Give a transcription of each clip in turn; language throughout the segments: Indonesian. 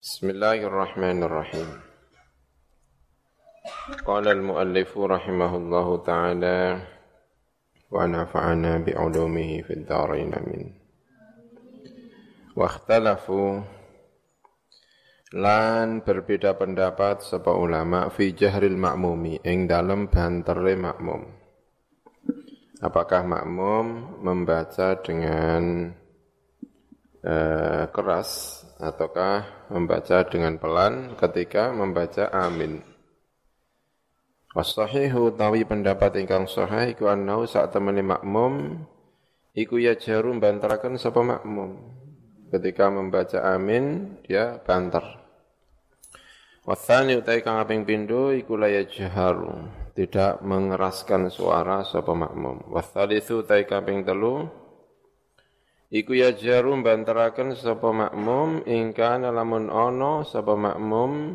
Bismillahirrahmanirrahim. Qala al-mu'allifu rahimahullahu taala wa nafa'ana bi'ulumihi fid dharain amin. Wa ikhtalafu lan berbeda pendapat sapa ulama fi jahril ma'mumi ing dalem bantere makmum. Apakah makmum membaca dengan uh, keras ataukah membaca dengan pelan ketika membaca amin. Wasahihu tawi pendapat ingkang sahih iku annau sak temene makmum iku ya jarum bantaraken sapa makmum. Ketika membaca amin dia banter. Wasani utai kang aping pindho iku la yajharu tidak mengeraskan suara sapa makmum. Wasalisu utai kaping telu Iku ya jarum bantaraken sapa makmum ingkang lamun ana sapa makmum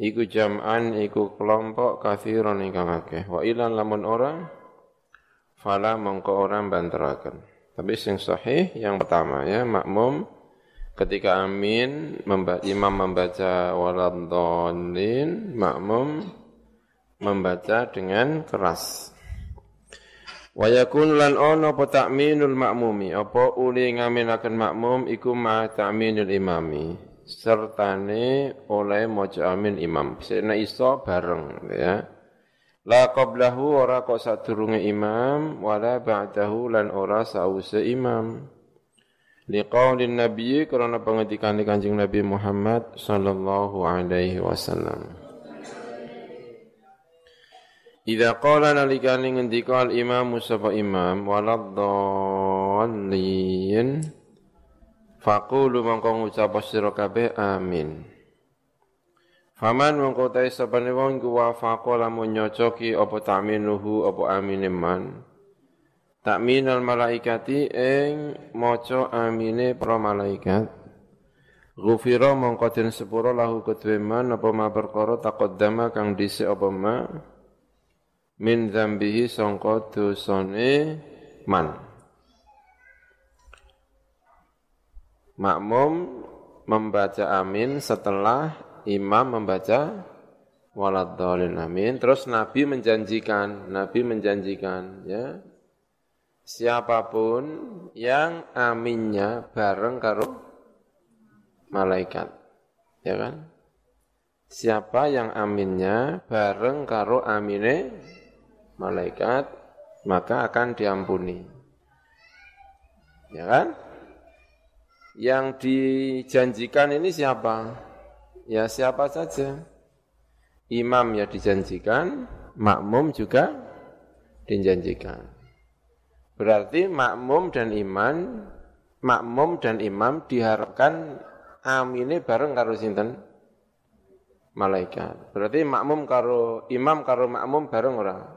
iku jam'an iku kelompok kathiron ingkang akeh. Wa ilan lamun ora fala mongko ora bantaraken. Tapi sing sahih yang pertama ya makmum ketika amin memba imam membaca waladhdallin makmum membaca dengan keras Wa yakun lan ono apa ta'minul makmumi, apa uli ngaminaken makmum iku ma ta'minul imami. Sertane oleh maca amin imam. Sena iso bareng ya. La qablahu ora kok sadurunge imam wala ba'dahu lan ora sause imam. Liqaulin Nabi karena pengendikan Kanjeng Nabi Muhammad sallallahu alaihi wasallam. Idza qala nalikane ngendika al imam sapa imam waladdallin faqulu mongko ngucap sira kabeh amin. Faman mongko ta sapane wong ku wafaqa lamun nyocoki apa ta'minuhu apa amine man. Takminal malaikati ing maca amine para malaikat. Ghufira mongko den sepura lahu kedue man apa ma perkara taqaddama kang dhisik apa ma min zambihi sangka dosane man. Makmum membaca amin setelah imam membaca waladhalin amin. Terus nabi menjanjikan nabi menjanjikan ya. Siapa pun yang aminnya bareng karo malaikat ya kan? Siapa yang aminnya bareng karo amine malaikat maka akan diampuni. Ya kan? Yang dijanjikan ini siapa? Ya siapa saja. Imam ya dijanjikan, makmum juga dijanjikan. Berarti makmum dan iman, makmum dan imam diharapkan amine bareng karo sinten? Malaikat. Berarti makmum karo imam karo makmum bareng orang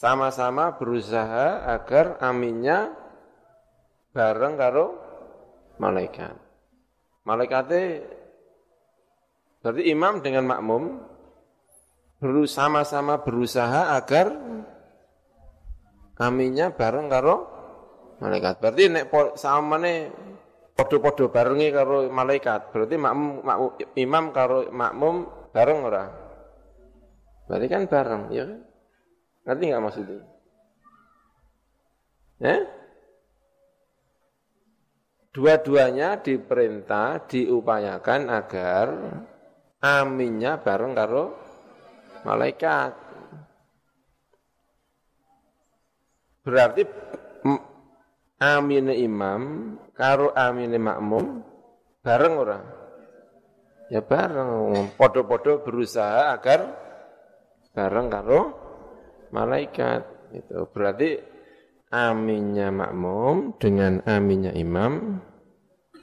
sama-sama berusaha agar aminnya bareng karo malaikat. Malaikatnya berarti imam dengan makmum bersama-sama berusaha agar aminnya bareng karo malaikat. Berarti nek samane podo-podo barengi karo malaikat. Berarti makmum, makmum imam karo makmum bareng ora? Berarti kan bareng, ya kan? Ngerti nggak maksudnya? Ya? Dua-duanya diperintah, diupayakan agar aminnya bareng karo malaikat. Berarti amine imam karo amine makmum bareng orang. Ya bareng, podo-podo berusaha agar bareng karo malaikat. Itu berarti aminnya makmum dengan aminnya imam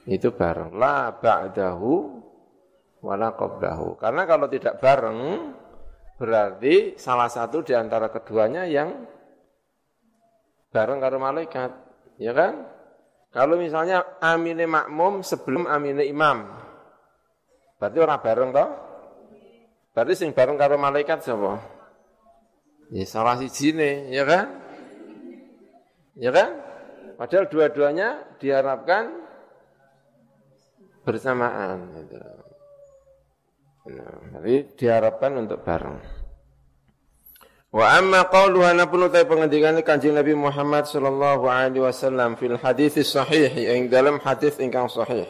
itu bareng. La ba'dahu wala qablahu. Karena kalau tidak bareng berarti salah satu di antara keduanya yang bareng karo malaikat, ya kan? Kalau misalnya amine makmum sebelum amine imam, berarti orang bareng toh? Berarti sing bareng karo malaikat siapa? Ya salah sini, ya kan? Ya kan? Padahal dua-duanya diharapkan bersamaan gitu. Nah, jadi diharapkan untuk bareng. Wa amma qawluhu anapun utai pengendikane Kanjeng Nabi Muhammad sallallahu alaihi wasallam fil hadis sahih yang dalam hadis ingkang sahih.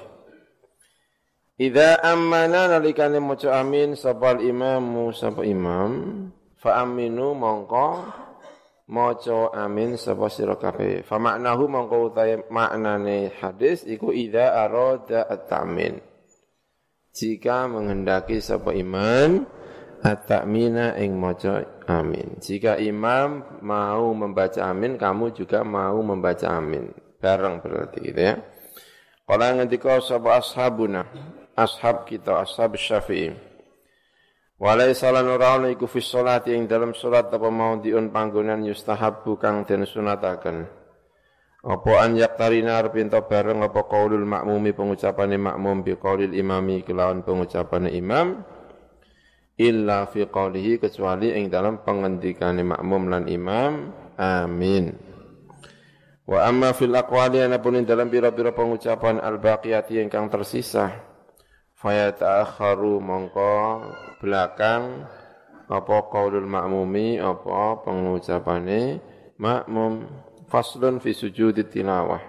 Idza amana nalikane maca amin sabal imam sapa imam fa aminu mongko maca amin sapa sira kabeh. Fa maknahu mongko utai maknane hadis iku idza arada at-ta'min. Jika menghendaki sapa iman at-ta'mina ing maca amin. Jika imam mau membaca amin, kamu juga mau membaca amin. Bareng berarti gitu ya. Kala ngendika sapa ashabuna, ashab kita, ashab Syafi'i. Walai salan ora iku fi sholati ing dalam salat apa mau diun panggonan yustahab kang den sunataken. Apa an yaktarina arep bareng apa qaulul makmumi pengucapane makmum bi qaulil imami kelawan pengucapane imam? Illa fi qawlihi kecuali ing dalam pengendikane makmum lan imam. Amin. Wa amma fil aqwali anapun dalam pira-pira pengucapan al baqiyati ingkang tersisa. Faya ta'akharu mongko belakang apa qaulul makmumi apa pengucapane makmum faslun fi sujud tilawah.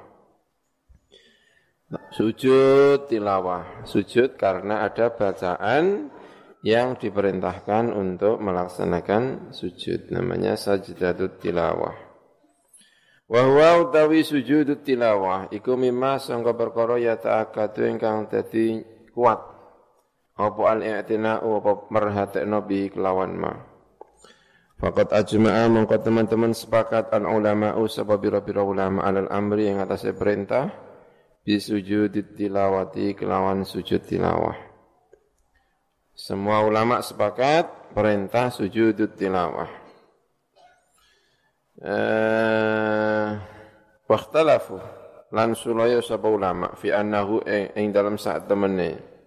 Sujud tilawah. Sujud karena ada bacaan yang diperintahkan untuk melaksanakan sujud namanya sajdatut tilawah. Wa huwa utawi sujudut tilawah iku mimma sangka perkara ya ta'akadu ingkang dadi kuat apa al-i'tina'u apa merhatekno bi kelawan ma? Fakat ajma'a mongko teman-teman sepakat al ulama'u sapa bira-bira ulama alal amri yang atasnya perintah bisujudit tilawati kelawan sujud tilawah. Semua ulama sepakat perintah sujud tilawah. Eh, Waktalafu lan sulaya sapa ulama fi annahu ing dalam saat temene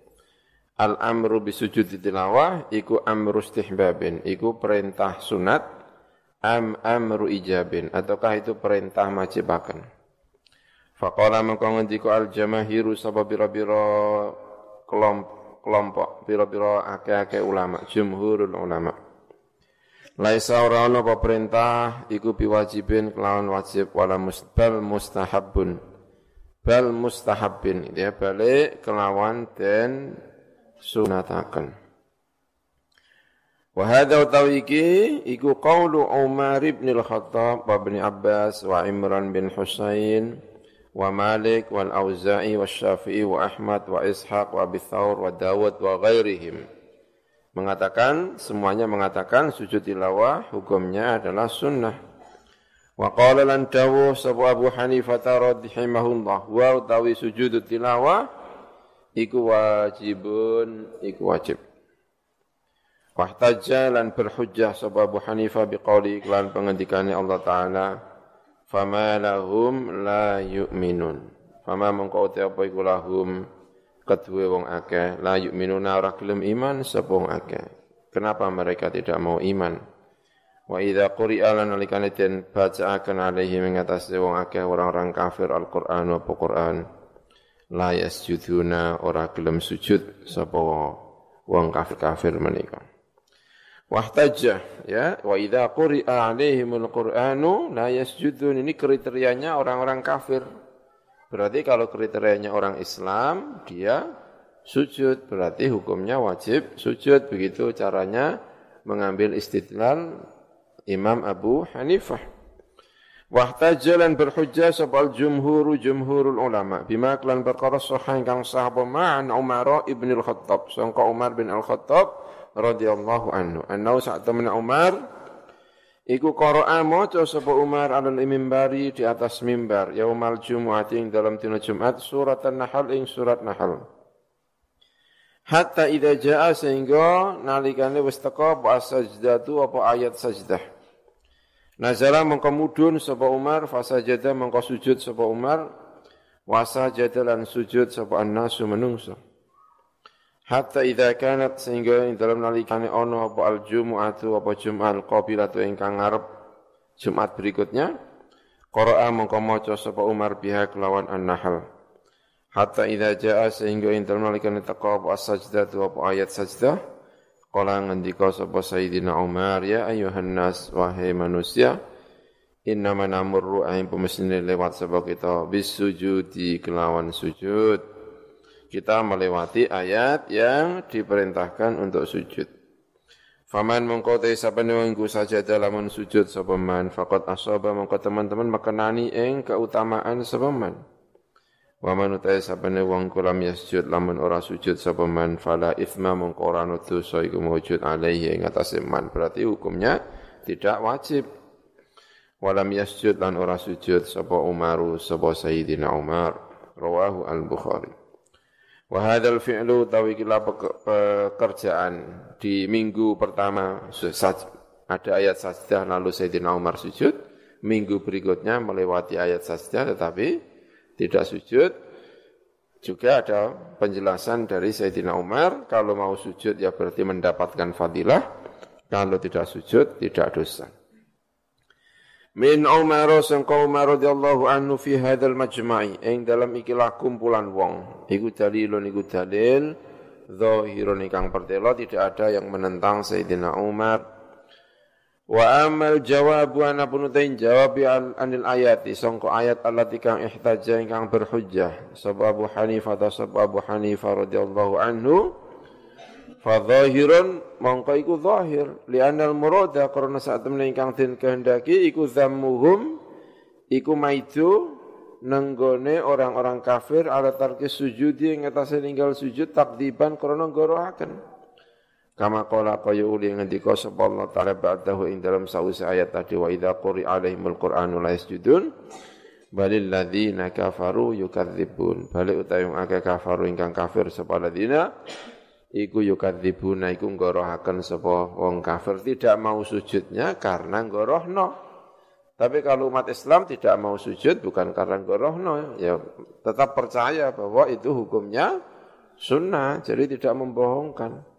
al amru bi sujud tilawah iku amru istihbabin iku perintah sunat am amru ijabin ataukah itu perintah majibakan faqala mengko ngendika al jamahiru sapa bira-bira kelompok pira-pira akeh-akeh ulama, jumhurul ulama. Laisa ora ana apa perintah iku biwajibin kelawan wajib wala musbal mustahabun. Bal mustahabin ya balik kelawan den sunataken. Wa hadha tawiki iku qaulu Umar bin Al-Khattab wa Ibn Abbas wa Imran bin Husain wa Malik wal Auza'i wa Syafi'i wa Ahmad wa Ishaq wa Abi Thawr wa Dawud wa ghairihim mengatakan semuanya mengatakan sujud tilawah hukumnya adalah sunnah wa qala lan dawu sabu Abu Hanifah radhiyallahu wa utawi sujud tilawah iku wajibun iku wajib. Wahtajja lan berhujjah sabu Abu Hanifah biqauli iklan pengendikane Allah Ta'ala fama lahum la yu'minun. Fama mengko apa iku lahum? Kedue wong akeh. La yu'minuna ora gelem iman sapa wong akeh. Kenapa mereka tidak mau iman? Wa idza quri'a lan nalikane den bacaaken alaihi mengatasi wong akeh orang-orang kafir Al-Qur'an apa Qur'an la yasjuduna ora gelem sujud sapa wong kafir-kafir menika Wahtajah ya wa idza quri'a alaihimul qur'anu la yasjudun ini kriterianya orang-orang kafir. Berarti kalau kriterianya orang Islam dia sujud berarti hukumnya wajib sujud begitu caranya mengambil istidlal Imam Abu Hanifah. Wahtajalan berhujjah sebal jumhuru jumhurul ulama bima klan perkara sahih kang sah ma'an Umar ibn al-Khattab sangka Umar bin al-Khattab radhiyallahu anhu. Annau saat temen Umar iku qara'a maca sapa Umar alal mimbari di atas mimbar yaumal jumu'ati ing dalam dina Jumat surat An-Nahl ing surat Nahl. Hatta idza jaa sehingga nalikane wis teka apa sajdatu apa ayat sajdah. Nazala mengko mudhun sapa Umar fasajada mengko sujud sapa Umar wasajada lan sujud sapa annasu menungso. Hatta idza kanat sehingga ing dalam nalikane ono apa al jumu'atu apa jum'al qabilatu ingkang ngarep Jumat berikutnya qara'a mongko maca sapa Umar biha kelawan an-Nahl. hatta idza jaa sehingga intal nalikane teka apa sajdah tu apa ayat sajdah qala ngendika sapa sayyidina Umar ya ayuhan nas wahai manusia inna manamurru aing pemesine lewat sebab kita? Bisujudi kelawan sujud. Kita melewati ayat yang diperintahkan untuk sujud. Faman mengkau te sabane wangku saja dalam sujud sapa man faqad asaba mengkau teman-teman makanani ing keutamaan sapa man. Wa man utai sabane wong kulam yasjud lamun ora sujud sapa man fala ithma mengkau ora dosa iku mujud alaihi ing atase man. Berarti hukumnya tidak wajib. Walam yasjud lan ora sujud sapa Umaru sapa Sayyidina Umar. Rawahu Al-Bukhari. Wahadal fi'lu tawi kila pekerjaan di minggu pertama ada ayat sajdah lalu Sayyidina Umar sujud, minggu berikutnya melewati ayat sajdah tetapi tidak sujud. Juga ada penjelasan dari Sayyidina Umar, kalau mau sujud ya berarti mendapatkan fadilah, kalau tidak sujud tidak dosa. Min Umar sangka Umar radhiyallahu anhu fi hadzal majma'i ing dalam ikilah kumpulan wong. Iku dalilun iku dalil zahirun ingkang pertelo tidak ada yang menentang Sayyidina Umar. Wa amal jawabu ana punutain jawab anil ayat sangka ayat allati kang ihtaja ingkang berhujjah. Sebab Abu Hanifah atau sebab Abu Hanifah radhiyallahu anhu Fadhahirun mongko iku zahir. Li'anal murada karena saat temen ingkang den kehendaki iku zammuhum iku maidu nenggone orang-orang kafir ala tarki sujudi ing ninggal sujud takdiban krana gorohaken kama qala kaya uli ngendika sapa Allah taala ba'dahu ing dalam sawise ayat tadi wa idza quri alaihimul qur'anu la yasjudun balil ladzina kafaru yukadzibun balik utawi akeh kafaru ingkang kafir sapa ladzina iku yukadzibuna iku ngorohaken sapa wong kafir. Tidak mau sujudnya karena ngorohno. Tapi kalau umat Islam tidak mau sujud bukan karena ngorohno, ya tetap percaya bahwa itu hukumnya sunnah, jadi tidak membohongkan.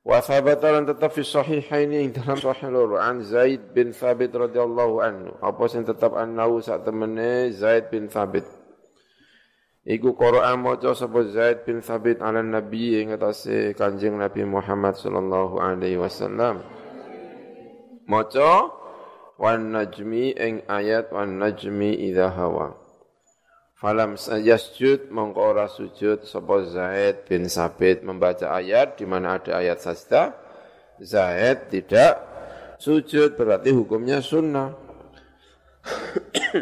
Wa thabata lan tetap fi sahihaini ing dalam sahih loro an Zaid bin Thabit radhiyallahu anhu. Apa sing tetap annahu sak temene Zaid bin Thabit Iku Quran maca sapa Zaid bin Thabit ala Nabi ing atase Kanjeng Nabi Muhammad sallallahu alaihi wasallam. Maca wan najmi ing ayat wan najmi idza hawa. Falam sayasjud mongko ora sujud sapa Zaid bin Sabit membaca ayat di mana ada ayat sajdah. Zaid tidak sujud berarti hukumnya sunnah.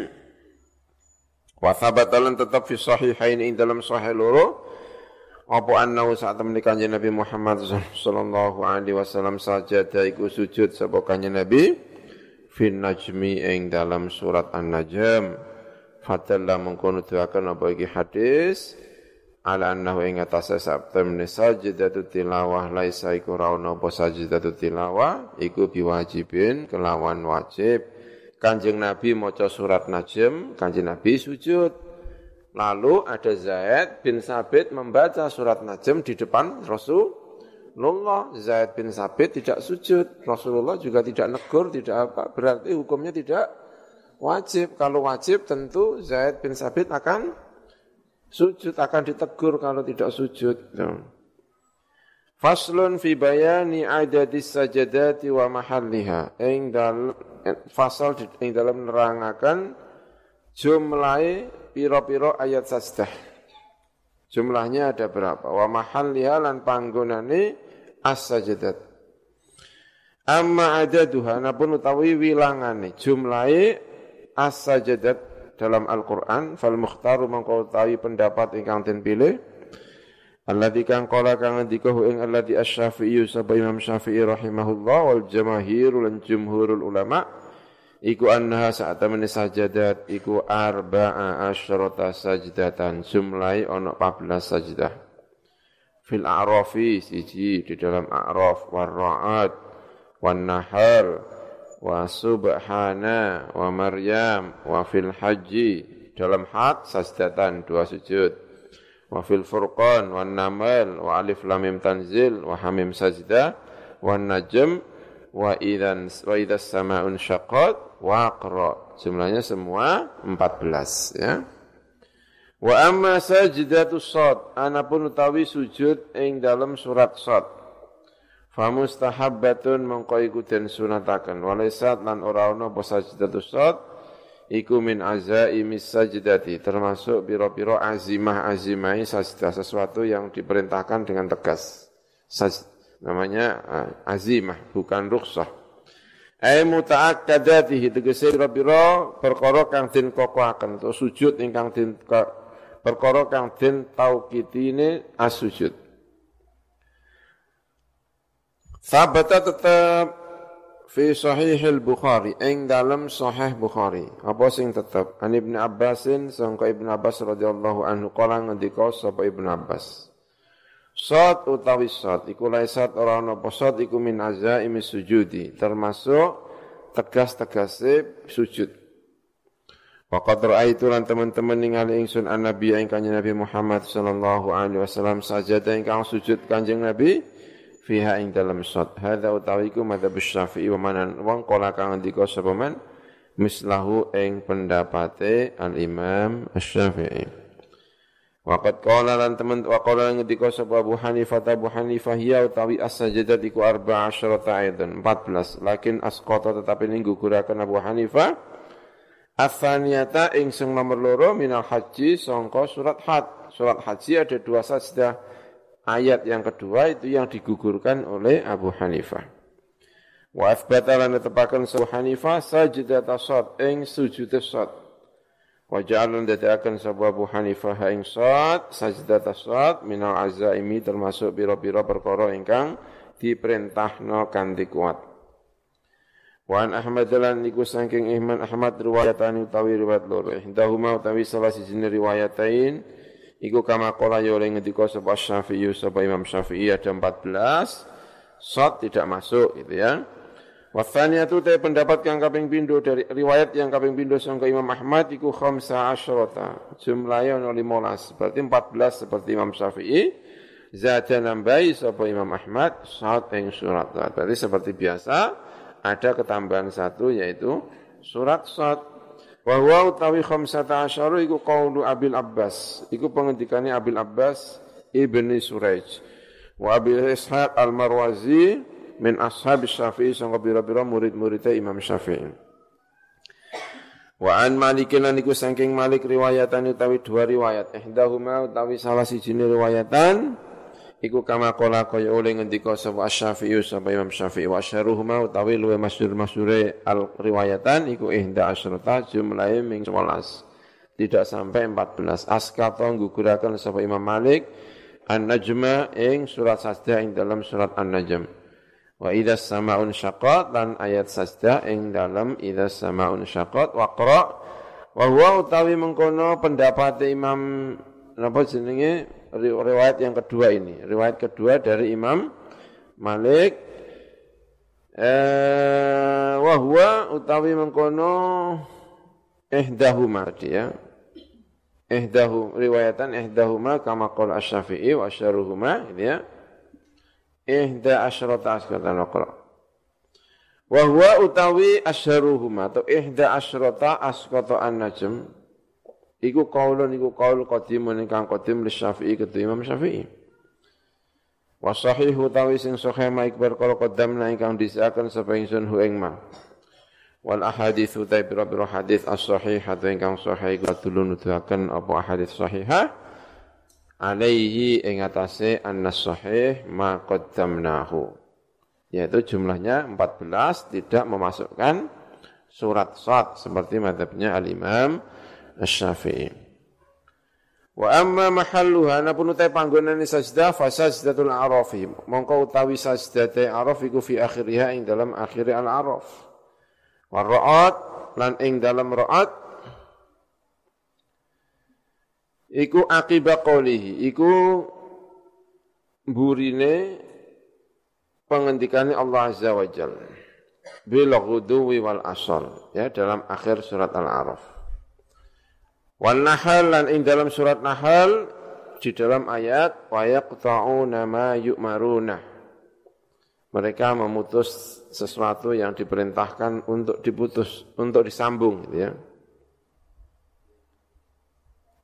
Wa thabatalan tetap fi sahihain ing dalam sahih loro apa annahu saat temani kanjeng Nabi Muhammad sallallahu alaihi wasallam sajada iku sujud sapa kanjeng Nabi fin najmi ing dalam surat An-Najm fatalla mengkono tuakan apa iki hadis ala annahu ing atase sabtemne sajdatu tilawah laisa iku ra ono apa sajdatu tilawah iku biwajibin kelawan wajib Kanjeng Nabi maca surat Najm, Kanjeng Nabi sujud. Lalu ada Zaid bin Sabit membaca surat Najm di depan Rasulullah. Zaid bin Sabit tidak sujud. Rasulullah juga tidak negur, tidak apa. Berarti hukumnya tidak wajib. Kalau wajib tentu Zaid bin Sabit akan sujud, akan ditegur kalau tidak sujud. Faslun fi bayani adadis sajadati wa mahalliha. Ing dalam fasal ing dalam nerangaken jumlah piro-piro ayat sajdah. Jumlahnya ada berapa? Wa mahalliha lan panggonane as-sajadat. Amma adaduha napun utawi wilangane jumlahe as-sajadat dalam Al-Qur'an fal mukhtaru mangko pendapat ingkang den pilih. Alladzi kang qala kang ngendika hu ing alladzi asy-Syafi'i sapa Imam Syafi'i rahimahullah wal jamaahir lan jumhurul ulama iku annaha sa'tamani sajadat iku arba'a asyrata sajdatan jumlahi ana 14 sajdah. Fil a'rafi siji di dalam a'raf war ra'ad wan nahar wa subhana wa maryam wa fil haji. Dalam had sajdatan dua sujud. Wa fil furqan wan namal wa alif lam mim tanzil wa hamim sajda wan najm wa idan wa idas samaun syaqqat wa aqra. Jumlahnya semua 14 ya. Wa amma sajdatus sad, anapun utawi sujud ing dalam surat sad. Fa mustahabbatun mengko iku den sunataken. Walaisat lan ora ana apa sajdatus sad iku min azaimis sajdati termasuk biro-biro azimah azimai sajdah sesuatu yang diperintahkan dengan tegas. Saj, namanya azimah bukan rukhsah. Ai muta'akkadatihi tegese biro-biro perkara kang den kokohaken atau sujud ingkang den perkara kang den taukitine as-sujud. Sabata tetap fi sahih al-Bukhari ing dalam sahih Bukhari. Apa sing tetap? An Ibnu Abbasin sangka Ibnu Abbas radhiyallahu anhu qala ngendika sapa Ibnu Abbas. Sot utawi sot iku laisat ora ana apa sot iku min azaimi sujudi termasuk tegas-tegase sujud. Waqad ra'aitu lan teman-teman ningali ingsun an-nabi ing kanjeng Nabi Muhammad sallallahu alaihi wasallam sajada ingkang sujud kanjeng Nabi fiha ing dalam sot. Hadza utawi iku madzhab Syafi'i wa manan wong kala kang ngendika sapa man mislahu ing pendapate al-Imam Asy-Syafi'i. Waqad qala lan teman wa qala ngendika sapa Abu Hanifah Abu Hanifah ya utawi as-sajadat iku 14 aidan 14 lakin asqata tetapi ning guguraken Abu Hanifah Afaniyata ing sing nomor loro minal haji songko surat had. Surat haji ada dua sajdah. Ayat yang kedua itu yang digugurkan oleh Abu Hanifah. Wa afbata lan tepakan Abu Hanifah sajdata sad ing sujud sad. Wa ja'alan dadakan sebuah Abu Hanifah ing sad sajdata sad minal azaimi termasuk biro-biro perkara ingkang diperintahno kanthi kuat. Wan Ahmad lan iku saking Ahmad riwayatan utawi riwayat loro. Ihdahuma utawi salah siji riwayatain iku kama qala ya oleh ngendika sapa Syafi'i sapa Imam Syafi'i ada 14 shot tidak masuk gitu ya. Wasanya itu te pendapat yang kaping pindo dari riwayat yang kaping pindo sangka Imam Ahmad iku khamsa asyrata. Jumlahnya ono 15, berarti 14 seperti Imam Syafi'i. Zata nambahi sapa Imam Ahmad saat yang surat. Berarti seperti biasa ada ketambahan satu yaitu surat Sad. Wa huwa utawi khamsata asyaru iku Abil Abbas. Iku pengendikane Abil Abbas ibni Suraij. Wa Abil Ishaq Al-Marwazi min ashab Syafi'i sangka bira-bira murid-muridnya Imam Syafi'i. Wa an Malikin iku saking Malik riwayatan utawi dua riwayat. Ihdahuma utawi salah siji riwayatan Iku kama kola kaya oleh ngendika sapa Asy-Syafi'i sapa Imam Syafi'i wa syaruhuma utawi luwe masyhur masyhure al riwayatan iku ihda asyrata jumlahe ming 11 tidak sampai 14 askata guguraken sapa Imam Malik An-Najma ing surat sajdah ing dalam surat An-Najm. Wa idza samaun syaqat lan ayat sajdah ing dalam idza samaun syaqat wa wa huwa utawi mengkono pendapat Imam napa jenenge riwayat yang kedua ini. Riwayat kedua dari Imam Malik eh wahwa utawi mengkono ihdahuma ya. Ihdahu riwayatan ihdahuma kama qala Asy-Syafi'i wa asyaruhuma gitu ya. Ihda asyrata asyrata naqra. Wa huwa utawi asyaruhuma atau ihda asyrata asqata an-najm Iku kaulun iku kaul qadimun ingkang qadim li Syafi'i ketu Imam Syafi'i. Wa sahihu tawi sing sahih ma ikbar kala qaddamna ingkang disiaken sapa ingsun hu ing ma. Wal ahaditsu ta biro biro hadis as-sahihah ingkang sahih kudu nuduhaken apa ahadits sahihah alaihi ing atase annas sahih ma qaddamnahu. Yaitu jumlahnya 14 tidak memasukkan surat sad seperti madhabnya al-Imam Asy-Syafi'i. Wa amma mahalluha napun utai panggonane sajdah fa sajdatul arafi. Mongko utawi sajdate araf iku fi akhiriha ing dalam akhir al-araf. Wa ra'at lan ing dalam ra'at iku akibat qolihi iku burine pengendikane Allah Azza wa Jalla bil wal asal ya dalam akhir surat al-araf. Wan Nahal lan ing dalam surat Nahal di dalam ayat wa yaqta'una nama yu'maruna. Mereka memutus sesuatu yang diperintahkan untuk diputus, untuk disambung gitu ya.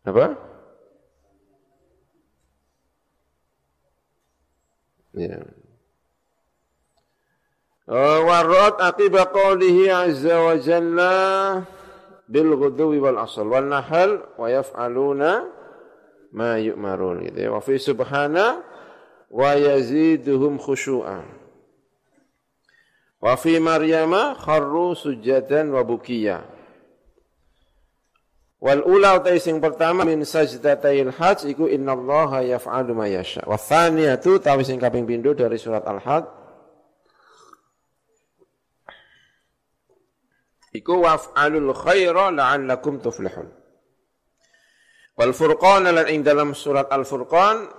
Apa? Ya. Warad akibat qawlihi azza wa jalla bil ghudwi wal asal wal nahal wa yaf'aluna ma yu'marun gitu ya. Wa fi subhana wa yaziduhum khusyu'an. Wa fi Maryama kharru sujadan wa bukiya. Wal ula utai sing pertama min sajdatayil hajj iku innallaha yaf'alu ma yasha. Wa thaniyatu tawi sing kaping pindho dari surat Al-Hajj waf'alul khaira la'allakum tuflihun. Wal furqan lan ing dalam surat Al Furqan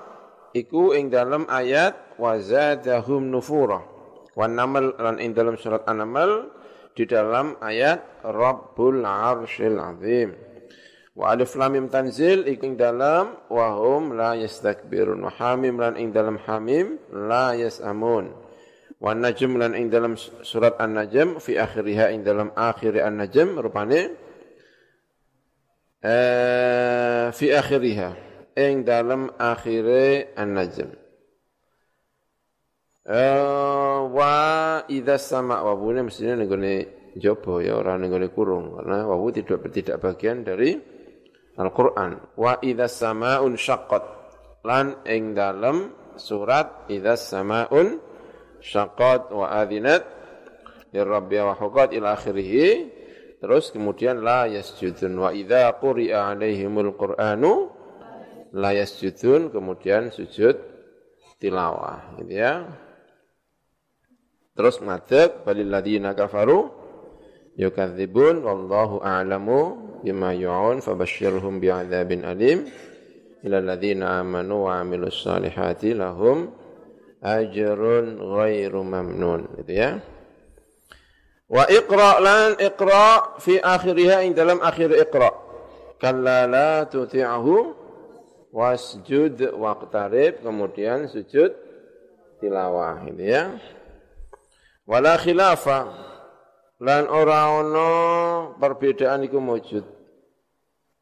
iku ing dalam ayat wa zadahum nufura. Wan namal lan ing dalam surat An-Naml di dalam ayat Rabbul Arsyil Azim. Wa alif lam mim tanzil iku ing dalam wa hum la yastakbirun. Wa hamim lan ing dalam hamim la yasamun. Wan najm lan ing dalam surat An-Najm fi akhiriha ing dalam akhir An-Najm rupane eh fi akhiriha ing dalam akhir An-Najm. Eh wa idza sama wa bune mestinya nenggone jaba ya ora nenggone kurung karena wawu tidak tidak bagian dari Al-Qur'an. Wa idza samaun syaqqat lan ing dalam surat idza samaun syaqat wa adinat lirabbiya wa huqat ila akhirih terus kemudian la yasjudun wa idza quri'a alaihimul qur'anu la yasjudun kemudian sujud tilawah gitu ya terus madhab balil ladina kafaru yukadzibun wallahu a'lamu bima yu'un fabashshirhum bi'adzabin alim ila ladina amanu wa amilus salihati lahum ajrun ghairu mamnun gitu ya. Wa iqra lan iqra fi akhiriha ing dalam akhir iqra. Kalla la tuti'ahu wasjud waqtarib kemudian sujud tilawah gitu ya. Wala khilafa lan ora ana perbedaan iku wujud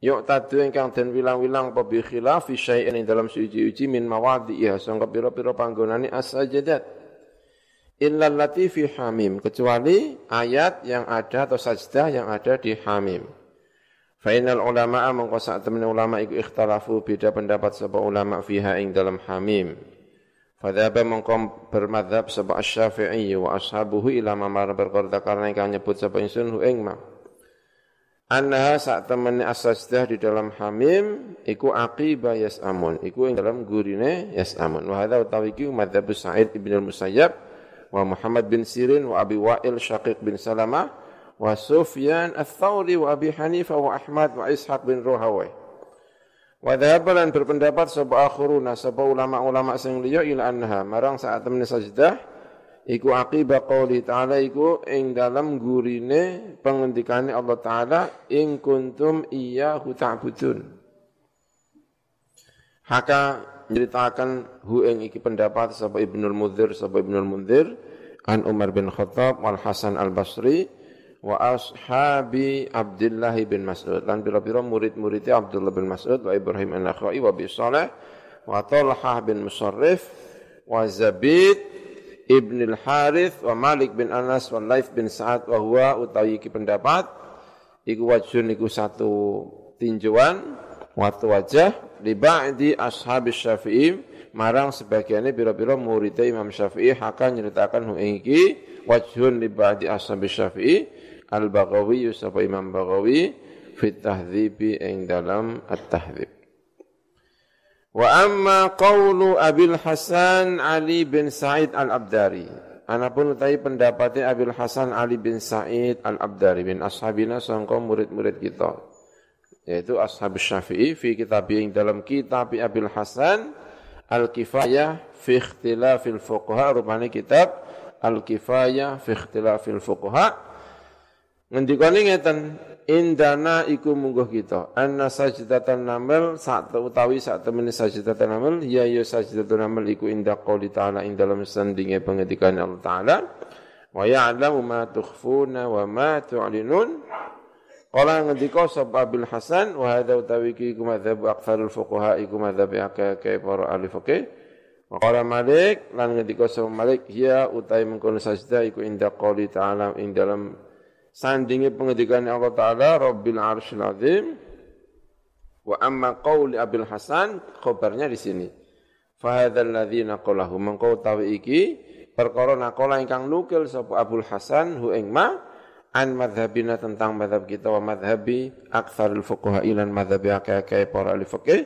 Yuk tadu ingkang den wilang-wilang apa bi khilaf fi syai'in ing dalam suci-uci min mawadhi'iha sangka pira-pira panggonane as-sajadat. Illa allati fi hamim kecuali ayat yang ada atau sajdah yang ada di hamim. Fa innal ulama'a mengko sak temen ulama iku ikhtalafu beda pendapat sapa ulama fiha ing dalam hamim. Fadhaba mengko bermadhab sapa Asy-Syafi'i wa ashabuhu ila mamar berkorda karena ingkang nyebut sapa insun hu ing ma. Annaha saat temen asasdah di dalam hamim iku aqiba yas'amun iku ing dalam gurine yas'amun wa hadza utawi iki madzhab Sa'id ibn al-Musayyab wa Muhammad bin Sirin wa Abi Wa'il Syaqiq bin Salamah wa Sufyan ats-Tsauri wa Abi Hanifah wa Ahmad wa Ishaq bin Ruhawai wa dhahabalan berpendapat sapa akhiruna sapa ulama-ulama sing liya ila annaha marang saat temen sajdah iku akibat qauli ta'ala iku ing dalam gurine pengendikane Allah taala ing kuntum iyyahu ta'budun. Haka menceritakan hu ing iki pendapat sapa Ibnul Munzir sapa Ibnul Munzir an Umar bin Khattab wal Hasan Al Basri wa ashabi Abdullah bin Mas'ud. Lan pira-pira murid-muridnya Abdullah bin Mas'ud wa Ibrahim an-Nakhai wa bi Saleh wa Talhah bin Musarrif wa Zabid Ibn al-Harith wa Malik bin Anas wa Laif bin Sa'ad wa huwa utawi pendapat iku wajun iku satu tinjauan waktu wajah li ba'di ashab Syafi'i marang sebagiannya biro-biro murid Imam Syafi'i akan nyeritakan hu iki wajhun li ba'di ashab Syafi'i al-Baghawi sapa Imam Baghawi fit tahdhibi ing dalam at-tahdhib Wa amma qawlu Abil Hasan Ali bin Sa'id Al-Abdari. Anapun utai pendapatnya Abil Hasan Ali bin Sa'id Al-Abdari bin ashabina sangka murid-murid kita. Yaitu ashab syafi'i fi kitab yang dalam kitab Abil Hasan Al-Kifayah fi ikhtilafil fuqaha. Rupanya kitab Al-Kifayah fi ikhtilafil fuqaha. Ngendikani ngeten, indana iku mungguh kita. Anna sajdatan naml saat utawi saat temene sajdatan naml ya ya sajdatan naml iku inda qouli ta'ala ing dalam sandinge pengetikan Allah taala. Wa ya'lamu ma tukhfuna wa ma tu'linun. Qala ngendika sapa Abil Hasan wa hadza utawi iki iku madzhab aktsarul fuqaha iku madzhab akeh para ahli fikih Qala Malik lan ngendika sapa Malik ya utai mengkono sajda iku inda qouli ta'ala ing dalam sandinge pengendikan Allah taala Rabbil Arsyil Azim. Wa amma qauli Abil Hasan khabarnya di sini. Fa hadzal ladzi naqalahu mengko utawi iki perkara naqala ingkang nukil sapa Abul Hasan hu ing ma an madhabina tentang madhab kita wa madhabi aktsarul fuqaha ilan madhabi akeh para ahli fikih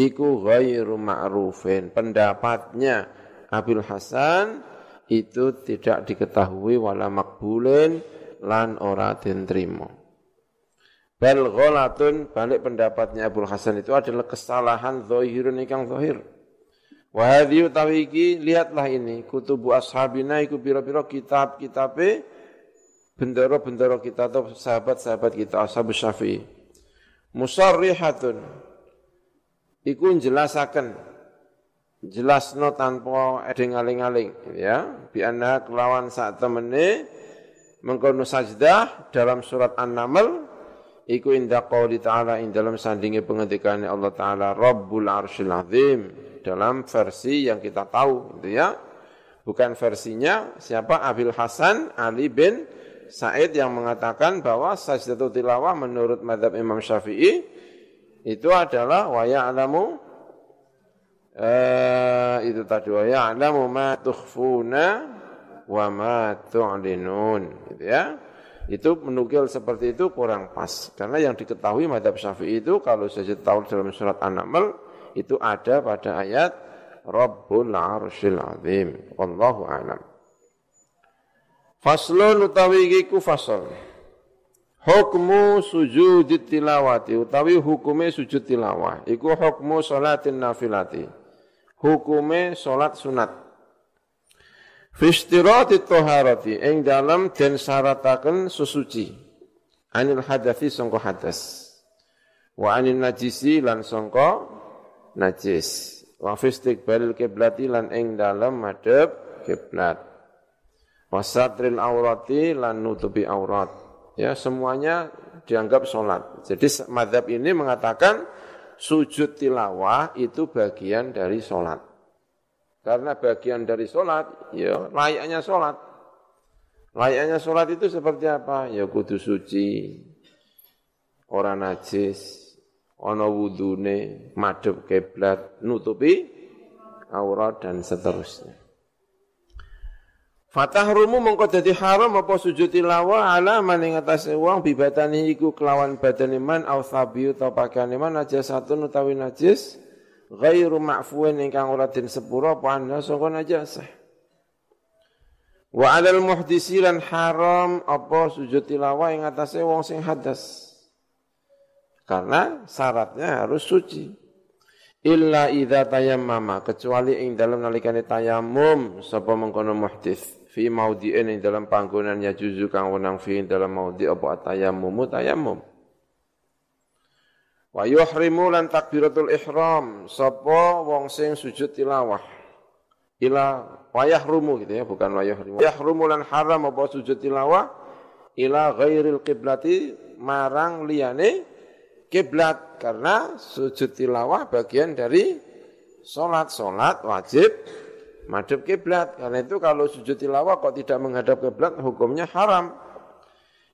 iku ghairu ma'rufin. Pendapatnya Abil Hasan itu tidak diketahui wala makbulin lan ora den trimo. Bal ghalatun balik pendapatnya Abu Hasan itu adalah kesalahan zahirun ingkang zahir. Wa hadhihi tawiki lihatlah ini kutubu ashabina iku pira-pira kitab-kitabe bendera-bendera kita atau sahabat-sahabat kita ashab Syafi'i. Musarrihatun iku njelasaken jelasno tanpa edeng aling-aling ya bi anna kelawan saat temene mengkono sajdah dalam surat An-Naml iku inda qouli ta'ala ing dalam sandinge pengendikane Allah taala Rabbul Arsyil Azim. Dalam versi yang kita tahu gitu ya. Bukan versinya siapa? Abil Hasan Ali bin Said yang mengatakan bahwa sajdatul tilawah menurut madhab Imam Syafi'i itu adalah wa ya'lamu uh, itu tadi wa ya'lamu ma tukhfuna wa ma tu'linun gitu ya. Itu menukil seperti itu kurang pas. Karena yang diketahui madhab syafi'i itu kalau saya tahu dalam surat An-Naml itu ada pada ayat Rabbul Arshil Azim. Wallahu a'lam. Faslun utawi iku fasal Hukmu sujud tilawati utawi hukume sujud tilawah. Iku hukmu salatin nafilati. Hukume salat sunat. Fistirati toharati ing dalam den syarataken susuci. Anil hadathi sangka hadas. Wa anil najisi lan sangka najis. Wa fistiqbalil kiblati lan ing dalam madhep kiblat. Wasatril aurati lan nutupi aurat ya semuanya dianggap sholat. Jadi madhab ini mengatakan sujud tilawah itu bagian dari sholat. Karena bagian dari sholat, ya layaknya sholat. Layaknya sholat itu seperti apa? Ya kudu suci, orang najis, ono wudune, madhep kiblat, nutupi aurat dan seterusnya. Fatah rumu mongko dadi haram apa sujud tilawah ala man ing atase wong bibatani iku kelawan badane man au thabiyu ta pakane man najasatun utawi najis ghairu ma'fuin ingkang ora den sepura apa ana sangka najasah. Wa alal muhdisi haram apa sujud tilawah ing atase wong sing hadas. Karena syaratnya harus suci. Illa idza tayammama kecuali ing dalam nalikane tayamum sapa mengkono muhdis fi maudhi'in ing dalam panggonan ya juzu kang wenang fi dalam maudhi apa tayammum tayammum wa yuhrimu lan takbiratul ihram sapa wong sing sujud tilawah ila wa yahrumu gitu ya bukan wa yuhrimu yahrumu lan haram apa sujud tilawah ila ghairil qiblati marang liyane kiblat karena sujud tilawah bagian dari salat salat wajib madhab kiblat. Karena itu kalau sujud tilawah kok tidak menghadap kiblat hukumnya haram.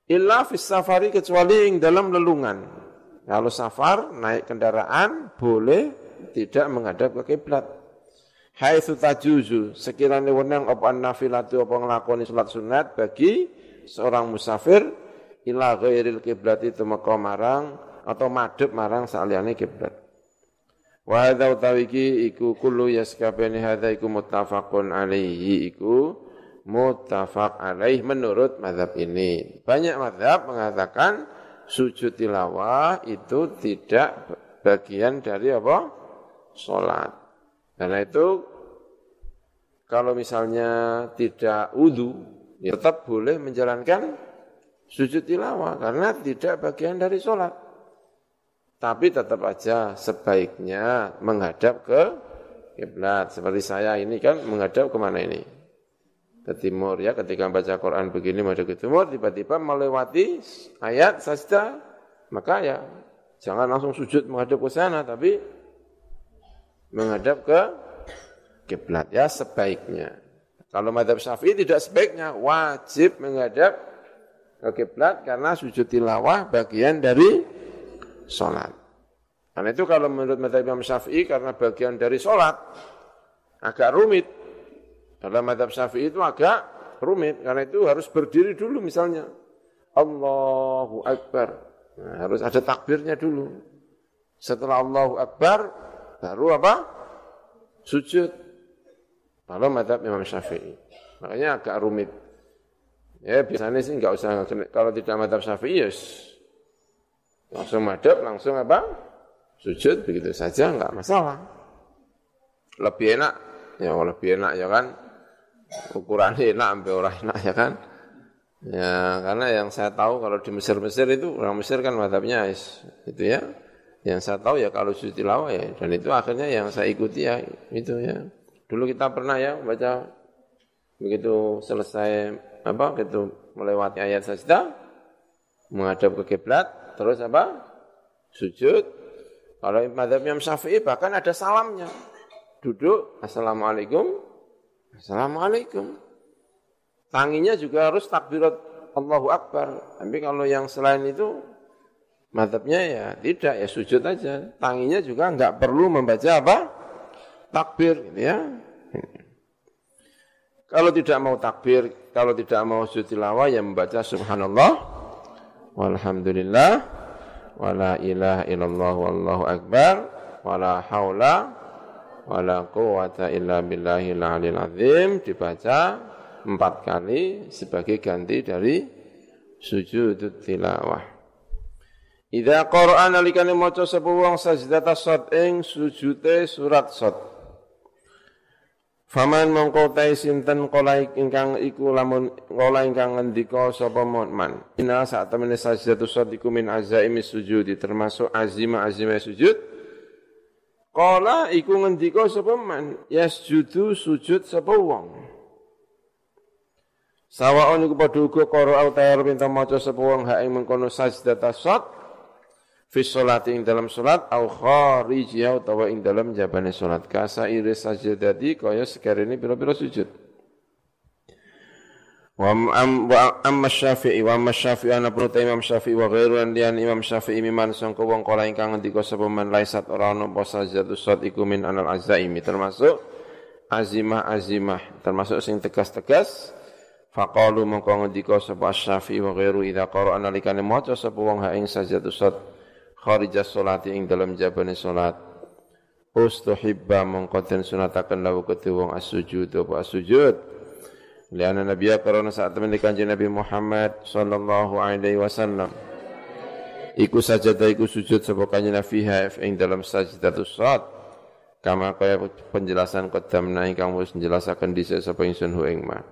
Illa fis safari kecuali yang dalam lelungan. Kalau safar naik kendaraan boleh tidak menghadap ke kiblat. Haitsu tajuzu sekiranya wenang apa nafilatu apa nglakoni salat sunat bagi seorang musafir ila ghairil kiblat itu marang atau madhep marang saliyane kiblat. Wa hadza utawiki iku kullu yaskabani hadza iku muttafaqun alaihi iku muttafaq alaih menurut mazhab ini. Banyak mazhab mengatakan sujud tilawah itu tidak bagian dari apa? Salat. Karena itu kalau misalnya tidak wudu, ya tetap boleh menjalankan sujud tilawah karena tidak bagian dari sholat. Tapi tetap aja sebaiknya menghadap ke kiblat. Seperti saya ini kan menghadap ke mana ini? Ke timur ya, ketika baca Quran begini menghadap ke timur, tiba-tiba melewati ayat sajda, maka ya jangan langsung sujud menghadap ke sana, tapi menghadap ke kiblat ya sebaiknya. Kalau madhab syafi'i tidak sebaiknya, wajib menghadap ke kiblat karena sujud tilawah bagian dari sholat. Karena itu kalau menurut madhab Imam Syafi'i karena bagian dari sholat agak rumit. Dalam madhab Syafi'i itu agak rumit karena itu harus berdiri dulu misalnya. Allahu Akbar. Nah, harus ada takbirnya dulu. Setelah Allahu Akbar baru apa? Sujud. Kalau madhab Imam Syafi'i. Makanya agak rumit. Ya biasanya sih nggak usah, kalau tidak madhab Syafi'i ya langsung madhab, langsung apa? Sujud begitu saja nggak masalah. Lebih enak, ya lebih enak ya kan. Ukurannya enak, sampai orang enak ya kan. Ya karena yang saya tahu kalau di Mesir-Mesir itu orang Mesir kan madhabnya itu ya. Yang saya tahu ya kalau sujud tilawah ya dan itu akhirnya yang saya ikuti ya itu ya. Dulu kita pernah ya baca begitu selesai apa gitu melewati ayat sajdah menghadap ke kiblat terus apa sujud kalau madhab Imam Syafi'i bahkan ada salamnya duduk assalamualaikum assalamualaikum. Tanginya juga harus takbirat Allahu Akbar. Tapi kalau yang selain itu madhabnya ya tidak ya sujud aja. Tanginya juga enggak perlu membaca apa? Takbir gitu ya. Kalau tidak mau takbir, kalau tidak mau sujud tilawah yang membaca subhanallah. Walhamdulillah. Wala ilaha illallah wallahu akbar. Wala haula wala quwata illa billahil alil azim dibaca empat kali sebagai ganti dari sujud tilawah. Idza qara'a nalikane maca sapa wong sajdata sad ing sujude surat sad. Faman mongko sinten kala ingkang iku lamun kala ingkang ngendika sapa man. Ina sak temene sajdatu sad iku min azaimi sujudi termasuk azima azima sujud. Kala iku ngendika sapa man? Yasjudu sujud sapa wong. Sawaon iku padha uga karo autair pinta maca sapa wong ha ing mengkono sajdata sad fi sholati ing dalam salat au kharijiyah utawa ing dalam jabane salat kasa iris sajdati kaya sekarene pira-pira sujud wa am wa amma syafi'i wa amma syafi'i ana pun imam syafi'i wa ghairu an lian imam syafi'i miman sangka wong kala ingkang ngendika sapa man laisat ora ana apa sajdatu shat iku min anal azaimi. Termasuk azimah azimah. Termasuk sing tegas-tegas Faqalu mongko ngendika sapa Syafi'i wa ghairu idza qara'a nalikane maca sapa wong ha ing sajdatu shat kharijas salati ing dalam jabane salat. Ustuhibba mongko den sunataken lawu kedhe wong as-sujud apa as-sujud liana nabiya karena saat temen kanjeng Nabi Muhammad sallallahu alaihi wasallam iku sajadah iku sujud sapa kanjeng Nabi ing dalam sajdatus salat kama kaya penjelasan qadamna ingkang wis njelasaken dhisik sapa ingsun hu ing mah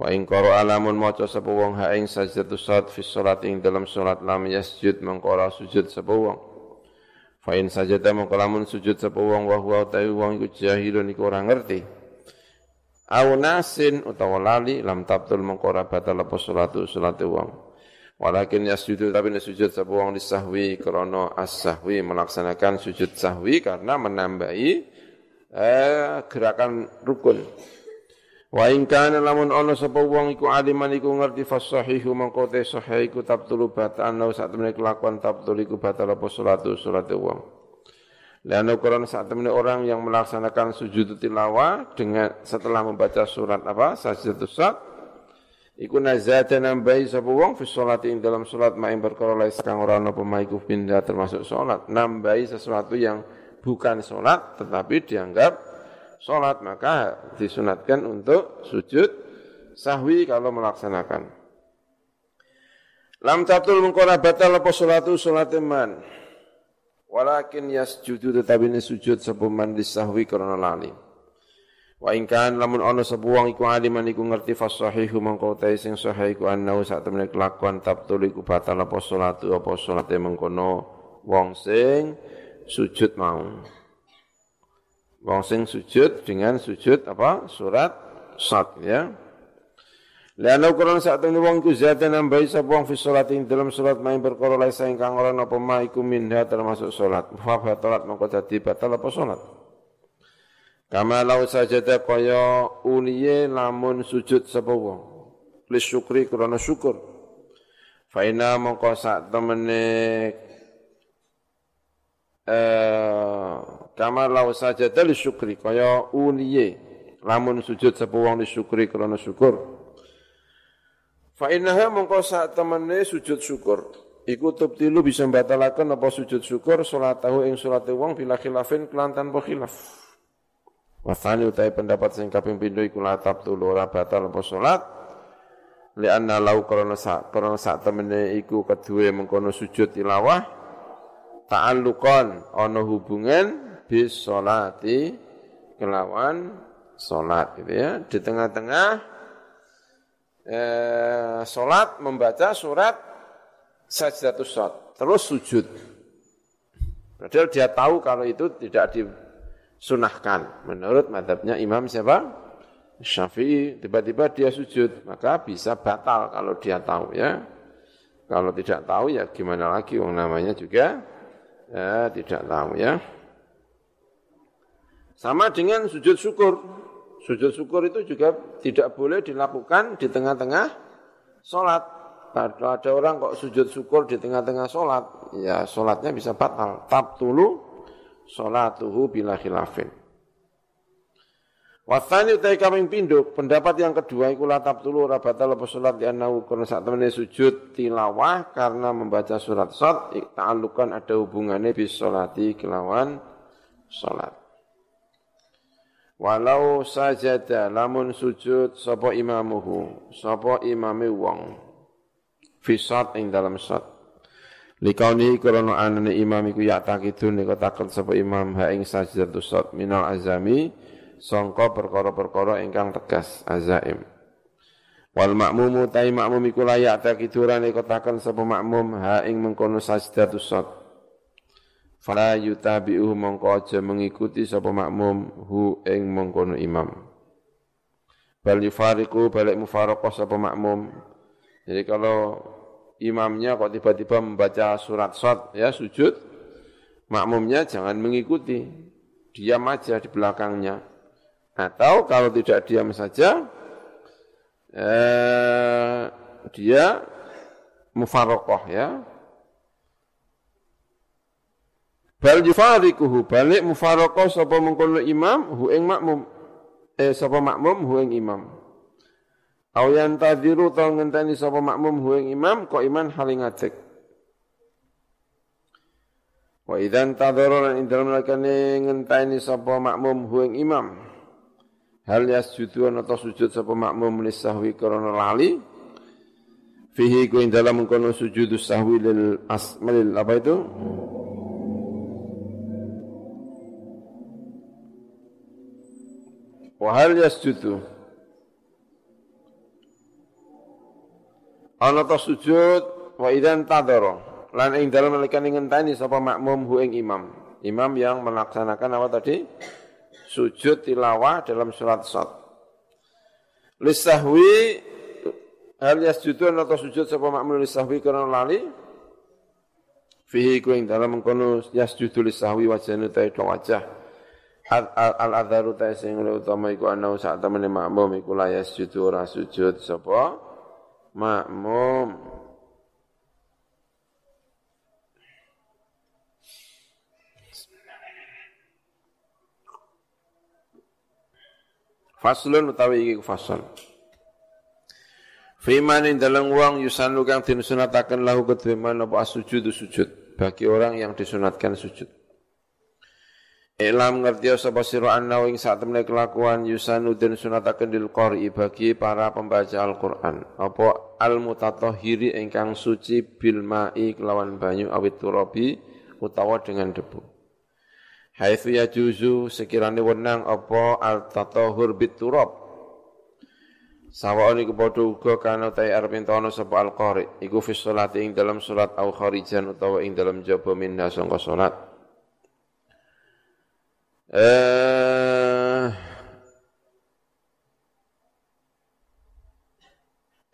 Wa in qara alamun maca sapa wong ha ing sajdatu sad fi salat ing dalam salat lam yasjud mengqara sujud sapa wong. Fa in sajada mengko lamun sujud sapa wong wa huwa ta wong iku jahilun iku ora ngerti. Au nasin utawa lali lam tabtul mengqara batal apa salatu salate wong. Walakin yasjudu tapi sujud sapa wong disahwi krana as-sahwi melaksanakan sujud sahwi karena menambahi eh, gerakan rukun. Wa in kana lamun ana sapa wong iku aliman iku ngerti fasahihu mangko te sahih iku tabtulu batal ana sak temene kelakuan tabtul iku batal apa salatu salate wong. Lalu Quran saat temene orang yang melaksanakan sujud tilawah dengan setelah membaca surat apa sajdatus sat iku nazata nambahi sapa wong fi sholati ing dalam salat ma ing perkara lain kang ora ana pemaiku pindah termasuk salat nambahi sesuatu yang bukan salat tetapi dianggap sholat maka disunatkan untuk sujud sahwi kalau melaksanakan. Lam tatul mengkona batal apa sholatu sholat iman. Walakin yasjudu tetapi ini sujud sepuman disahwi karena lali. Wa ingkan lamun ono sebuang iku aliman iku ngerti fasahihu mengkau tai sing sahih iku saat temene kelakuan tabtul iku batal apa sholatu apa sholate mengkono wong sing sujud mau. Wong sing sujud dengan sujud apa? Surat Sad ya. Lalu Quran saat ini wong ku zat nambahi sapa wong fi salat ing dalam salat main perkara lain ingkang ora napa ma iku minha termasuk salat. Fa batalat mongko dadi batal apa salat. Kama lau sajada kaya uliye lamun sujud sapa wong. Lis syukri krana syukur. Fa inna mongko sak temene eh kama lau sajada lis syukri kaya uliye lamun sujud sapa wong lis syukri krana syukur. Fa innaha mongko sak temene sujud syukur. Iku tubtilu bisa membatalkan apa sujud syukur salat tahu ing salat wong bila khilafin kelan tanpa khilaf. Wasani utai pendapat sing kaping pindho iku la tabtul ora batal apa salat. Lianna lau karena sak karena sak temene iku kedue mengkono sujud tilawah ta'alluqan ana hubungan bis salati kelawan salat gitu ya. Di tengah-tengah eh, salat membaca surat sajdatus shot terus sujud. Padahal dia tahu kalau itu tidak di sunahkan. Menurut madhabnya imam siapa? Syafi'i. Tiba-tiba dia sujud, maka bisa batal kalau dia tahu ya. Kalau tidak tahu ya gimana lagi, orang namanya juga ya, tidak tahu ya. Sama dengan sujud syukur. Sujud syukur itu juga tidak boleh dilakukan di tengah-tengah sholat. Ada, ada orang kok sujud syukur di tengah-tengah sholat, ya sholatnya bisa batal. Tab tulu salatuhu bila khilafin. Wasani utai kaming pinduk, pendapat yang kedua iku la tabtulu ora batal apa di annahu karena saat sujud tilawah karena membaca surat sad ta'allukan ada hubungannya bis salati kelawan salat. Walau sajada lamun sujud sapa imamuhu, sapa imame wong fi ing dalam sad. Likauni krono anane imam iku ya takidun nek takon sapa imam ha ing sajdatus sot minal azami sangka perkara-perkara ingkang tegas azaim. Wal makmumu tai makmum iku layak takiduran nek takon sapa makmum ha ing mengkono sajdatus sot. Fala yutabi'uhu mongko aja mengikuti sapa makmum hu ing mengkono imam. Bal yufariku balik mufaraqah sapa makmum. Jadi kalau imamnya kok tiba-tiba membaca surat sot ya sujud, makmumnya jangan mengikuti, diam aja di belakangnya. Atau kalau tidak diam saja, eh, dia mufarokoh ya. Bal yufarikuhu balik mufarokoh sapa mengkono imam hu ing makmum. Eh sapa makmum hu ing imam. Au tadiru ta ngenteni sapa makmum huing imam kok iman haling ngajek. Wa idzan tadhara lan indal lakane ngenteni sapa makmum huing imam. Hal yasjudu ta sujud sapa makmum li sahwi krana lali. Fihi ku ing dalam kono sujud sahwi lil asmalil apa itu? Wa hal yasjudu Ana ta sujud wa idzan tadara. Lan ing dalem nalika ngenteni sapa makmum hu ing imam. Imam yang melaksanakan apa tadi? Sujud tilawah dalam surat Sad. Lisahwi hal yasjudu ana ta sujud sapa makmum lisahwi karena lali? Fihi ku ing dalem mengkono yasjudu lisahwi wajhane ta wajah. Al-adharu ta sing utama iku ana sak temene makmum iku la yasjudu ora sujud sapa makmum Faslun utawi iki fasal. Fiman ing dalam wong yusanu kang disunataken lahu kedue man apa sujud sujud bagi orang yang disunatkan sujud. Ilam ngerti sapa sira anna ing sak temne kelakuan yusanu den sunataken dil qari bagi para pembaca Al-Qur'an. Apa al mutatahhiri ingkang suci bil ma'i kelawan banyu awit turabi utawa dengan debu. Haitsu yajuzu sekirane wenang apa al tatahhur bit turab. Sawaon iku padha uga kana ta arep entono sapa al-qari iku fi ing dalam salat au kharijan utawa ing dalam jaba minna sangka salat. Eh,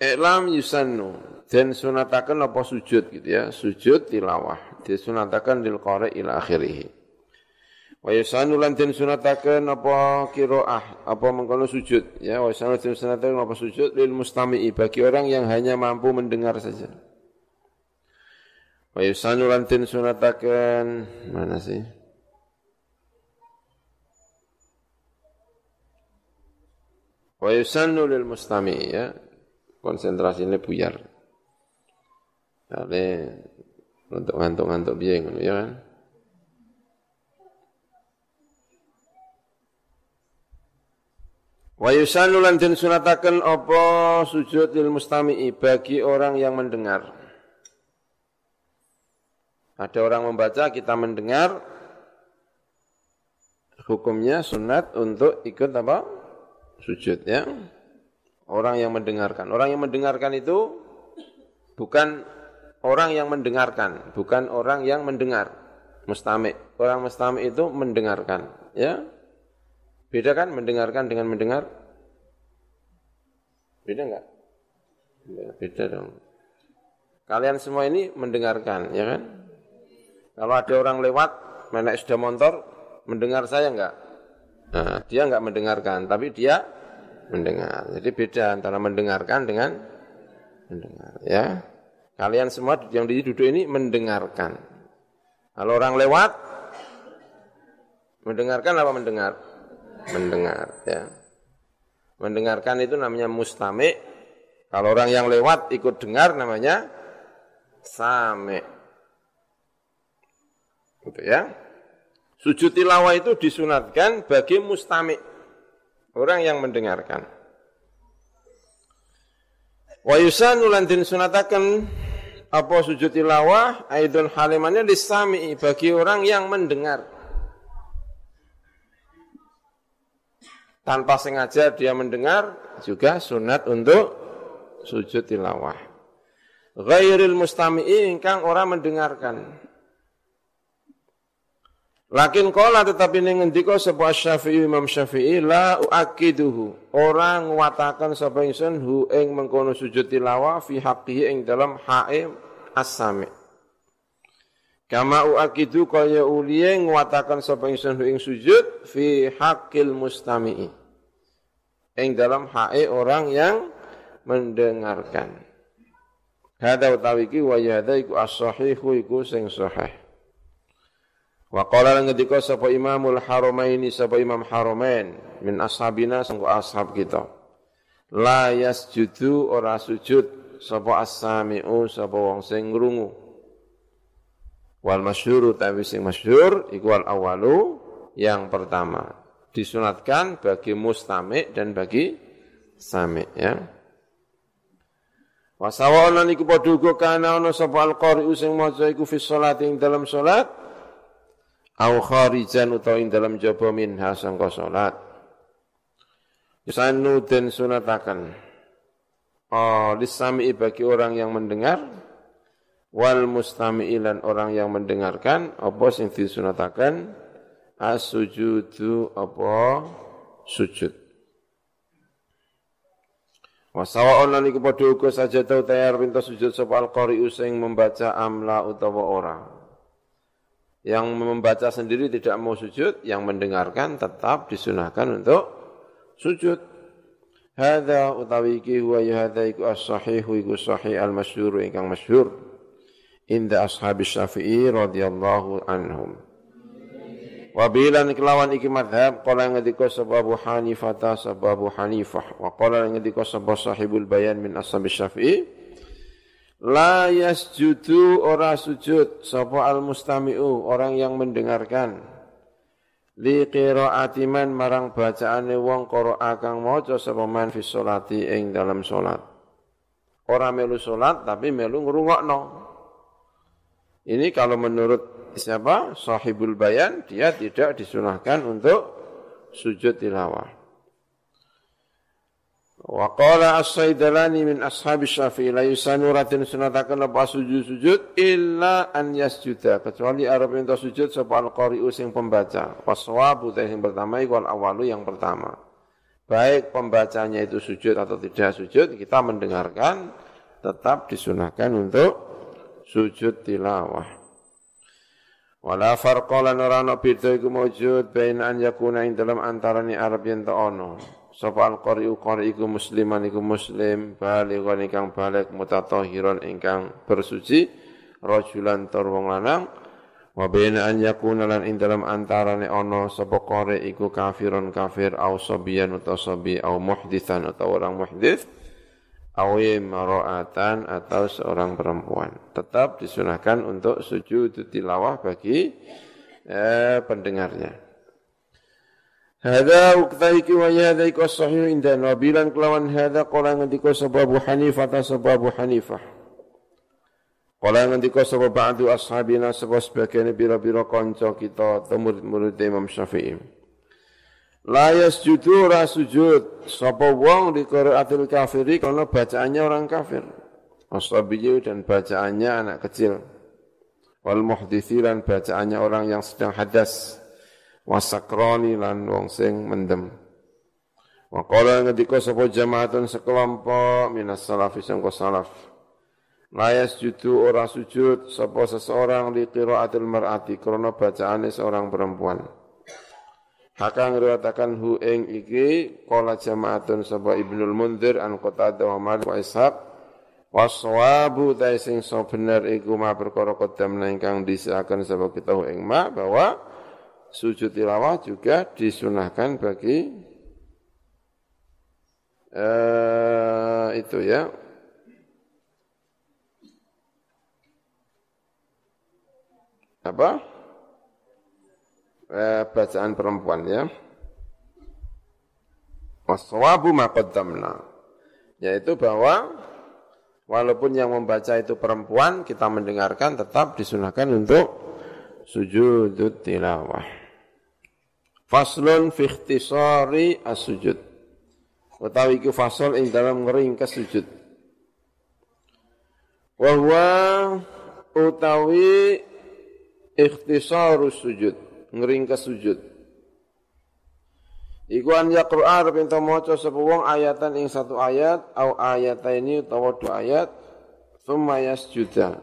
Iklam yusannu. Dan sunatakan apa sujud gitu ya. Sujud tilawah. Disunatakan lil qari ila akhirih. Wa yusanu lan den sunataken apa qiraah, apa mengkono sujud ya, wa yusanu den sunataken apa sujud lil mustami'i bagi orang yang hanya mampu mendengar saja. Wa yusanu lan den mana sih? Wa yusannu lil mustami ya. Konsentrasinya buyar. Kali untuk ngantuk-ngantuk biaya ngono ya kan. Wa yusannu lan den apa sujud lil mustami'i bagi orang yang mendengar. Ada orang membaca, kita mendengar, hukumnya sunat untuk ikut apa? Sujud ya. Orang yang mendengarkan. Orang yang mendengarkan itu bukan orang yang mendengarkan, bukan orang yang mendengar. Mustami. Orang mustami itu mendengarkan, ya. Beda kan mendengarkan dengan mendengar? Beda enggak? Ya, beda dong. Kalian semua ini mendengarkan, ya kan? Kalau ada orang lewat, menaik sudah motor, mendengar saya enggak? Nah, dia enggak mendengarkan, tapi dia mendengar. Jadi beda antara mendengarkan dengan mendengar. Ya, kalian semua yang di duduk ini mendengarkan. Kalau orang lewat, mendengarkan apa mendengar? Mendengar. Ya, mendengarkan itu namanya mustami. Kalau orang yang lewat ikut dengar namanya same. Gitu ya. Sujud tilawah itu disunatkan bagi mustami' orang yang mendengarkan. Wa yusanu lan sunatakan apa sujud tilawah aidun halimannya disami bagi orang yang mendengar. Tanpa sengaja dia mendengar juga sunat untuk sujud tilawah. Ghairil mustami'i ingkang orang mendengarkan. Lakin kola tetapi ini ngendika sebuah Syafi'i Imam Syafi'i la uakiduhu. Orang watakan sapa ingsun hu ing mengkono sujud tilawah fi haqqihi ing dalam hae as-sami. Kama uakidu kaya uliye ngwatakan sapa ingsun hu ing sujud fi haqqil mustami'i. Ing dalam hae orang yang mendengarkan. Hada utawi iki wa yada iku as-sahihu iku sing sahih. Wa qala ngendika sapa Imamul Haramaini sapa Imam Haramain min ashabina sangko ashab kita. La yasjudu ora sujud sapa as-sami'u sapa wong sing ngrungu. Wal masyhuru tapi sing masyhur iku al awalu yang pertama. Disunatkan bagi mustami' dan bagi sami' ya. Wa sawana niku padha uga kana ana sapa al-qari'u sing maca iku fi sholati ing dalam salat au kharijan utawa ing dalam jaba minha sangka salat. Yusanu den sunatakan. Oh lisami bagi orang yang mendengar wal mustami'ilan orang yang mendengarkan apa sing disunatakan? As-sujudu apa? Sujud. Wasawa'un lan iku padha uga saja tau tayar pinta sujud sapa al-qari'u sing membaca amla utawa ora yang membaca sendiri tidak mau sujud, yang mendengarkan tetap disunahkan untuk sujud. Hadza utawi iki huwa ya hadza iku as-sahihu iku sahih al-masyhur ingkang masyhur inda ashabi Syafi'i radhiyallahu anhum. Wa bilan kelawan iki madhab qala ngendika sebab Abu Hanifah sebab Abu Hanifah wa qala ngendika sebab sahibul bayan min ashabi Syafi'i La yasjudu ora sujud sapa al mustami'u orang yang mendengarkan li qiraati man marang bacaane wong qira'a kang maca sapa man fi sholati ing dalam salat. Ora melu salat tapi melu ngrungokno. Ini kalau menurut siapa? Sahibul Bayan dia tidak disunahkan untuk sujud tilawah. Wa qala as-Saidalani min ashabi Syafi'i la yusanu ratin sunatakan apa sujud-sujud illa an yasjuda kecuali arab minta sujud sapa al-qari'u sing pembaca. Waswabu yang pertama iku awalu yang pertama. Baik pembacanya itu sujud atau tidak sujud, kita mendengarkan tetap disunahkan untuk sujud tilawah. Wala farqa lan ora ana iku bain an yakuna ing dalam antarane Arab yen ana. Sapa al qari'u qari iku musliman iku muslim balighan ingkang balik mutatahiran ingkang bersuci rajulan tur wong lanang wa bain an yakuna lan ing dalam antarane ana sapa iku kafirun kafir au sabiyan utawa sabi au muhditsan utawa orang muhdits awi maro'atan atau seorang perempuan. Tetap disunahkan untuk sujud tilawah bagi eh, pendengarnya. Hada uktaiki wa yada iku sahih inda nabilan kelawan hada qala ngendika sapa Hanifah ta sapa Hanifah. Qala ngendika sapa ba'du ashabina sapa sebagian bira-bira kanca kita murid-murid Imam Syafi'i. La yasjudu ora sujud sapa wong di qiraatil kafiri karena bacaannya orang kafir. Asabiyu dan bacaannya anak kecil. Wal muhditsi bacaannya orang yang sedang hadas. Wasakroni lan wong sing mendem. Wa qala ngendika sapa jamaatun sekelompok minas salafi sangko salaf. La yasjudu ora sujud sapa seseorang di qiraatil mar'ati karena bacaannya seorang perempuan. Haka ngriwatakan hu ing iki qala jama'atun sapa Ibnul Munzir an Qatadah wa Malik wa Ishaq waswabu ta sing so bener iku ma perkara kodam ingkang disiakan sapa kita ing ma bahwa sujud tilawah juga disunahkan bagi uh, itu ya apa eh, bacaan perempuan ya. Waswabu maqaddamna. Yaitu bahwa walaupun yang membaca itu perempuan, kita mendengarkan tetap disunahkan untuk sujud tilawah. Faslun fi ikhtisari as-sujud. Utawi iku fasal ing dalam ngeringkes sujud. Wa utawi ikhtisarus sujud ngeringkes sujud. Iku an yaqra'a arep ento maca sapa wong ayatan ing satu ayat au ayataini utawa dua ayat thumma yasjuda.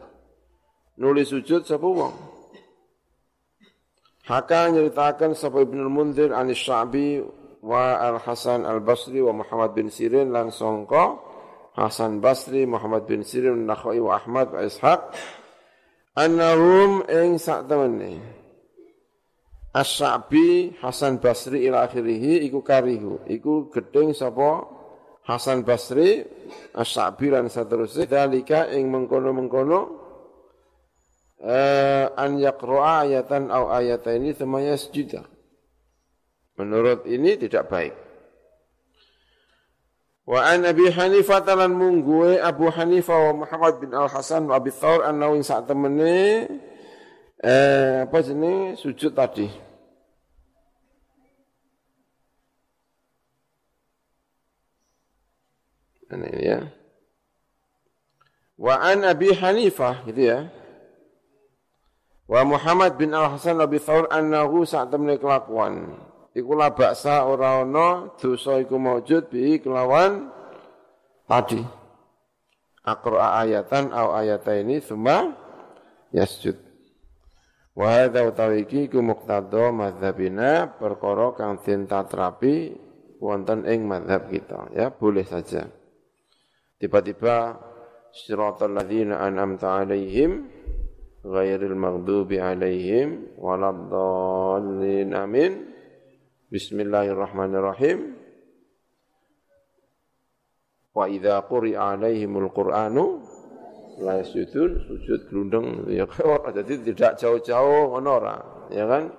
Nulis sujud sapa wong. Haka nyeritakan sapa Ibnu Munzir an Sya'bi wa Al Hasan Al Basri wa Muhammad bin Sirin lan sangka Hasan Basri, Muhammad bin Sirin, Nakhai wa Ahmad wa Ishaq annahum ing sak temene As-Sa'bi Hasan Basri ila akhirih iku karihu. Iku gedeng sapa Hasan Basri As-Sa'bi lan saterusé. Dalika ing mengkono-mengkono eh, an yaqra'a ayatan au ayataini thumma yasjuda menurut ini tidak baik Wa an Abi Hanifah talan mungguwe Abu Hanifah wa Muhammad bin Al Hasan wa Abi Thawr annahu sak temene eh apa jenis sujud tadi Ini ya. Wa an Abi Hanifah gitu ya. Wa Muhammad bin Al Hasan Abi Thawr annahu saat temne kelakuan. Iku la baksa ora ana dosa iku maujud bi kelawan tadi. Aqra ayatan au ayataini summa yasjud. Wa hadza utawi iki ku muqtada madzhabina perkara kang den tatrapi wonten ing mazhab kita ya boleh saja. Tiba-tiba siratal ladzina an'amta alaihim ghairil maghdubi alaihim waladdallin. Amin. Bismillahirrahmanirrahim. Wa idza quri'a alaihimul qur'anu la yasjudun. Sujud gelundeng ya jadi tidak jauh-jauh ngono ora? Ya kan?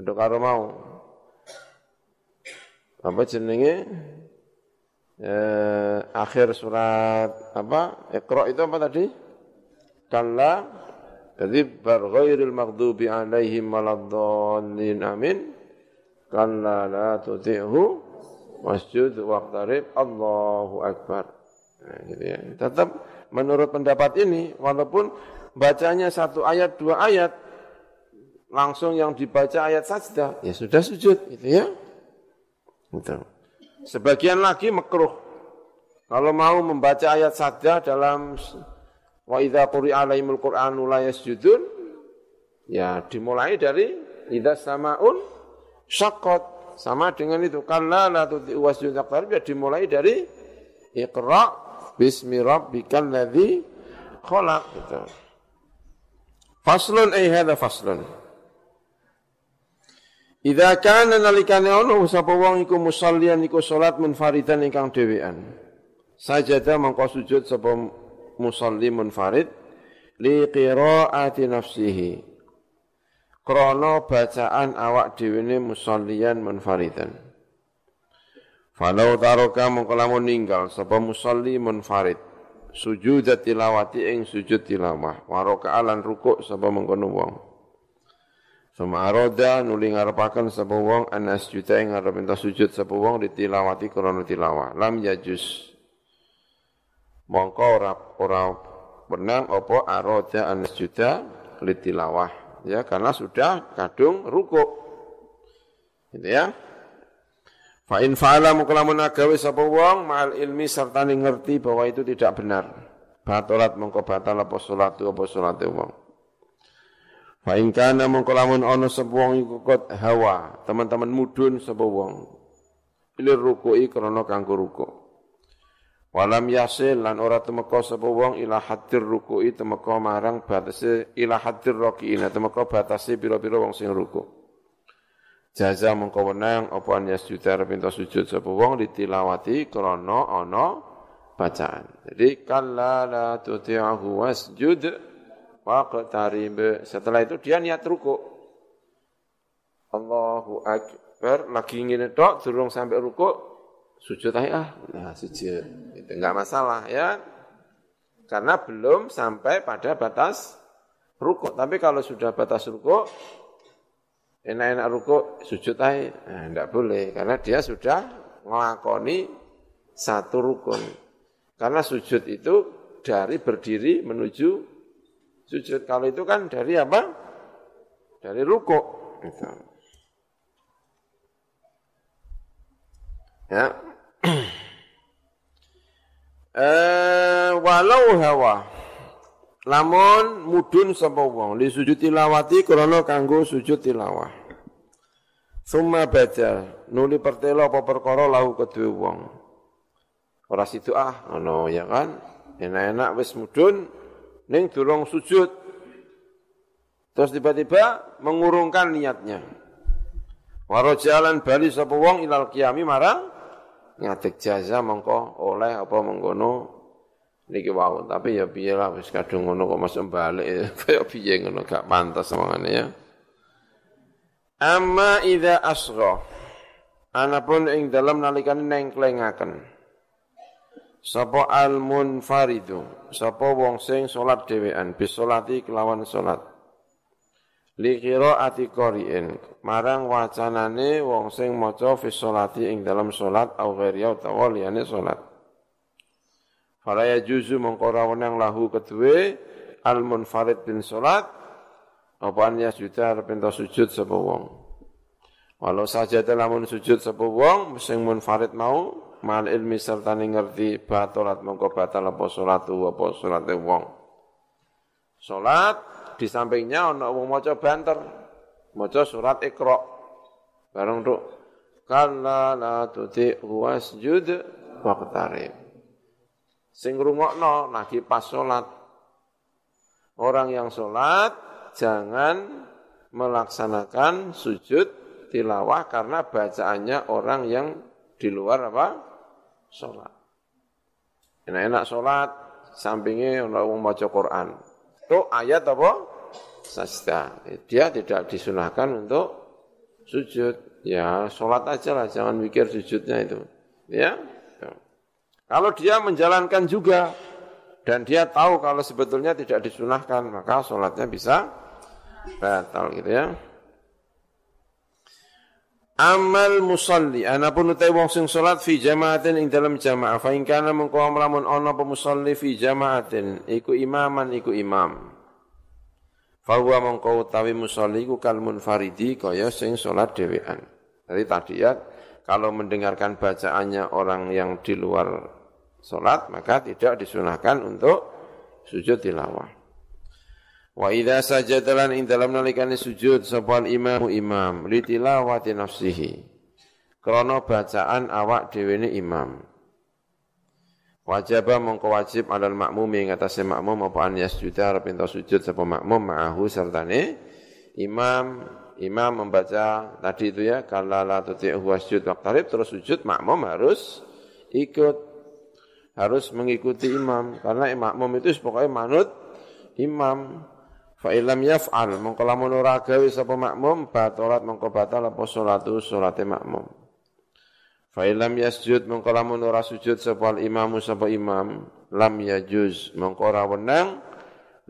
Untuk karo mau. Apa jenenge? Eh, akhir surat apa? Iqra itu apa tadi? Kalla jadi bar ghairil maghdubi alaihim waladdallin. Amin. Kalla la tuti'hu wasjud waqtarib. Allahu akbar. Nah, gitu ya. Tetap menurut pendapat ini walaupun bacanya satu ayat dua ayat langsung yang dibaca ayat sajdah ya sudah sujud gitu ya. Gitu. Sebagian lagi makruh. Kalau mau membaca ayat sajdah dalam wa idza quri'a alaihimul qur'anu la yasjudun Ya dimulai dari idza samaun syaqqat sama dengan itu kalla la tuti wasjud ya dimulai dari iqra bismi rabbikal ladzi khalaq gitu. Faslun ay hadza faslun. Idza kana nalikane ono sapa wong iku musallian iku salat munfaridan ingkang dhewean. Sajada mangko sujud sapa musalli munfarid li qiraati nafsihi. Krana bacaan awak dhewe ne musallian munfaridan. Falau taraka mongko lamun ninggal sapa musalli munfarid sujud tilawati ing sujud tilawah. Waroka alan rukuk sapa mengkono wong? Sama aroda nuli ngarepaken sapa wong anas juta ing ngarep sujud sapa wong ditilawati krana tilawah. Lam yajus mongko ora ora benang opo aroja anas juta litilawah ya karena sudah kadung ruku gitu ya. Fa in fa'ala mukalamun agawe sapa wong ma'al ilmi serta ngerti bahwa itu tidak benar. Batalat mongko batal apa salatu apa salate wong. Fa in kana mongko lamun ana sapa wong iku hawa. Teman-teman mudun sapa wong. Ilir ruku'i krana kanggo ruku' Walam yasil lan ora temeka sapa wong ila hadir ruku'i temeka marang batase ila hadir raki'ina temeka batase pira-pira wong sing ruku. Jaza mengko wenang apa an yasjuda pinta sujud sapa wong ditilawati krana ana bacaan. Jadi kalla la tuti'ahu wasjud waqtarib. Setelah itu dia niat ruku. Allahu akbar lagi ngene tok durung sampai ruku sujud aja ah, nah sujud. Itu enggak masalah ya. Karena belum sampai pada batas rukuk. Tapi kalau sudah batas rukuk, enak-enak rukuk, sujud aja. Nah, enggak boleh. Karena dia sudah ngelakoni satu rukun. Karena sujud itu dari berdiri menuju sujud. Kalau itu kan dari apa? Dari rukuk. Gitu. Ya, eh walau hawa lamun mudun sapa wong li sujud tilawati krana kanggo sujud tilawah Summa baca nuli pertelo apa perkara lahu kedue wong. Ora situ ah ngono ya kan. Enak-enak wis mudun ning durung sujud. Terus tiba-tiba mengurungkan niatnya. Warajalan bali sapa wong ilal kiami marang ngadeg jaza mongko oleh apa mengkono niki wau tapi ya piye lah wis kadung ngono kok masuk balik. Kaya piye ngono gak pantas omongane ya. Amma idza asgha anapun ing dalam nalikane nengklengaken. Sapa al munfaridu sapa wong sing salat dhewean bis salati kelawan salat li qiraati qari'in. Marang wacanane wong sing maca fi sholati ing dalam salat au ghairi utawa liyane salat fala yajuzu mongko ora wenang lahu kedue al munfarid bin salat apa an yasjuda arep sujud sapa wong. Walau saja lamun sujud sapa wong sing munfarid mau mal ilmi serta ngerti batalat mongko batal apa salatu apa salate wong. Salat di sampingnya ana wong maca banter, maca surat Iqra. Bareng tuk kalla la tuti wasjud waqtarib. Sing ngrungokno lagi pas salat. Orang yang salat jangan melaksanakan sujud tilawah karena bacaannya orang yang di luar apa? Salat. Enak-enak salat, sampingnya orang maca Quran. Itu ayat apa? Sasta. Dia tidak disunahkan untuk sujud. Ya, sholat aja lah, jangan mikir sujudnya itu. Ya. Kalau dia menjalankan juga dan dia tahu kalau sebetulnya tidak disunahkan, maka sholatnya bisa batal gitu ya. Amal musalli. Anapun utai wong sing salat fi jamaatin ing dalam jamaah. Fa in kana mengko lamun ana apa musalli fi jamaatin. Iku imaman iku imam. Fa huwa mengko utawi musalli iku kal munfaridi kaya sing salat dhewean. Jadi tadi ya kalau mendengarkan bacaannya orang yang di luar salat maka tidak disunahkan untuk sujud tilawah Wa idza sajadalan ing dalam nalikane sujud sapa imam imam li tilawati nafsihi. Krana bacaan awak dhewe imam. Wajib mongko wajib alal makmumi ing atase makmum apa an yasjuda arep sujud sapa makmum ma'ahu sertane imam imam membaca tadi itu ya kalala tuti'hu wasjud waqtarib terus sujud makmum harus ikut harus mengikuti imam karena makmum itu pokoknya manut imam fa ilam yaf'al mongko lamun ora gawe makmum batalat mongko batal apa salatu salate makmum Fa ilam yasjud mongko lamun ora sujud imamu sapa imam lam yajuz mongko ora wenang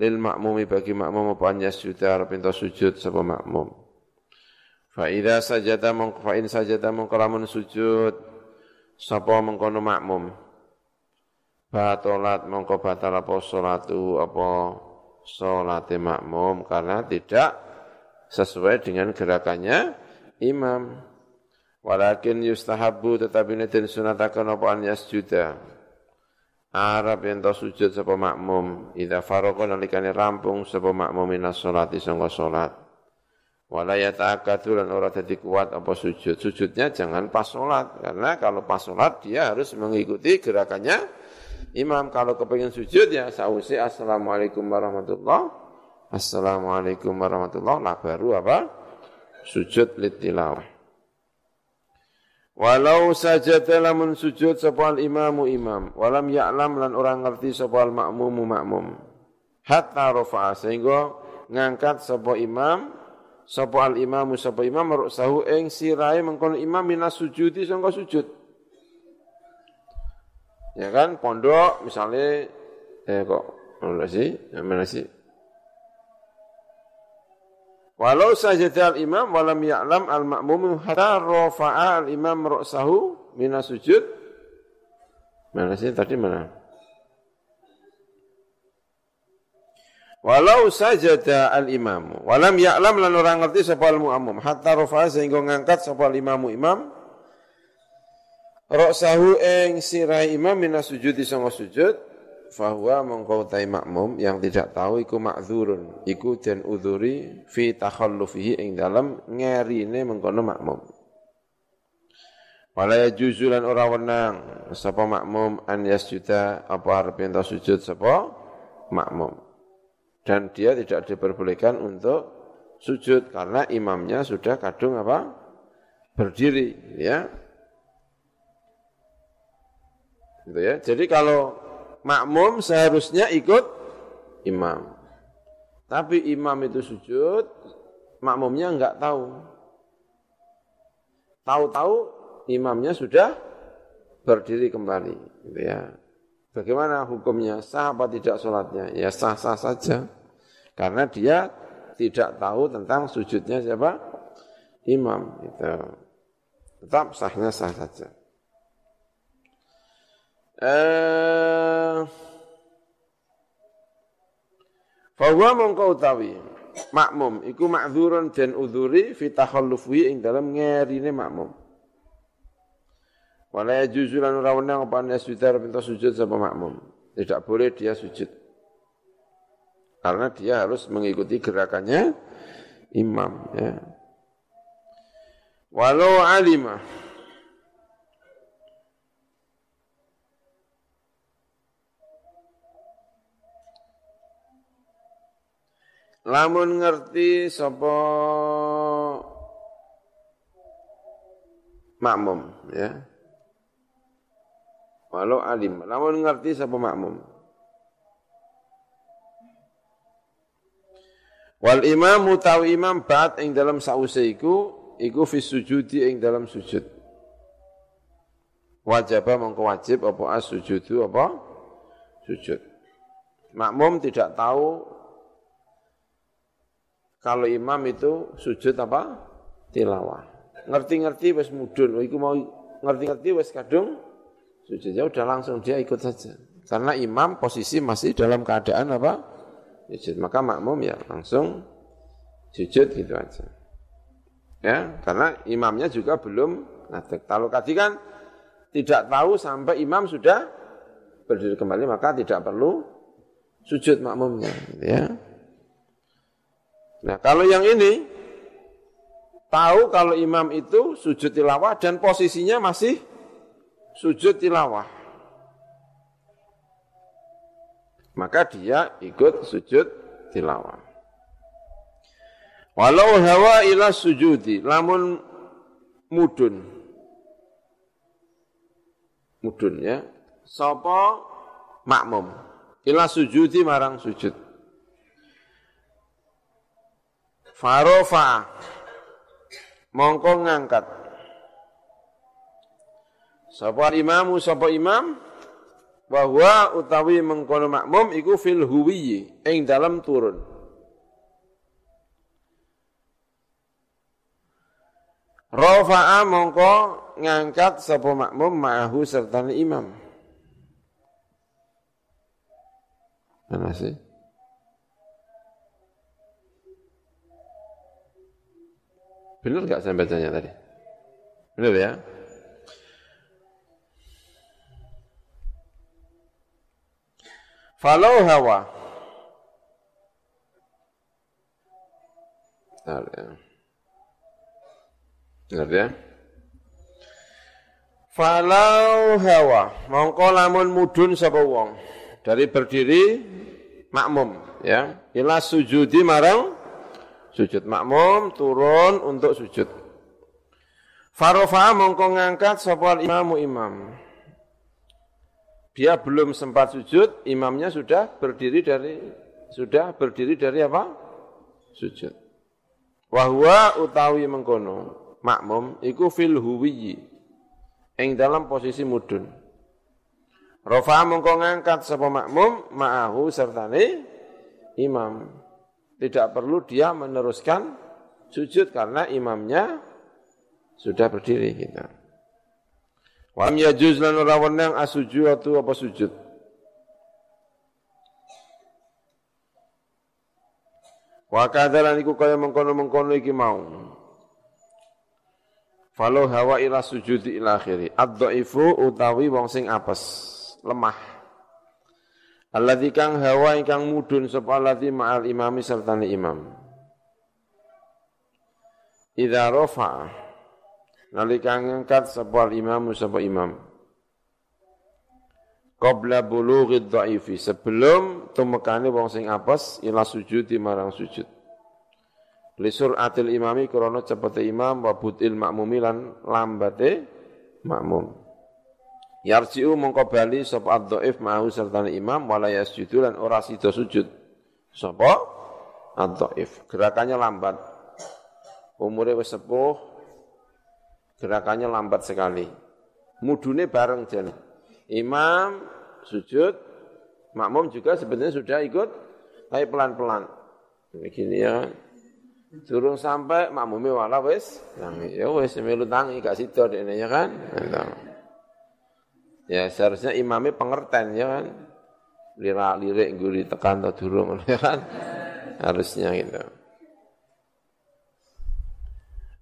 lil makmumi bagi makmum apa yasjud arep ento sujud sapa makmum. Fa idza sajada mongko fa in sajada mongko lamun sujud sapa mengkono makmum. Batolat mongko batal apa salatu apa salate makmum karena tidak sesuai dengan gerakannya imam. Walakin yustahabu tetapi ini dan sunatakan apa an yasjuda. Arab yang tahu sujud sapa makmum. Ida faroko nalikani rampung sapa makmum minas sholati sangka sholat. Wala yata'akadu dan orang jadi kuat apa sujud. Sujudnya jangan pas sholat. Karena kalau pas sholat dia harus mengikuti gerakannya imam. Kalau kepengen sujud ya sausi assalamualaikum warahmatullah. Assalamualaikum warahmatullah. Nah baru apa? Sujud litilawah. Walau saja lamun sujud sapa imamu imam, walam ya'lam lan orang ngerti sapa makmumu makmum. Hatta rafa'a sehingga ngangkat sapa imam al imamu sapa imam sahu ing sirahe mengkon imam minas sujudi sangka sujud. Ya kan pondok misalnya eh kok mana sih? Mana sih? Walau sajada al-imam walam ya'lam al-ma'mum hatta rafa'a al-imam ra'sahu mina sujud. Mana sih tadi mana? Walau sajada al-imam walam ya'lam lan orang ngerti sapa al-mu'ammum hatta rafa'a sehingga ngangkat sapa al-imamu imam ra'sahu ing sirai imam mina sujudi sanga sujud fahuwa mongkau tai makmum yang tidak tahu iku makzurun iku den udhuri fi takhallufihi ing dalam ngerine mengkono makmum. Wala yajuzu ora wenang sapa makmum an yasjuda apa arep ento sujud sapa makmum. Dan dia tidak diperbolehkan untuk sujud karena imamnya sudah kadung apa? Berdiri ya gitu ya jadi kalau makmum seharusnya ikut imam. Tapi imam itu sujud, makmumnya enggak tahu. Tahu-tahu imamnya sudah berdiri kembali. Gitu ya. Bagaimana hukumnya? Sah apa tidak sholatnya? Ya sah-sah saja. Karena dia tidak tahu tentang sujudnya siapa? Imam. Itu. Tetap sahnya sah saja. Eh Fahuwa mongko utawi makmum iku makdzurun dan udhuri fi takhallufi ing dalam ngerine makmum. Wala yajuzu lan ora wenang apa yasjudar pinta sujud sama makmum. Tidak boleh dia sujud. Karena dia harus mengikuti gerakannya imam ya. Walau alimah Lamun ngerti sapa makmum ya. Walau alim, lamun ngerti sapa makmum. Wal imam utawi imam bat ing dalam sause iku iku fi sujudi ing dalam sujud. Wajib mongko wajib apa as sujudu apa sujud. Makmum tidak tahu kalau imam itu sujud apa? Tilawah. Ngerti-ngerti wis mudun, iku mau ngerti-ngerti wis kadung sujud ya udah langsung dia ikut saja. Karena imam posisi masih dalam keadaan apa? Sujud. Maka makmum ya langsung sujud gitu aja. Ya, karena imamnya juga belum ngadek. Kalau tadi kan tidak tahu sampai imam sudah berdiri kembali maka tidak perlu sujud makmumnya, ya. Nah, kalau yang ini tahu kalau imam itu sujud tilawah dan posisinya masih sujud tilawah. Maka dia ikut sujud tilawah. Walau hawa ila sujudi, lamun mudun. Mudun ya. Sapa makmum. Ila sujudi marang sujud. Farofa mongko ngangkat. Sapa imamu sapa imam bahwa utawi mengkono makmum iku fil huwiyi ing dalam turun. Rafa'a mongko ngangkat sapa makmum ma'ahu serta imam. Mana sih? Benar nggak saya bacanya tadi? Benar ya? Falau hawa. Benar ya. Benar ya? Falau hawa. Mongko lamun mudun sapa wong. Dari berdiri makmum ya. Ila sujudi marang sujud makmum turun untuk sujud. Farofa mongko ngangkat sapa imamu imam. Dia belum sempat sujud, imamnya sudah berdiri dari sudah berdiri dari apa? Sujud. Wahwa utawi mengkono makmum iku fil huwiyi ing dalam posisi mudun. Rafa mongko ngangkat sapa makmum ma'ahu sertane imam. Tidak perlu dia meneruskan sujud karena imamnya sudah berdiri gitu. Wa yajuz lan ora wenang asujud apa sujud. Wa kadzalan iku kaya mengkono-mengkono iki mau. Falau hawa ila sujudi ila akhiri. Ad-dhaifu utawi wong sing apes, lemah. Alladzi kang hawa ingkang mudun sapa alladzi ma'al imami sertane imam. Idza rafa nalika ngangkat sapa imam sapa imam. Qabla bulughi dhaifi sebelum tumekane wong sing apes ila sujudi marang sujud. Lisur atil imami krana cepete imam wa butil makmumi lan lambate makmum. Yarji'u mongko bali sapa ad-dhaif serta imam wala yasjudu lan ora sida sujud. Sapa? Ad-dhaif. Gerakannya lambat. Umure wis sepuh. Gerakannya lambat sekali. Mudune bareng jan. Imam sujud, makmum juga sebenarnya sudah ikut tapi pelan-pelan. Begini ya. Turun sampai makmumnya wala wis. Ya wis melu tangi gak sida dekne ya kan. Nah, Ya seharusnya imamnya pengertian ya kan. Lirak-lirik guri tekan atau durung ya kan. Harusnya gitu.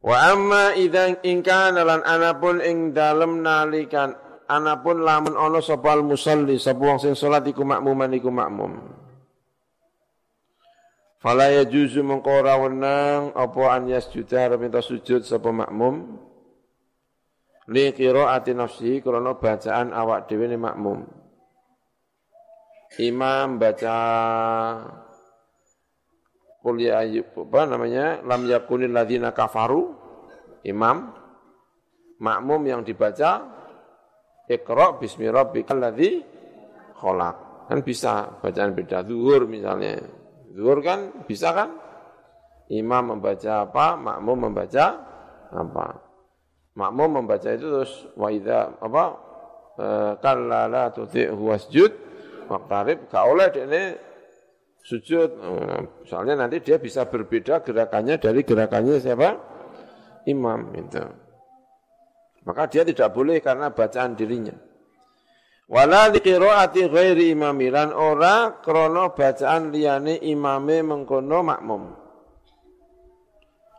Wa amma idza in kana lan anapun ing dalem nalikan anapun lamun ana sapa musalli sapa wong sing salat iku makmuman iku makmum. Fala yajuzu mengko wenang apa an yasjuda minta sujud sapa makmum li qiraati nafsi krana bacaan awak dhewe ne makmum imam baca Qul ya apa namanya lam yakunil ladzina kafaru imam makmum yang dibaca Iqra bismi rabbikal ladzi khalaq. Kan bisa bacaan beda zuhur misalnya. Zuhur kan bisa kan? Imam membaca apa, makmum membaca apa makmum membaca itu terus wa idza apa kalla la tuti'hu wasjud waqtarib gak oleh ini sujud. Eh, soalnya nanti dia bisa berbeda gerakannya dari gerakannya siapa? Imam itu maka dia tidak boleh karena bacaan dirinya. Wala liqiraati ghairi imamilan ora krana bacaan liyane imame mengkono makmum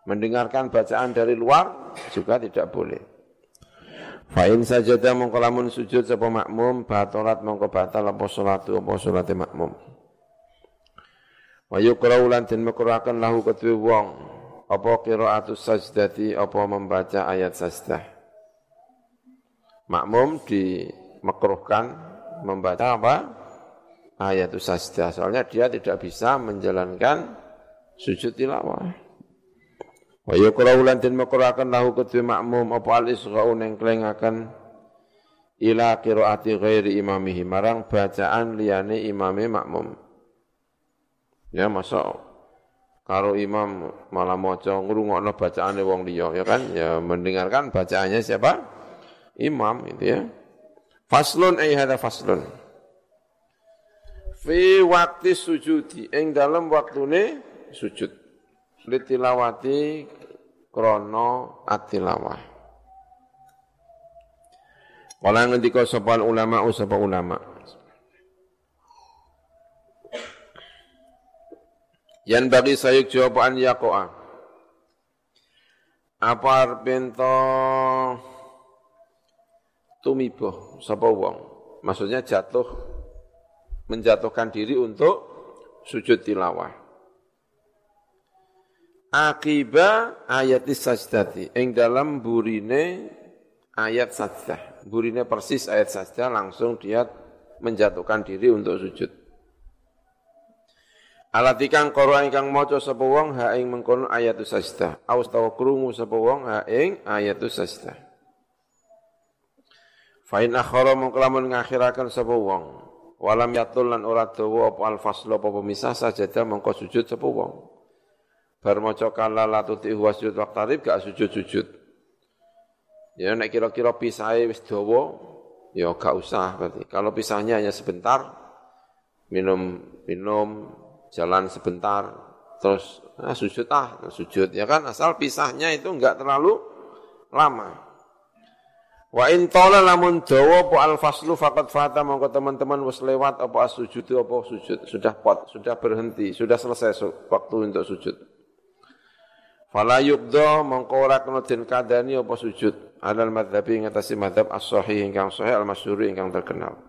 mendengarkan bacaan dari luar juga tidak boleh. Fa'in sajadah mongko sujud sapa makmum batalat mongko batal apa salatu apa salate makmum. Wa yukrau lan den makruhaken lahu kedue wong apa qiraatus sajdati apa membaca ayat sajdah. Makmum dimakruhkan membaca apa? Ayat sajdah. Soalnya dia tidak bisa menjalankan sujud tilawah. Wa yukrau lan den makruhaken lahu kedue makmum apa al-isgha'u neng ila qiraati ghairi imamihi marang bacaan liyane imame makmum. Ya masa kalau imam malah maca ngrungokno bacaane wong liya ya kan ya mendengarkan bacaannya siapa? Imam itu ya. Faslun ay hadza faslun. Fi waktu sujudi ing dalam waktune sujud. Litilawati krono atilawah. Kala ngendika sapa ulama sapa ulama. Yan bagi sayuk jawaban yakoa. Apa arpento tumibo sapa wong. Maksudnya jatuh menjatuhkan diri untuk sujud tilawah. Akiba ayat sajdati ing dalam burine ayat sajdah. Burine persis ayat sajdah langsung dia menjatuhkan diri untuk sujud. Alatikan karo ingkang maca sapa wong ha ing mengkono ayatu sajdah. Aus tawa krungu sapa wong ha ing ayatu sajdah. Fa in akhara mung kelamun ngakhiraken sapa wong. Walam yatul lan ora dawa apa al faslu apa pemisah sajadah mongko sujud sapa wong. Bar maca kala latuti wasjud waqtarib gak sujud-sujud. Ya nek kira-kira pisahe wis dawa ya gak usah berarti. Kalau pisahnya hanya sebentar minum minum jalan sebentar, terus ah, sujud ah, sujud ya kan, asal pisahnya itu enggak terlalu lama. Wa in tola lamun dawa po al faslu faqad fata mongko teman-teman wis lewat apa sujud apa sujud sudah pot sudah berhenti sudah selesai waktu untuk sujud. Fala yubda mongko ora kena den kadani apa sujud alal madzhabi ngatasi madzhab as-sahih ingkang sahih al-masyhur ingkang terkenal.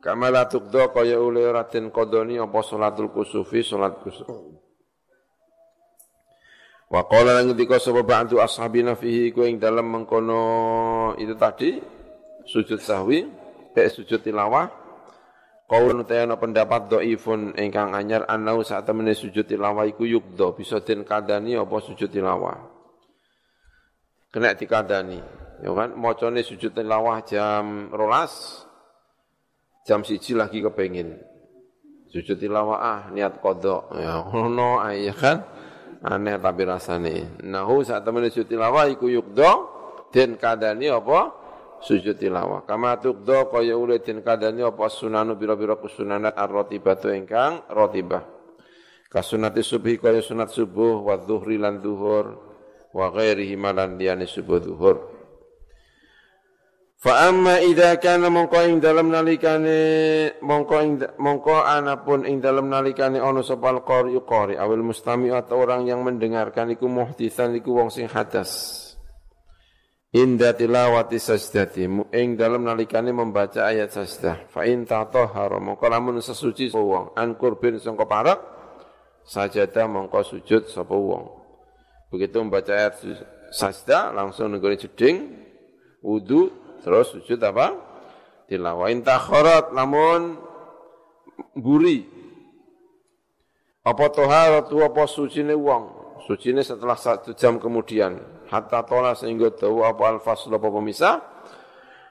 Kama la tuqda kaya ule ratin kodoni apa salatul kusufi salat kusuf. Wa qala lan ngendika sapa ba'du ashabina fihi ku ing dalam mengkono itu tadi sujud sahwi eh sujud tilawah Qaulun tayana pendapat dhaifun ingkang anyar anau saat temene sujud tilawah iku yukdo bisa den kadani apa sujud tilawah. Kena dikadani. Ya kan? Macane sujud tilawah jam rolas jam siji lagi kepengin. Sujud tilawah ah niat kodok ya ono ayah kan? Aneh tapi rasane. Nahu saat temen sujud tilawah iku yukdo den kadani apa sujud tilawah. Kama tukdo kaya ule den apa sunanu bira-bira kusunanat ar-rotibatu ingkang rotibah kasunati subhi kaya sunat subuh wa dhuhri lan dhuhur wa ghairihi malan liyani subuh dhuhur Fa amma idza kana mongko ing dalem nalikane mongko ing mongko anapun ing dalem nalikane ana sapa qari qari awil mustami atau orang yang mendengarkan iku muhdisan iku wong sing hadas. Inda tilawati sajdati ing dalem nalikane membaca ayat sajdah fa in tatahhara mongko lamun sesuci wong an kurbin sangka parak sajadah mongko sujud sapa wong. Begitu membaca ayat sajdah langsung nenggone jeding wudu Terus sujud apa? Tilawah. Namun guri. Apa toharatu apa sucine wong. Sucine setelah satu jam kemudian. Hatta tola sehingga tahu apa al-fasl apa pemisah.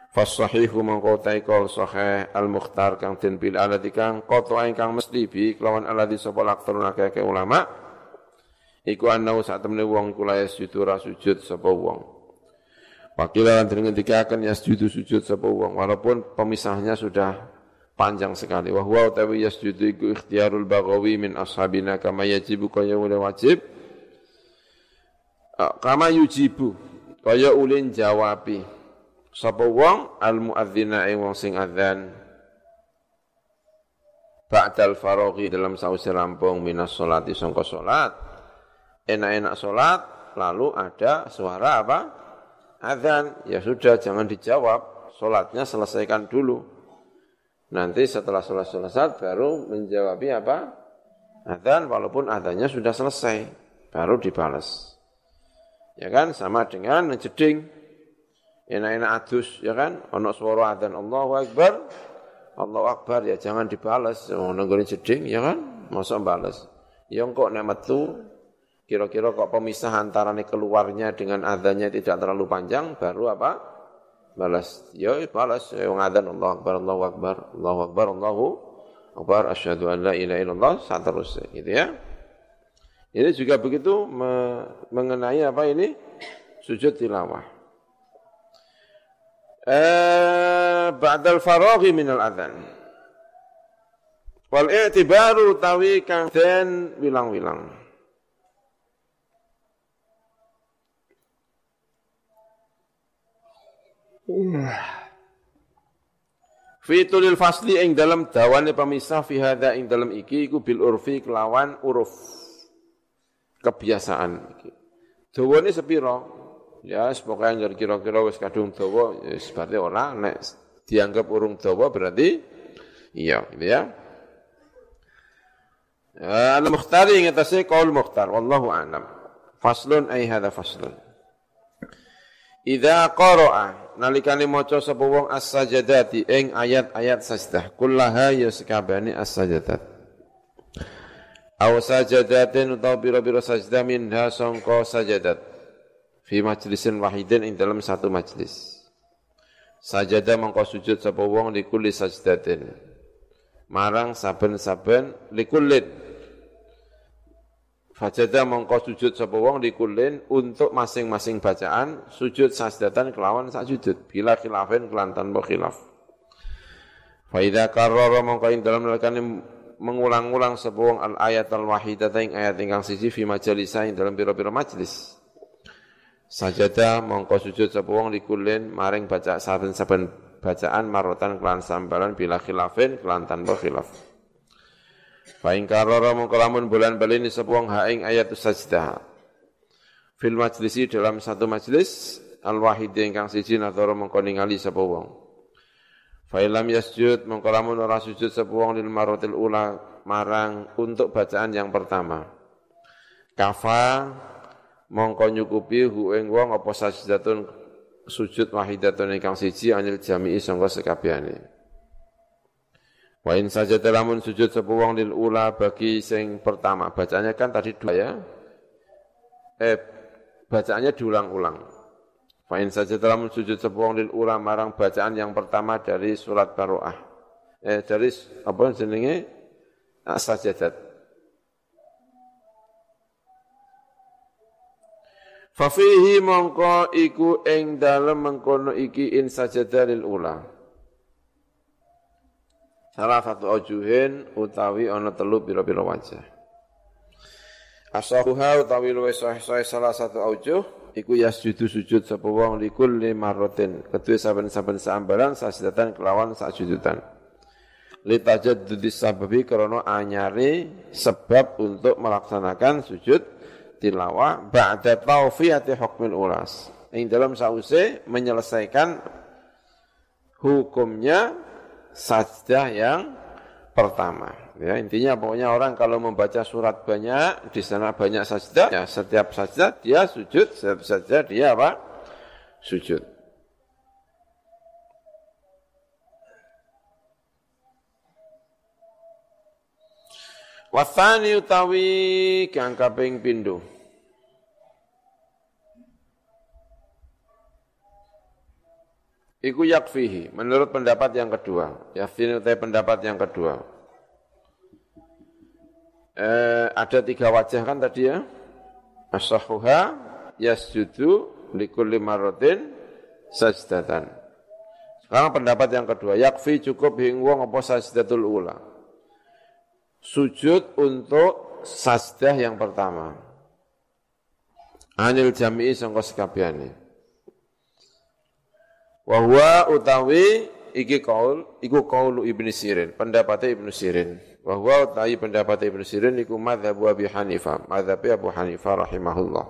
Fasahihu mangkau taikol sahih al-mukhtar kang den bil alati kang koto kang mesti bi kelawan alati sapa laktarun akeh ulama iku anau saat temene wong kula sujud sujud sapa wong Wakilah dengan dikatakan yasjudu sujud sapa wong walaupun pemisahnya sudah panjang sekali. Wa huwa utawi yasjudu iku ikhtiyarul bagawi min ashabina kama yajibu kaya wajib. Kama yujibu kaya ulin jawabi. Sapa wong al muadzina ing wong sing adzan. Ba'dal faraghi dalam sausi rampung minas salati sangka salat. Enak-enak salat lalu ada suara apa? Adzan, ya sudah jangan dijawab, sholatnya selesaikan dulu. Nanti setelah sholat selesai baru menjawabi apa? Adzan walaupun adzannya sudah selesai, baru dibalas. Ya kan? Sama dengan ngejeding enak-enak adus ya kan? Ono suara adzan Allahu Akbar. Allahu Akbar ya jangan dibalas oh nenggone jeding ya kan? Masa balas ya kok nek metu kira-kira kok pemisah antara keluarnya dengan adzannya tidak terlalu panjang baru apa? Balas ya balas ya wong adzan Allahu Akbar Allahu Akbar Allahu Akbar Allahu Akbar. Asyhadu an la ilaha illallah saat terus gitu ya ini juga begitu mengenai apa ini? Sujud tilawah. Eh ba'dal faraghi minal adzan wal i'tibaru tawi kang den wilang-wilang. Fitulil fasli ing dalam dawane pemisah fi hadza ing dalam iki iku bil urfi kelawan uruf kebiasaan. Dawane sepira? Ya pokoke kira-kira wis kadung dawa ya berarti ora nek dianggap urung dawa berarti iya gitu ya. Ya, al-mukhtari ngatasi qaul mukhtar wallahu a'lam. Faslun ay hadza faslun. Idza qara'a nalikane maca sapa wong as-sajadati ing ayat-ayat sajdah kullaha ya sekabehane as-sajadat. Aw sajadatin utawa bira-bira sajdah minha sangka sajadat. Fi majlisin wahidin ing dalam satu majlis. Sajadah mongko sujud sapa wong likulli sajdatin. Marang saben-saben likullit Fajada mongko sujud sapa wong dikulin untuk masing-masing bacaan sujud sajdatan kelawan sak sujud bila khilafin kelan tanpa. Fa idza qarrara mongko ing dalam lekane mengulang-ulang sapa wong al ayat al wahidata ing ayat ingkang siji fi majalisa dalam pira-pira majlis. Sajada mongko sujud wong dikulin maring baca saben-saben bacaan marotan kelan sambalan bila khilafin kelan tanpa khilaf. Fa'in karara mengkolamun bulan balini sepuang haing ayat sajdah. Fil majlisi dalam satu majlis, al-wahid ingkang siji natoro mengkoningali sepuang. Fa'ilam yasjud mengkolamun ora sujud sepuang lil marotil ula marang untuk bacaan yang pertama. Kafa mongko nyukupi wong apa sajdatun sujud wahidatun ingkang siji anil jami'i sangka sekabehane. Wa in saja telamun sujud sepuwang lil ula bagi sing pertama. Bacanya kan tadi dua ya. Eh, bacaannya diulang-ulang. Wa in saja telamun sujud sepuwang lil ula marang bacaan yang pertama dari surat Baroah. Eh, dari apa jenenge? Sajadat. Fafihi mongko iku ing dalem mengkono iki in sajadah ula. Salah satu aujuhin utawi ana telu pira-pira wajah. Asahuha utawi luwih sahih salah satu aujuh iku yasjudu sujud sapa wong likul limarratin kedue saben-saben saambaran sasidatan kelawan sajudutan. Litajaddudis sababi krana anyari sebab untuk melaksanakan sujud tilawah ba'da tawfiyati hukmil ulas. Ing dalam sause menyelesaikan hukumnya sajdah yang pertama. Ya, intinya pokoknya orang kalau membaca surat banyak, di sana banyak sajdah, ya setiap sajdah dia sujud, setiap sajdah dia apa? Sujud. Wasani utawi kang kaping pindho. Iku yakfihi, menurut pendapat yang kedua. Yakfihi pendapat yang kedua. Eh, ada tiga wajah kan tadi ya. Asahuha yasjudu likulli marrotin sajdatan. Sekarang pendapat yang kedua. Yakfi cukup hingwong apa sajdatul ula. Sujud untuk sajdah yang pertama. Anil jami'i sangka sekabiani. Wahwa utawi iki kaul, iku kaulu Ibnu Sirin, pendapatnya Ibnu Sirin. Wahwa utawi pendapatnya Ibnu Sirin iku madhabu Abi Hanifah, madhab Abu Hanifah rahimahullah.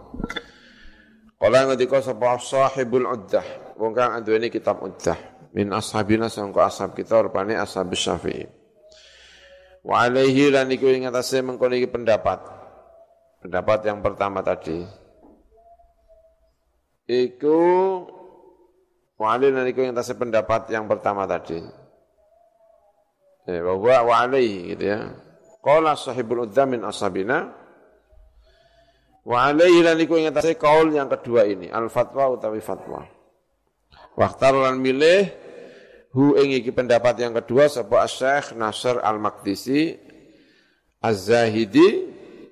Kala ngendika sapa sahibul uddah, wong kang anduweni kitab uddah min ashabina sangka ashab kita rupane ashab Syafi'i. Wa alaihi lan iku ing atase mengkono iki pendapat. Pendapat yang pertama tadi. Iku wa alaihi lan iku ing atase pendapat yang pertama tadi. Eh, bahwa wa alaihi gitu ya. Qala sahibul udzam min ashabina Wa alaihi lan iku ing atase kaul yang kedua ini, al fatwa utawi fatwa. Waktar lan milih hu ing iki pendapat yang kedua sapa Syekh Nasr Al-Maqdisi Az-Zahidi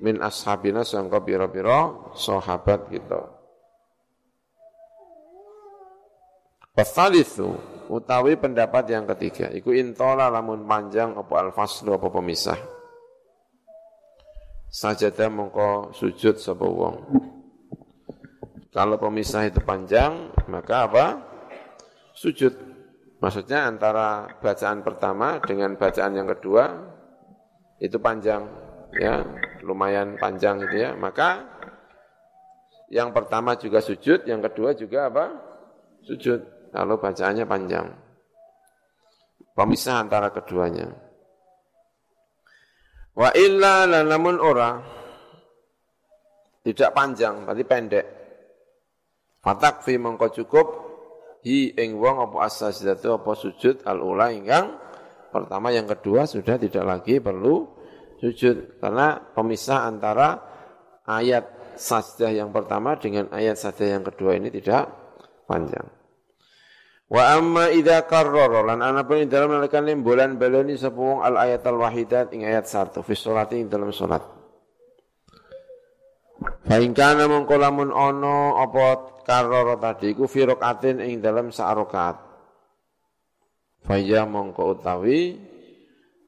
min ashabina sangka pira-pira sahabat kita. Pasalithu utawi pendapat yang ketiga iku intola lamun panjang apa al-faslu apa pemisah sajadah mongko sujud sapa wong. Kalau pemisah itu panjang, maka apa? Sujud. Maksudnya antara bacaan pertama dengan bacaan yang kedua itu panjang, ya, lumayan panjang gitu ya. Maka yang pertama juga sujud, yang kedua juga apa? Sujud. Kalau bacaannya panjang. Pemisah antara keduanya. Wa illa namun ora tidak panjang, berarti pendek. Fatak fi mongko cukup hi ing wong apa asasidatu apa sujud al ula ingkang pertama yang kedua sudah tidak lagi perlu sujud karena pemisah antara ayat sajdah yang pertama dengan ayat sajdah yang kedua ini tidak panjang. Wa amma idza karrara lan ana pun dalam nalikan bulan baleni sapa wong al ayat al wahidat ing ayat satu fi salat ing dalam salat. Fa in kana mongko lamun ana apa karrara tadi iku fi rakaatin ing dalam sak rakaat. Fa ya mongko utawi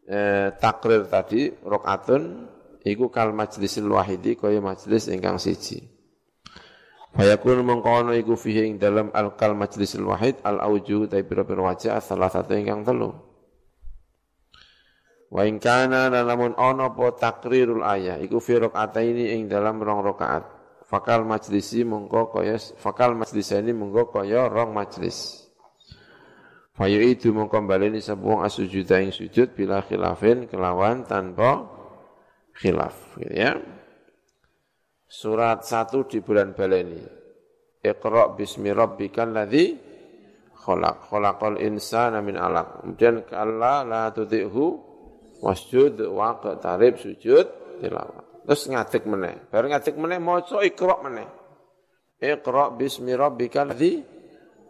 eh, takrir tadi rakaatun iku kal majlisil wahidi kaya majlis ingkang siji. Fayakun mengkono iku fihi ing dalam al-kal majlisil wahid al-auju tapi pira-pira wajah salah satu ingkang telu. Wa in kana lamun ana apa takrirul ayah iku fi ini ing dalam rong rakaat. Fakal majlisi mongko kaya fakal majlisani kaya rong majlis. itu mongko baleni sebuah asujuda ing sujud bila khilafin kelawan tanpa khilaf gitu ya. Surat 1 di bulan baleni. Iqra bismi rabbikal ladzi khalaq. Khalaqal insana min alaq. Kemudian kalla la tuti'hu wasjud wa tarib sujud tilawah. Terus ngatik meneh. Baru ngatik meneh maca iqra meneh. Iqra bismi rabbikal ladzi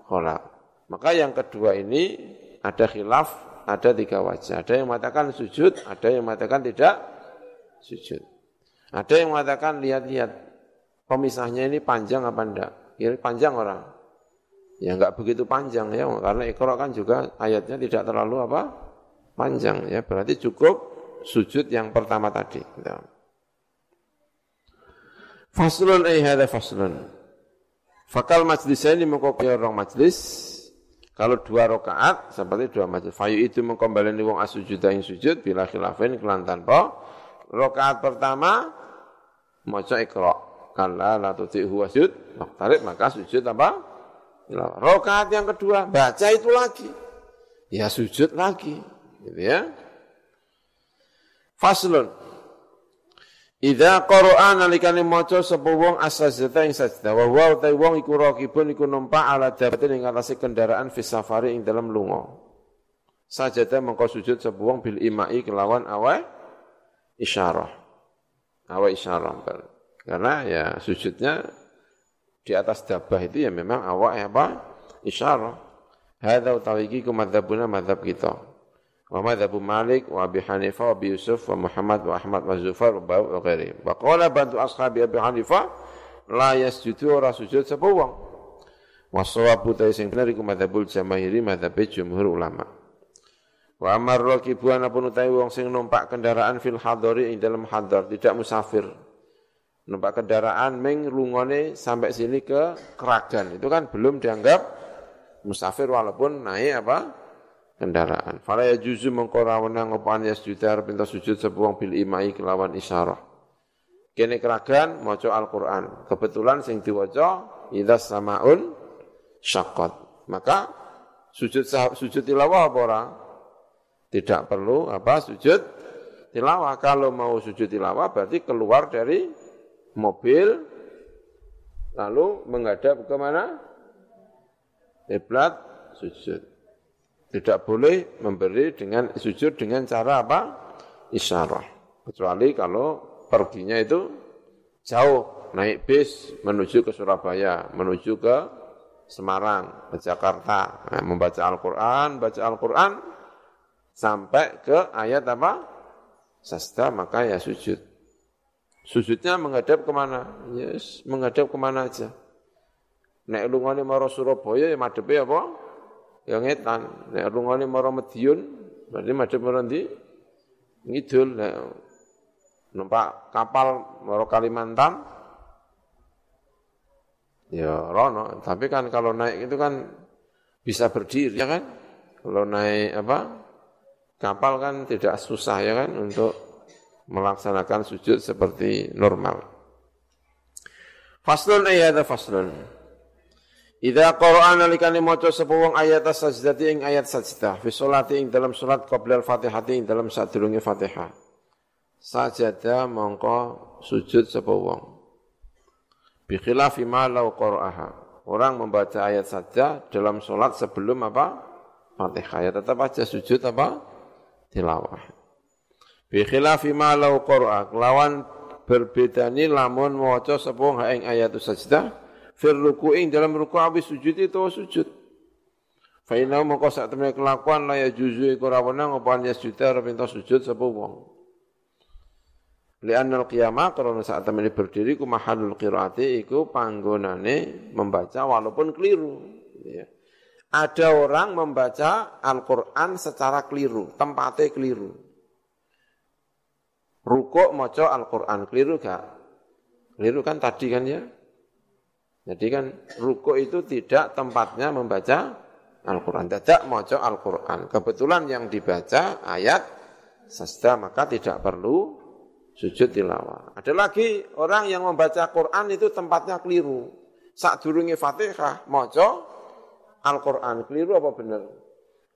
khalaq. Maka yang kedua ini ada khilaf, ada tiga wajah. Ada yang mengatakan sujud, ada yang mengatakan tidak sujud. Ada yang mengatakan lihat-lihat pemisahnya ini panjang apa enggak? Ya panjang orang. Ya enggak begitu panjang ya karena Iqra kan juga ayatnya tidak terlalu apa? panjang ya. Berarti cukup sujud yang pertama tadi. Ya. Faslun ay hadza faslun. Fakal majlis ini mengkopi orang majlis kalau dua rakaat seperti dua majlis. Fayu itu mengkembalikan wong asujud yang sujud bila khilafin kelan tanpa rakaat pertama maca ikra. Kalla la tuti'hu wasjud, tarik maka sujud apa? Rakaat yang kedua baca itu lagi. Ya sujud lagi. Gitu ya. Faslun. Idza qara'a nalikane maca sapa wong as-sajdah ing sajdah wa wa ta wong iku raqibun iku numpak ala dabatin ing atase kendaraan fi safari ing dalam lunga. Sajdah mengko sujud sapa wong bil imai kelawan awe isyarah. Awe isyarah. Karena ya sujudnya di atas dabah itu ya memang awak ya apa? Isyarah. Hadza utawi iki ku madzhabuna madzhab kita. Wa madzhabu Malik wa Abi Hanifah wa Abi Yusuf wa Muhammad wa Ahmad wa Zufar wa ghairi. Wa qala bantu ashabi Abi Hanifah la yasjudu ora sujud sapa wong. Wa sawabu ta sing bener iku madzhabul jamaahiri madzhab jumhur ulama. Wa amar rakibuan apa utawi wong sing numpak kendaraan fil hadari ing dalam hadar tidak musafir numpak kendaraan meng lungone sampai sini ke Keragan. Itu kan belum dianggap musafir walaupun naik apa? kendaraan. Fala ya juzu mengkora wenang opan ya sujudar pinta sujud sebuang bil imai kelawan isyarah. Kene Keragan maca Al-Qur'an. Kebetulan sing diwaca idza samaun syaqqat. Maka sujud sujud tilawah apa ora? Tidak perlu apa sujud tilawah. Kalau mau sujud tilawah berarti keluar dari mobil lalu menghadap ke mana? Kiblat sujud. Tidak boleh memberi dengan sujud dengan cara apa? Isyarah. Kecuali kalau perginya itu jauh, naik bis menuju ke Surabaya, menuju ke Semarang, ke Jakarta, nah, membaca Al-Quran, baca Al-Quran, sampai ke ayat apa? Sasta, maka ya sujud. Sujudnya menghadap ke mana? Yes, menghadap ke mana aja. Nek lungane maro Surabaya ya madepe apa? Ya ngetan. Nek lungane maro Madiun, berarti madhep maro ndi? Ngidul. Nek numpak kapal maro Kalimantan, Ya rono, tapi kan kalau naik itu kan bisa berdiri ya kan? Kalau naik apa? Kapal kan tidak susah ya kan untuk melaksanakan sujud seperti normal. Faslun ayat faslun. Idza Qur'an alikane maca sapa ayat sajdati ing ayat sajdah fi sholati ing dalam salat qabla al-Fatihati ing dalam sadurunge Fatihah. Sajadah mongko sujud sapa wong. Bikhilafi ma law. Orang membaca ayat saja dalam solat sebelum apa? Fatihah. Ya tetap aja sujud apa? Tilawah. Bikhilafi ma law qara'a. Lawan berbeda ni lamun maca sapa ing ayat sajdah fir ruku'ing dalam ruku' habis sujud itu sujud. Fa inna mongko sak temene kelakuan la ya juzu iku ora wenang apa ya sujud sujud sapa wong. Li'anna al-qiyamah karena saat teman berdiri ku mahalul qiraati iku panggonane membaca walaupun keliru. Ya. Ada orang membaca Al-Quran secara keliru, tempatnya keliru. Rukuk moco Al-Quran, keliru gak? Keliru kan tadi kan ya? Jadi kan rukuk itu tidak tempatnya membaca Al-Quran. Tidak moco Al-Quran. Kebetulan yang dibaca ayat sasda maka tidak perlu sujud tilawah. Ada lagi orang yang membaca Quran itu tempatnya keliru. Saat durungi Fatihah, moco Al-Quran keliru apa benar?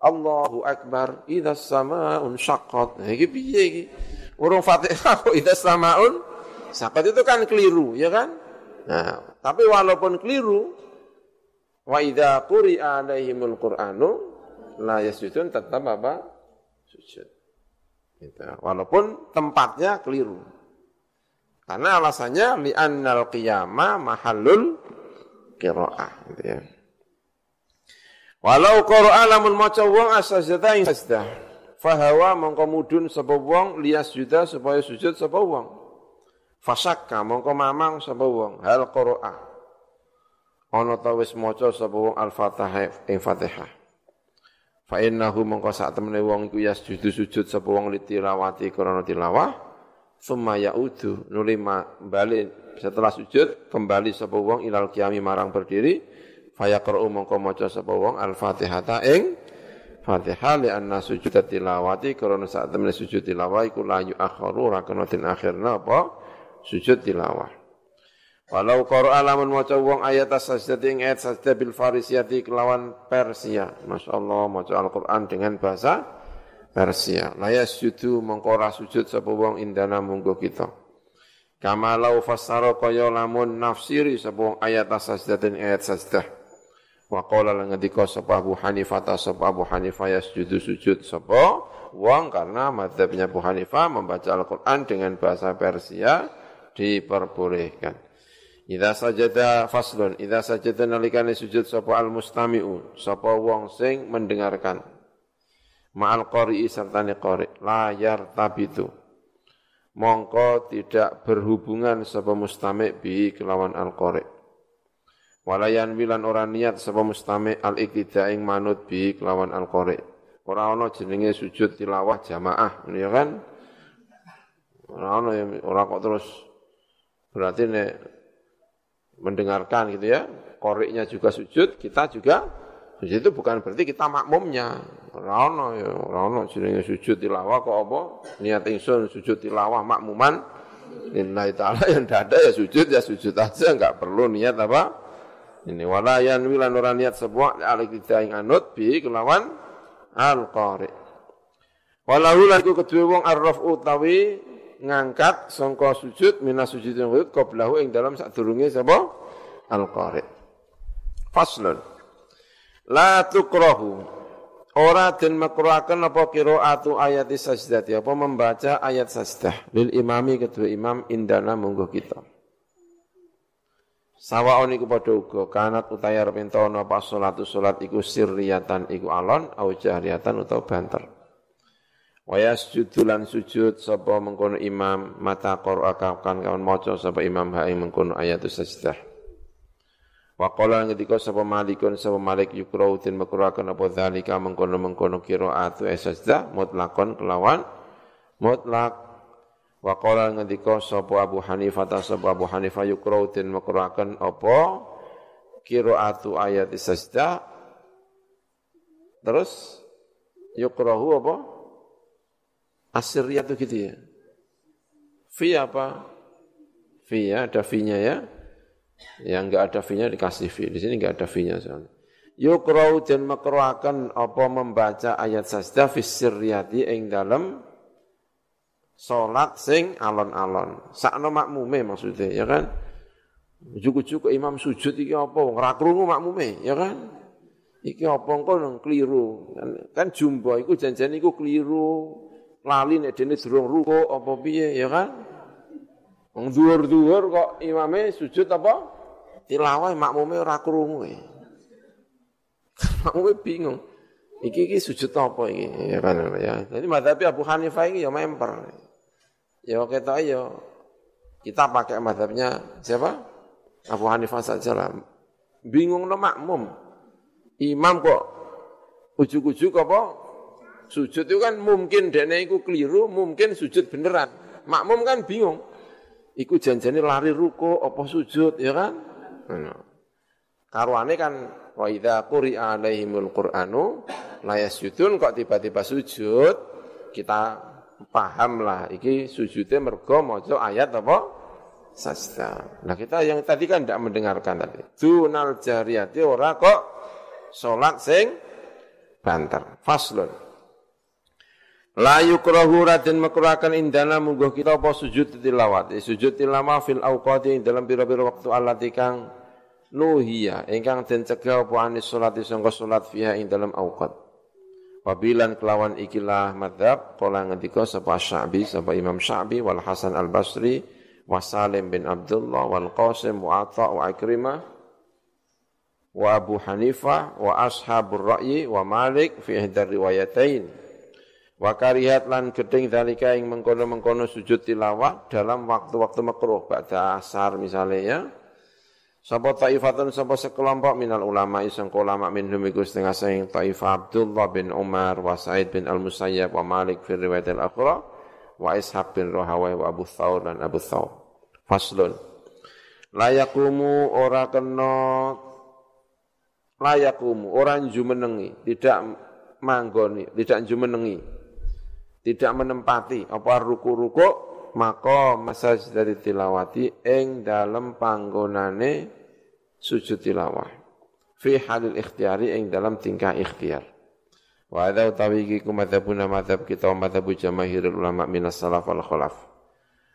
Allahu Akbar, idza samaun syaqqat. Nah, iki piye iki? Urung Fatihah kok idza samaun syaqqat itu kan keliru, ya kan? Nah, tapi walaupun keliru, wa idza quri'a alaihimul Qur'anu la yasjudun tetap apa? Sujud. Gitu. Walaupun tempatnya keliru. Karena alasannya li'annal qiyama mahallul qira'ah gitu ya. Walau qara'a lamun maca wong asajda ing sajdah. Fahawa mongko mudun sapa wong lias juda supaya sujud sapa wong. Fasakka mongko mamang sapa wong hal qara'a. Ana ta wis maca sapa wong al-Fatihah ing Fatihah. Fa innahu mongko sak temene wong iku yasjudu sujud sapa wong litilawati krana tilawah summa yaudu nuli bali setelah sujud kembali sapa wong ilal qiyami marang berdiri fayaqra'u mongko maca sapa wong al-Fatihata ing Fatihah li anna sujud tilawati krana sak temene sujud tilawah iku la yu'akharu ra kena den akhirna apa sujud tilawah Walau qara'a lamun maca wong ayat as-sajdah ing ayat sajdah bil farisiyati kelawan Persia. Masyaallah maca Al-Qur'an dengan bahasa Persia. La yasjudu mongko sujud sapa wong indana munggo kita. Kama lau fassara lamun nafsiri sapa ayat as-sajdah ing ayat sajdah. Wa qala lan ngendika sapa Abu Hanifah ta sapa Abu Hanifah yasjudu sujud sapa wong karena madzhabnya Abu Hanifah membaca Al-Qur'an dengan bahasa Persia diperbolehkan. Idza sajada faslun, idza sajada nalikane sujud sapa al mustami'u, sapa wong sing mendengarkan. Ma'al qari'i sertane qari, layar tabitu. Mongko tidak berhubungan sapa mustami' bi kelawan al qari. Walayan wilan ora niat sapa mustami' al iktida ing manut bi kelawan al qari. Ora ana jenenge sujud tilawah jamaah, ya kan? Ora ana ora kok terus berarti nek mendengarkan gitu ya, koriknya juga sujud, kita juga sujud itu bukan berarti kita makmumnya. Rano ya, rano jenenge sujud tilawah kok apa? Niat ingsun sujud tilawah makmuman lillahi taala yang ada ya sujud ya sujud aja enggak perlu niat apa? Ini walayan wilan orang niat sebuah alik kita ing anut bi kelawan al qari. Walahu laku kedua wong arraf utawi ngangkat sangka sujud minas sujud yang wujud qablahu ing dalam sadurunge sapa al-qari. Faslun. La tukrahu ora den makruhaken apa qiraatu ayat sajdah apa membaca ayat sajdah lil imami kedua imam indana mungguh kita. Sawaon iku padha uga kanat utaya arep entono apa salatu salat iku sirriyatan iku alon au jahriyatan utawa banter. Wa yasjudu lan sujud sapa mengkono imam mata qara'a kan kawan maca sapa imam ha ing mengkono ayat sajdah. Wa qala ngendika sapa malikun sapa malik yukrau tin makruhaken apa zalika mengkono-mengkono qiraatu sajdah mutlakon kelawan mutlak Wa qala ngendika sapa Abu Hanifah ta sapa Abu Hanifah yukrau makruhaken apa qiraatu ayat sajdah terus yukrahu apa Asiriyah itu gitu ya. Fi apa? Fi ya, ada fi-nya ya. Yang enggak ada fi-nya dikasih fi. Di sini enggak ada fi-nya soalnya. Yukrau dan makruakan apa membaca ayat sajdah fi sirriyati ing dalam salat sing alon-alon. Sakno makmume maksudnya, ya kan? Juku-juku imam sujud iki apa? Ora krungu makmume, ya kan? Iki apa engko nang keliru. Kan, kan jumbo iku janjane iku keliru lali nek dene durung ruko apa piye ya kan wong dhuwur-dhuwur kok imame sujud apa tilawah makmume ora krungu e. makmume bingung iki iki sujud apa iki ya kan ya jadi madzhab Abu Hanifah ini ya memper ya kita ya kita pakai madzhabnya siapa Abu Hanifah saja lah bingung no makmum imam kok ujuk-ujuk apa Sujud itu kan mungkin dene iku keliru, mungkin sujud beneran. Makmum kan bingung. Iku janjane lari ruko apa sujud, ya kan? Karwane kan wa idza quri'a alaihimul qur'anu la yasjudun kok tiba-tiba sujud, kita paham lah iki sujudnya mergo maca ayat apa? Sajda. Nah kita yang tadi kan tidak mendengarkan tadi. Dunal jariyati ora kok salat sing banter. Faslun. La yukrahu radin makruhakan indana mungguh kita apa sujud tilawat. Sujud tilawah fil awqati dalam pira-pira waktu alati kang nuhiya ingkang den cegah apa anis salat sangka salat fiha ing dalam awqat. Wabilan kelawan ikilah madhab kala ngendika sapa Sya'bi sapa Imam Sya'bi wal Hasan Al Basri wa Salim bin Abdullah wal Qasim wa Atha wa Ikrimah wa Abu Hanifah wa ashabur ra'yi wa Malik fi ihdar riwayatain Wa karihat lan gedeng dalika ing mengkono-mengkono sujud tilawah dalam waktu-waktu makruh ba'da asar misalnya ya. Sapa taifatun sapa sekelompok minal ulama iseng ulama minhum iku setengah saing taifah Abdullah bin Umar wa Sa'id bin Al-Musayyab wa Malik fi riwayat al-akhra wa Ishaq bin Rahawai wa Abu Thawr dan Abu Thawr. Faslun. Layakumu ora kena layakumu orang jumenengi tidak manggoni tidak jumenengi tidak menempati apa ruku-ruku maka masaj dari tilawati ing dalam panggonane sujud tilawah. Fi halil ikhtiyari ing dalam tingkah ikhtiar. Wa hadza utawi iki kumadzhabuna madzhab kita wa madzhabu jamaahirul ulama minas salaf wal khalaf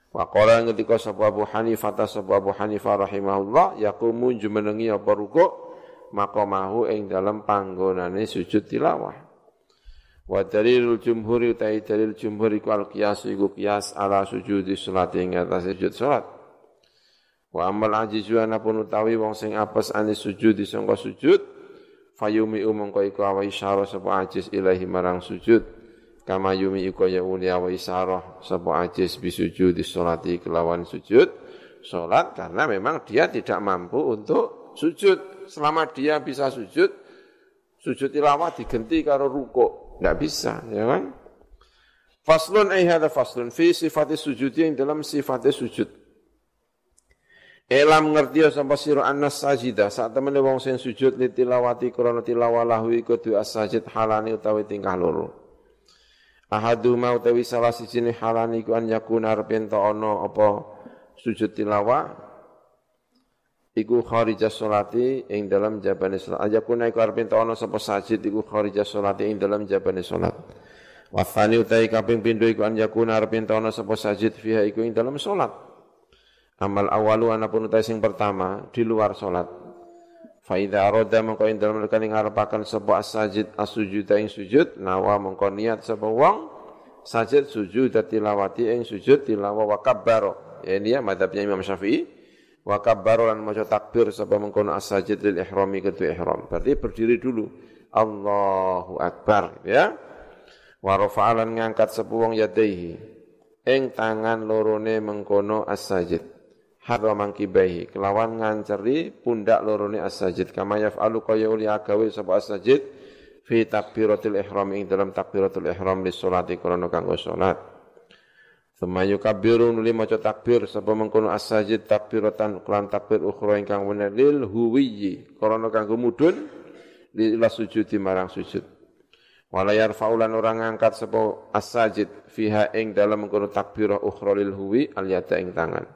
wa qala ngendika sapa Abu Hanifah ta sapa Abu Hanifah rahimahullah yaqumu jumenengi apa ruku maqamahu ing dalam panggonane sujud tilawah Wa dalilul jumhuri utai dalil jumhur iku al qiyas iku qiyas ala sujudi salat ing atas sujud salat. Wa amal ajizu anapun utawi wong sing apes ane sujud disangka sujud fayumi umangka iku awa isyarah sapa ajiz ilahi marang sujud. Kama yumi iku ya uli awa isyarah sapa ajiz bisujud di salati kelawan sujud salat karena memang dia tidak mampu untuk sujud. Selama dia bisa sujud sujud tilawah diganti karo rukuk tidak bisa, ya kan? Faslun ay hadha faslun fi sifati sujud yang dalam sifatnya sujud. Elam ngerti ya sampai sira annas sajida saat temen wong sing sujud li tilawati krana tilawah lahu iku du as-sajid halani utawi tingkah loro. Ahadu mau utawi salah siji halani ku an yakuna arep ana apa sujud tilawah iku kharijah salati ing dalam jabane salat aja kuna iku arep ana sapa sajid iku kharijah salati ing dalam jabane salat Wasani utai kaping pindho iku an yakuna arep entono sapa sajid fiha iku ing dalam salat. Amal awalu anapun utai sing pertama di luar salat. Fa idza arada mengko ing dalem rekane ngarepaken sapa as-sajid as-sujud ing sujud nawa mengko niat sapa wong sajid sujud tilawati ing sujud tilawa wa kabbaro. Ya ini ya madhabnya Imam Syafi'i. Wa kabbaro lan maca takbir sapa mengkono as-sajid lil ihrami ketu ihram. Berarti berdiri dulu. Allahu akbar ya. Wa rafa'alan ngangkat sepuwong yadaihi ing tangan lorone mengkono as-sajid. Hadwa mangkibaihi kelawan nganceri pundak lorone as-sajid. Kama yaf'alu kaya uli agawe sapa as-sajid. Fi takbiratul ihram ing dalam takbiratul ihram li sholati kanggo salat Thumma yukabbiru nuli maca takbir sapa mengkono as-sajid takbiratan kelan takbir ukhra ingkang bener lil huwiyyi krana kanggo mudun lila sujudi marang sujud Wala yarfa'ulan orang ngangkat sapa as-sajid fiha ing dalam mengkono takbirah ukhra lil huwi al yada ing tangan.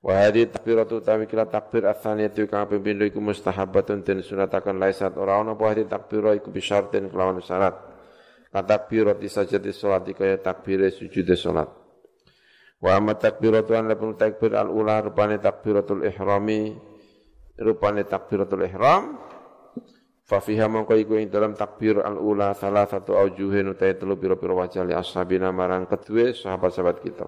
Wa hadhi takbiratu tawi takbir atsaniyatu kang pindho iku mustahabbatun den sunataken laisat ora ana apa hadhi takbirah iku bisyartin kelawan syarat. Katakbirat disajati salat kaya takbire sujud salat. Wa amma takbiratu an lapun takbir al ula rupane takbiratul ihrami rupane takbiratul ihram Fa fiha mongko iku ing dalam takbir al-ula salah satu aujuhin utai telu pira-pira wajah li ashabina marang kedue sahabat-sahabat kita.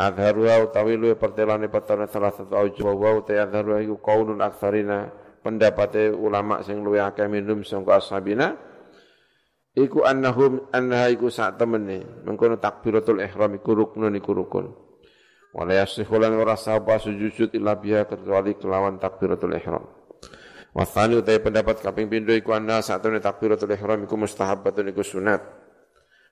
Adharuha utawi luwe pertelane petane salah satu aujuh wa utai adharuha iku qaulun aksarina pendapate ulama sing luwe akeh minum sangka ashabina iku annahum annaha iku sak temene mengkono takbiratul ihram iku ruknun iku rukun. Wala yasihu lan ora sapa sujud illa biha kecuali kelawan takbiratul ihram. Wasani utai pendapat kaping pindo iku anna satune takbiratul ihram iku mustahabbatun iku sunat.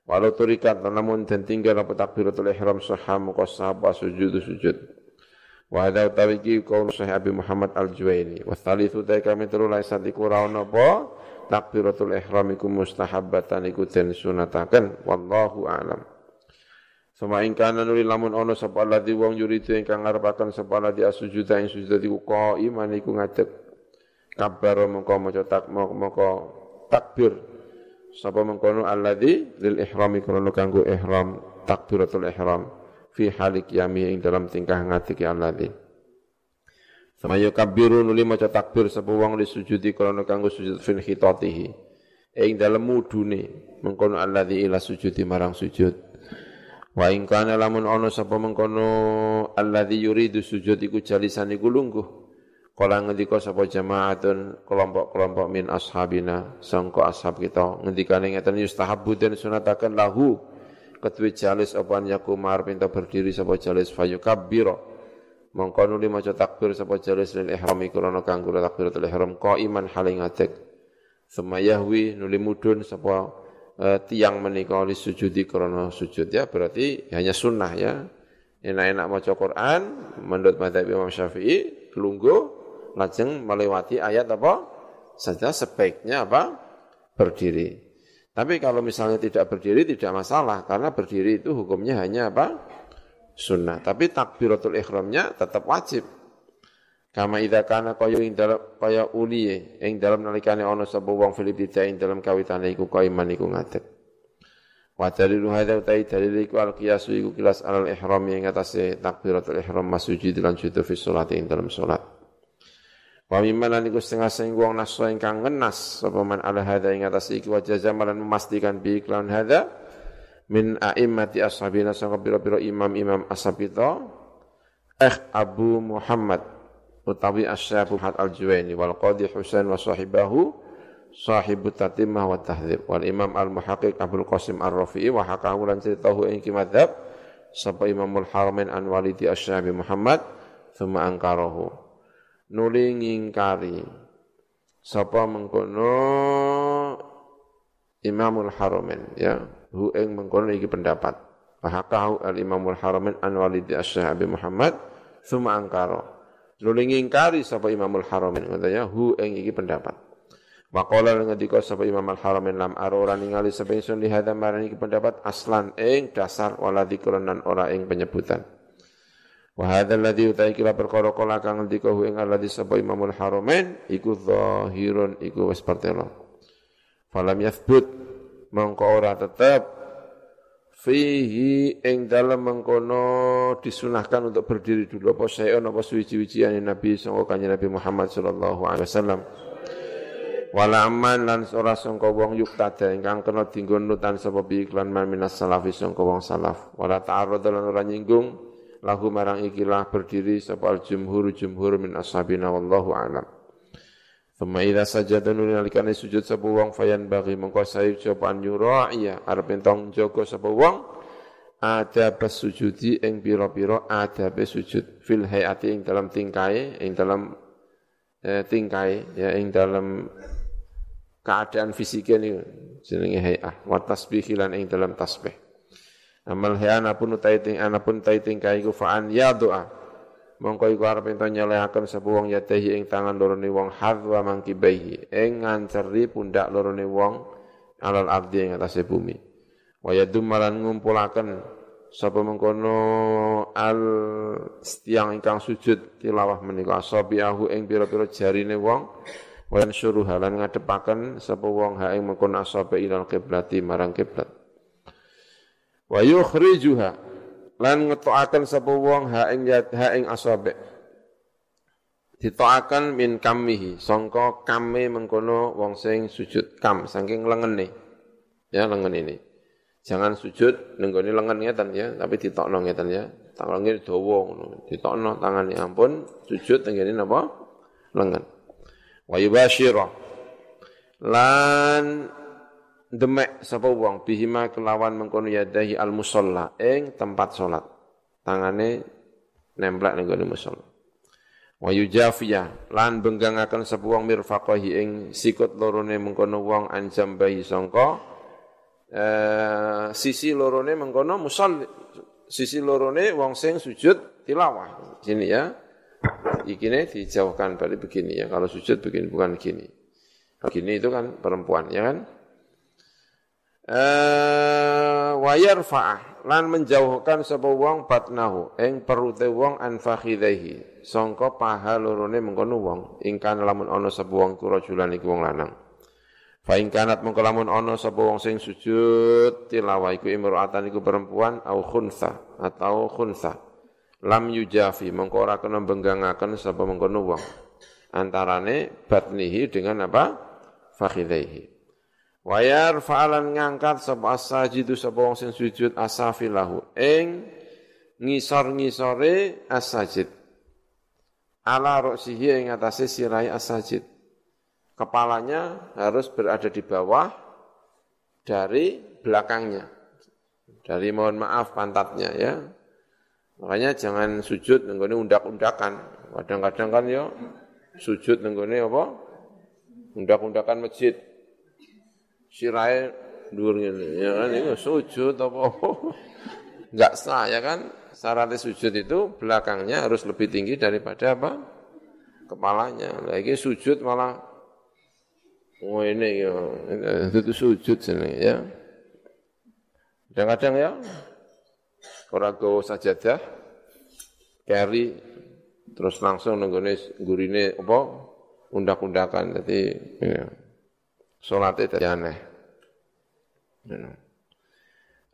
Walau turikat namun dan tinggal apa takbiratul ihram sahha muka sahaba sujud sujud. Wa hadha utawi iki kaul Abi Muhammad Al-Juwaini. Wa thalithu utai kami telu laisat iku apa takbiratul ihram iku mustahabbatan iku den sunataken wallahu a'lam. Sama ingkana nuli lamun ono sapa alladhi wong yuridu ingkang ngarepaken sapa alladhi asujuda ing sujud iku qaiman iku ngadeg. Kabar mengko maca tak mengko takbir. Sapa mengkono alladzi lil ihrami krono kanggo ihram takbiratul ihram fi halik yami ing dalam tingkah ngadiki alladzi sama kabiru nuli maca takbir sapa wong li sujudi krono kanggo sujud fil khitatihi. Ing dalam mudune mengkono alladzi ila sujudi marang sujud. Wa ing kana lamun ana sapa mengkono alladzi yuridu sujud iku jalisan iku lungguh. Kala ngendika sapa jamaatun kelompok-kelompok min ashabina sangka ashab kita ngendikane ngeten yustahabbu den sunataken lahu. Ketui jalis apan yakumar pinta berdiri sapa jalis fayukabbira mongko nuli maca takbir sapa jalis lil ihram krana kanggo takbiratul ihram qaiman haling ngadeg semayahwi nuli mudun sapa uh, tiang menika li sujudi krana sujud. Ya berarti hanya sunnah ya. Enak-enak maca Quran menurut madzhab Imam Syafi'i lungguh lajeng melewati ayat apa? Saja sebaiknya apa? Berdiri. Tapi kalau misalnya tidak berdiri tidak masalah karena berdiri itu hukumnya hanya apa sunnah. Tapi takbiratul ihramnya tetap wajib. Kama idza kana kaya ing dalam kaya uli ing dalam nalikane ana sapa wong Filip ing dalam kawitane iku iman iku ngadeg. Wa dalilu hadza utai dalil iku al qiyasu iku kilas al ihram ing atase takbiratul ihram masujud lan judu fi salat ing dalam salat. Wa mimman lan iku setengah sing wong naso ingkang ngenas sapa man ala hadza ing atas iki wa jazamalan memastikan bi iklan hadza min a'immati ashabina sangka pira-pira imam-imam ashabita eh Abu Muhammad utawi Asy-Syaikh Al-Juwaini wal Qadhi Husain wa sahibahu sahibu tatimah wa tahdzib wal Imam Al-Muhaqqiq Abdul Qasim Ar-Rafi'i wa hakahu lan ceritahu ing kimadzhab sapa Imamul Haramain an walidi Asy-Syaikh Muhammad thumma angkarahu. Nuli ngingkari sapa mengkono Imamul Haramain ya hu ing mengkono iki pendapat. Wahakahu al Imamul Haramain an walidi asy Muhammad suma angkaro nuli ngingkari sapa Imamul Haramain katanya hu ing iki pendapat. Waqala ngendika sapa Imam Al-Haramain lam arora ningali sapa ingsun li hadza marani pendapat aslan ing dasar wala dzikran ora ing penyebutan. Wa hadzal ladzi utai kila perkara kang ngendika ing alladzi sapa Imamul Haramain iku zahirun iku wis pertelo. Falam yathbut mongko ora tetep fihi ing dalam mengkono disunahkan untuk berdiri dulu. Apa saya apa suwi-wijiane Nabi sangka kanjeng Nabi Muhammad sallallahu alaihi wasallam. Wala aman lan ora sangka wong yuktada ingkang kena dinggo nutan sapa bi iklan man minas salafi sangka wong salaf. Wala ta'arud lan ora nyinggung lahu marang ikilah berdiri sapa al jumhur jumhur min ashabina wallahu a'lam Thumma idza sajada nalikane sujud sapa wong fayan bagi mengko sae coba nyura'iya arep entong jaga sapa wong ada sujudi ing pira-pira ada sujud fil hayati ing dalam tingkai ing dalam eh, tingkai ya ing dalam keadaan fisiknya ini jenenge hayah wa tasbih lan ing dalam tasbih. Amal hayana pun utai ting anapun utai tingkai ku fa'an ya doa mongko iku arep ento nyelehaken sapa wong ing tangan lorone wong hadwa mangkibaihi. Ing nganceri pundak lorone wong alal ardi ing atase bumi. Wa yadum malan ngumpulaken sapa mengkono al stiang ingkang sujud tilawah menika. Asabiahu ing pira-pira jarine wong. Wa yansyuru halan ngadepaken sapa wong ha ing mengkono asabi ilal kiblati marang kiblat wa yukhrijuha lan ngetoaken sapa wong ha ing ha ing asabe ditoaken min kamihi sangka kame mengkono wong sing sujud kam saking lengene. Ya lengan ini. Jangan sujud nenggone lengan ngeten ya tapi ditokno ngeten ya. Tangannya dawa ngono. Ditokno tangane ampun sujud tenggene napa? Lengan wa yubashira. Lan demek sapa wong bihima kelawan mengkono yadahi al musalla ing tempat salat tangane nemplek ning gone musalla wa yujafiya lan benggangaken sapa wong mirfaqahi ing sikut lorone mengkono wong anjam bayi sangka. Eh, sisi lorone mengkono musalli sisi lorone wong sing sujud tilawah. Sini ya. Ikine dijauhkan balik begini ya. Kalau sujud begini bukan begini begini itu kan perempuan ya kan eh wayar fa'ah lan menjauhkan sapa wong batnahu ing perute wong an fakhidaihi sangka paha lorone mengkono wong ingkang lamun ana sapa wong kurajulan iki wong lanang. Fa ing kanat mengko lamun ana sapa wong sing sujud tilawah iku imra'atan iku perempuan au khunsa atau khunsa lam yujafi mengko ora kena benggangaken sapa mengkono wong. Antarane batnihi dengan apa? Fakhidaihi Wayar fa'alan ngangkat sapa as-sajidu sapa wong sing sujud asafilahu ing ngisor-ngisore as-sajid. Ala roksihi ing atase sirai as-sajid. Kepalanya harus berada di bawah dari belakangnya. Dari mohon maaf pantatnya ya. Makanya jangan sujud nenggone undak-undakan. Kadang-kadang kan ya sujud nenggone apa? Undak-undakan masjid sirai dhuwur ngene ya kan itu sujud apa? Enggak sah ya kan? Syarat sujud itu belakangnya harus lebih tinggi daripada apa? Kepalanya. Lagi sujud malah oh ini ya itu sujud sini ya. Kadang-kadang ya orang go sajadah carry terus langsung nenggone gurine apa? Undak-undakan jadi ya. Sholatnya jadi aneh.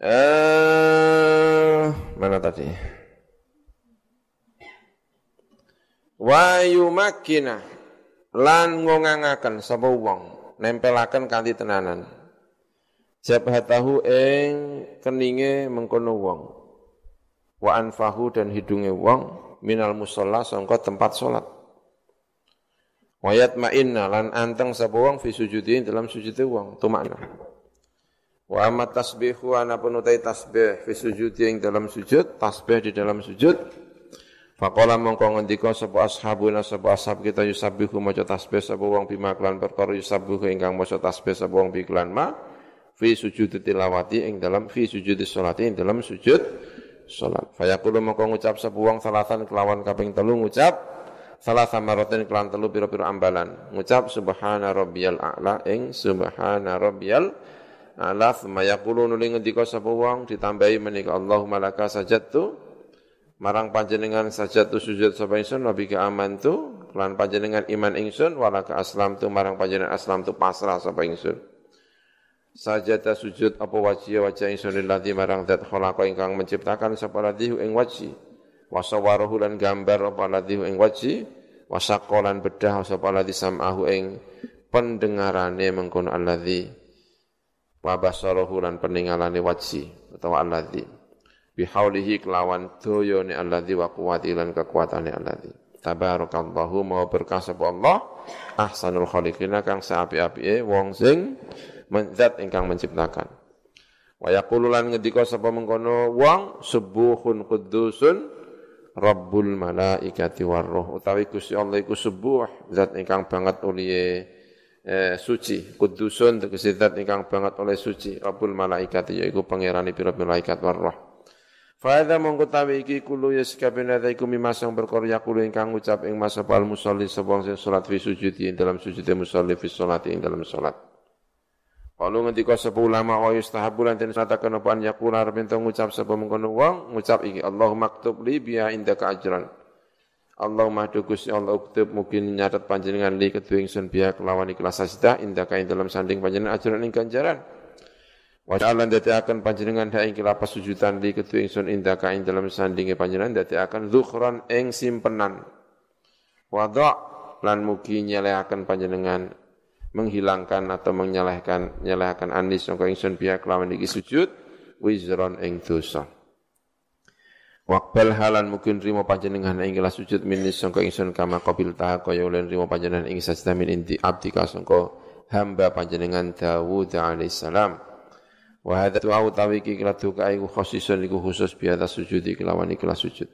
Eh, mana tadi? Wa yumakkina lan ngongangaken sapa wong nempelaken kanthi tenanan. Jabhatahu ing keninge mengkono wong. Wa anfahu dan hidunge wong minal musalla sangka tempat salat. Wayat ma'inna lan anteng sapa wong fi sujudi dalam sujud wong tumakna. Wa amat tasbihu ana penutai tasbih fi sujudi ing dalam sujud, tasbih di dalam sujud. Faqala mongko ngendika sapa ashabuna sapa ashab kita yusabbihu maca tasbih sapa wong bima klan perkara yusabbihu ingkang maca tasbih sapa wong bi klan ma fi sujud tilawati ing dalam fi sujud sholati ing dalam sujud salat. Fayaqulu mongko ngucap sapa wong salatan kelawan kaping telu ngucap salah sama rotin kelan telu piro-piro ambalan. Ngucap subhana rabbiyal a'la ing subhana rabbiyal a'la thumma yaqulu nuli ngendika sapa wong ditambahi menika Allahumma laka sajadtu marang panjenengan sajadtu sujud sapa ingsun wa bika amantu kelan panjenengan iman ingsun walaka aslam tu marang panjenengan aslam tu pasrah sapa ingsun. Sajada sujud apa wajih wajah ingsun ladzi marang zat khalaqa ingkang menciptakan sapa ladzi ing wajih wasawarahu lan gambar apa ladzi ing wajih wasaqalan bedah sapa ladzi sam'ahu ing pendengarane mengkono alladzi wa basarahu lan peningalane wajih utawa alladzi bihaulihi kelawan doyone alladzi wa quwwati lan kekuatane alladzi tabarakallahu mau berkah sapa Allah ahsanul khaliqina kang saapi-apike wong sing zat ingkang menciptakan. Wa yaqulu lan ngendika sapa mengkono wong subuhun qudusun Rabbul malaikati warruh utawi Gusti Allah iku subuh zat ingkang banget uliye eh, suci. Kudusun tegese zat ingkang banget oleh suci. Rabbul malaikati yaiku pangerane pira malaikat warruh Fa'adha mongkotawi iki kulu ya ada iku mimasang berkorya kulu ingkang ucap ing masa pal musalli sebong sing salat fi sujudi dalam sujudi musalli fi salati ing dalam salat. Kalau ngendika sapa ulama wa yustahabu lan den sataken apa an yaqula arep ngucap sapa mengkono wong ngucap iki Allahumma maktub li biya indaka ajran. Allahumma dukus Allah uktub mungkin nyatet panjenengan li kedue ingsun biya kelawan ikhlas sajdah indaka ing dalam sanding panjenengan ajran ing ganjaran. Wa ta'ala akan panjenengan ha ing lapas sujudan li kedue ingsun indaka ing dalam sandinge panjenengan akan zukhran ing simpenan. Wa lan mugi nyelehaken panjenengan menghilangkan atau menyalahkan nyalahkan anis sangka ingsun pihak lawan iki sujud wizron ing dosa. Wakbal halan mungkin rimo panjenengan ing kelas sujud minis sangka ingsun kama qabil ta kaya ulen rimo panjenengan ing sajdah min inti abdi sangka hamba panjenengan Dawud alaihissalam. Wa hadza du'a utawi iki kala duka iku khosisun iku khusus biada sujud iki lawan kelas sujud.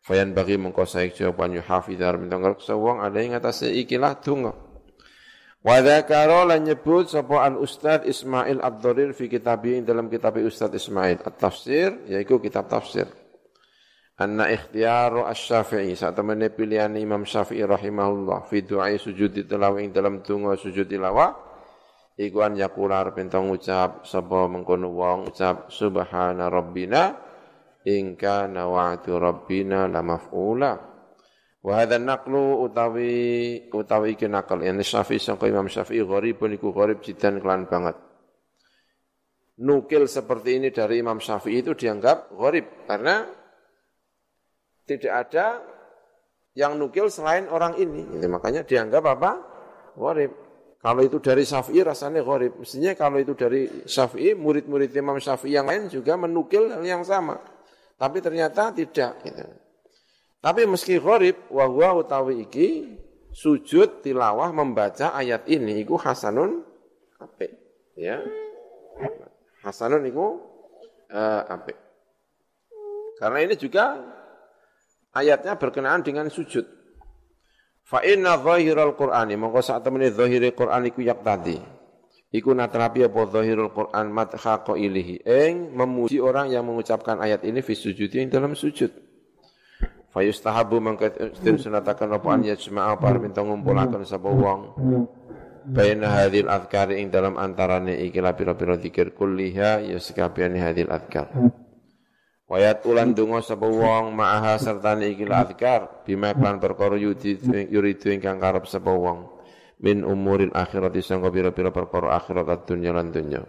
Fayan bagi mengko saik jawaban yuhafidhar min tanggal sawang ada ing atase ikilah donga. Wa dzakara lan nyebut sapa al Ustaz Ismail Ad-Dharir fi kitabi dalam kitab Ustaz Ismail. At-Tafsir yaitu kitab tafsir. Anna ikhtiyaru asy-Syafi'i. Saat temene pilihan Imam Syafi'i rahimahullah. Fi du'a sujud tilawah ing dalam donga sujud tilawah. Iku an yaqula pentong ucap sapa mengkono wong ucap subhana rabbina in kana wa'du rabbina la maf'ula Wa hadha naqlu utawi utawi iki nakal yani Syafi'i sangka Imam Syafi'i gharibun iku gharib jidan kelan banget. Nukil seperti ini dari Imam Syafi'i itu dianggap gharib karena tidak ada yang nukil selain orang ini. Jadi makanya dianggap apa? Gharib. Kalau itu dari Syafi'i rasanya gharib. Mestinya kalau itu dari Syafi'i, murid-murid Imam Syafi'i yang lain juga menukil hal yang sama. Tapi ternyata tidak. Gitu. Tapi meski gharib wa huwa utawi iki sujud tilawah membaca ayat ini iku hasanun apik ya. Hasanun iku uh, apik. Karena ini juga ayatnya berkenaan dengan sujud. Fa inna zahiral Qur'ani mongko sak temene zahire Qur'an iku yak tadi. Iku natrapi apa zahirul Qur'an madha qailihi ing memuji orang yang mengucapkan ayat ini fi sujudi dalam sujud. Fayustahabu mangkatin sunatakan apa an yajma'a minta ngumpulakan sapa wong. Baina hadhil ing dalam antarane iki pira-pira zikir kulliha ya sekabehane hadhil adhkar. Wayat ulan donga sapa wong ma'aha sertane iki la adhkar bima kan perkara yuridu karep sapa wong. Min umuril akhirati sangka pira-pira perkara akhirat dunya lan dunya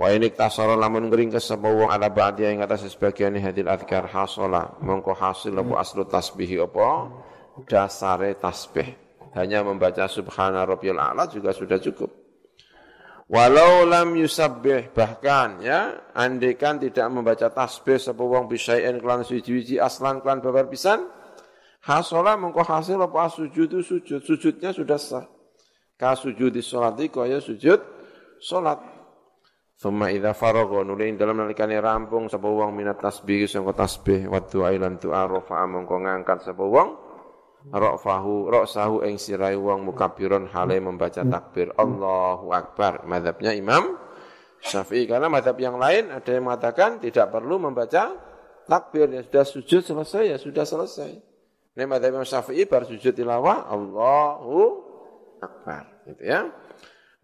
Wa ini tasara lamun ngringkes sapa wong ala ba'di ing atas sebagian hadil adkar hasala mongko hasil apa aslu tasbih apa? Dasare tasbih. Hanya membaca subhana rabbiyal a'la juga sudah cukup. Walau lam yusabbih bahkan ya andekan tidak membaca tasbih sapa wong bisaien kelan suci aslan kelan babar pisan hasala mongko hasil apa? Sujud sujud. Sujudnya sudah sah. Ka sujud di salat kaya sujud salat Suma idza faragha nuli dalam nalikane rampung sapa wong minat tasbih sangka tasbih wa du'a lan du'a rafa mongko ngangkat sapa wong rafahu ra'sahu ing sirai wong mukabbiron hale membaca takbir. Allahu akbar. Madhabnya Imam Syafi'i. Karena madhab yang lain ada yang mengatakan tidak perlu membaca takbir. Ya sudah sujud selesai ya sudah selesai. Ini madhab Imam Syafi'i baru sujud tilawah Allahu akbar. Gitu ya.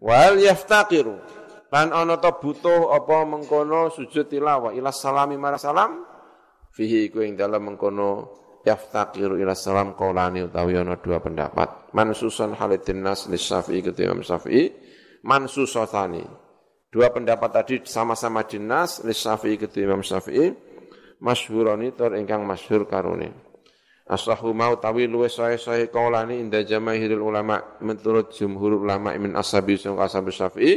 Wal yaftaqiru Lan ana ta butuh apa mengkono sujud tilawah ila salami marang salam? Fihi iku ing dalam mengkono yaftaqiru ila salam qaulani utawi ana dua pendapat. Mansusan halidin nas li Syafi'i ketua Imam Syafi'i mansusatani Dua pendapat tadi sama-sama dinas li Syafi'i kedua Imam Syafi'i masyhurani tur ingkang masyhur karone. Asahu mau tawi luwe sae sae kaulani inda jamaahirul ulama menurut jumhur ulama min ashabi sung ashabi Syafi'i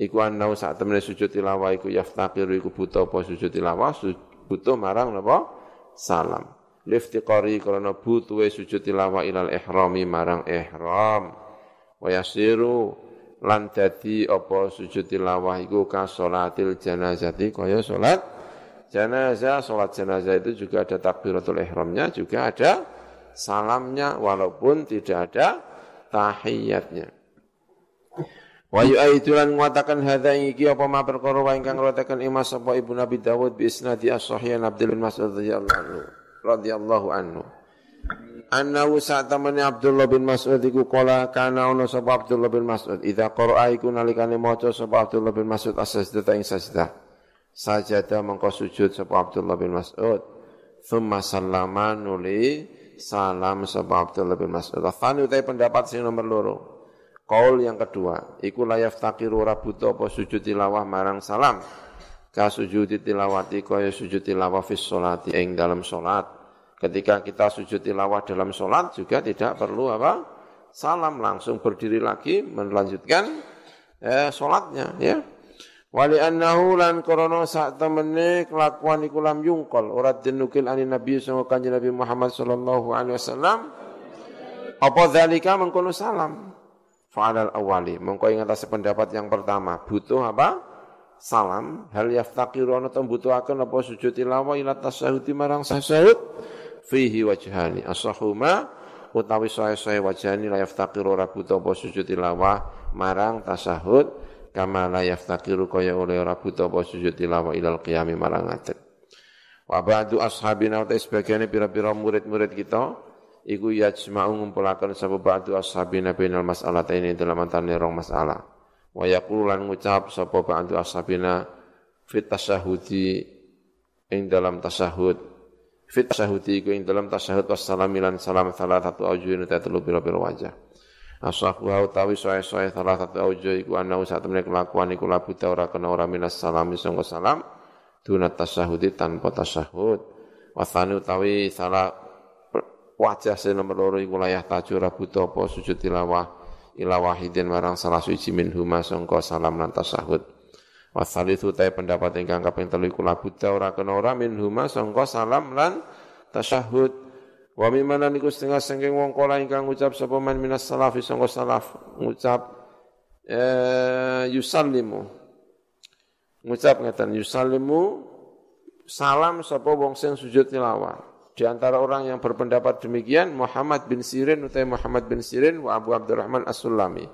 iku annau sak temene sujud tilawah iku yaftaqiru iku buta apa sujud tilawah butuh marang napa? Salam. Liftiqari karena butuhe sujud tilawah ilal ihrami marang ihram. Wa yasiru lan dadi apa sujud tilawah iku ka salatil janazati kaya salat jenazah. Salat jenazah itu juga ada takbiratul ihramnya juga ada salamnya walaupun tidak ada tahiyatnya Wa yu'aidulan mengatakan hadza iki apa ma perkara wa ingkang ngatakan Imam sapa Ibu Nabi Dawud bi isnadi as-sahih Abdul bin Mas'ud radhiyallahu anhu radhiyallahu anhu. Annahu sa'tamani Abdullah bin Mas'ud iku kala kana ono sapa Abdullah bin Mas'ud? Idza qara'a iku nalikane maca sapa Abdullah bin Mas'ud as-sajdah ing sajdah sajada mengko sujud sapa Abdullah bin Mas'ud. Thumma sallama nuli salam sapa Abdullah bin Mas'ud. Thani utai pendapat sing nomor loro Kaul yang kedua, iku layaf takiru rabuto apa sujud tilawah marang salam. Ka sujud tilawati kaya sujud tilawah fis solati ing dalam solat. Ketika kita sujud tilawah dalam solat juga tidak perlu apa? Salam langsung berdiri lagi melanjutkan eh, solatnya ya. Wali annahu lan korono saat temene kelakuan iku lam yungkol ora dinukil ani Nabi sallallahu Nabi Muhammad sallallahu alaihi wasallam apa zalika mengkono salam fa'alal awali. Mengko ing pendapat yang pertama. Butuh apa? Salam. Hal yaftaqiru ana butuhaken apa sujud tilawah ila tasyahudi marang tasyahud fihi wajhani. Asahuma utawi sae-sae wajhani la yaftaqiru ora butuh apa sujud tilawah marang tasyahud kama la yaftaqiru kaya oleh ora butuh apa sujud tilawah ilal qiyami marang ngadeg. Wa ba'du ashabina wa sebagian pira-pira murid-murid kita iku yajma'u ngumpulaken sapa ba'du ashabina bainal mas'alataini dalam antane rong masalah. Wa yaqulu lan ngucap sapa ba'du ashabina fit tasyahudi ing dalam tasyahud. Fit tasyahudi iku ing dalam tasyahud wassalam lan salam salah satu aujuin ta telu pira-pira wajah. Asahu wa utawi soe-soe salah satu aujo iku ana sak temene kelakuan iku labu ora kena ora minas salami sangka salam dunat tasyahudi tanpa tasyahud. Wasani utawi salah wajah sing nomor loro iku layah tajura buta apa sujud tilawah ila wahidin marang salah suci min huma sangka salam lan tasahud. Wa salisu ta pendapat ingkang kaping telu iku labuta ora kena ora min huma sangka salam lan tasahud. Wa mimana niku setengah sengking wong kala ingkang ngucap sapa man minas salafi sangka salaf ngucap eh, yusallimu. Ngucap ngeten yusallimu salam sapa wong sing sujud tilawah di antara orang yang berpendapat demikian Muhammad bin Sirin utai Muhammad bin Sirin wa Abu Abdurrahman As-Sulami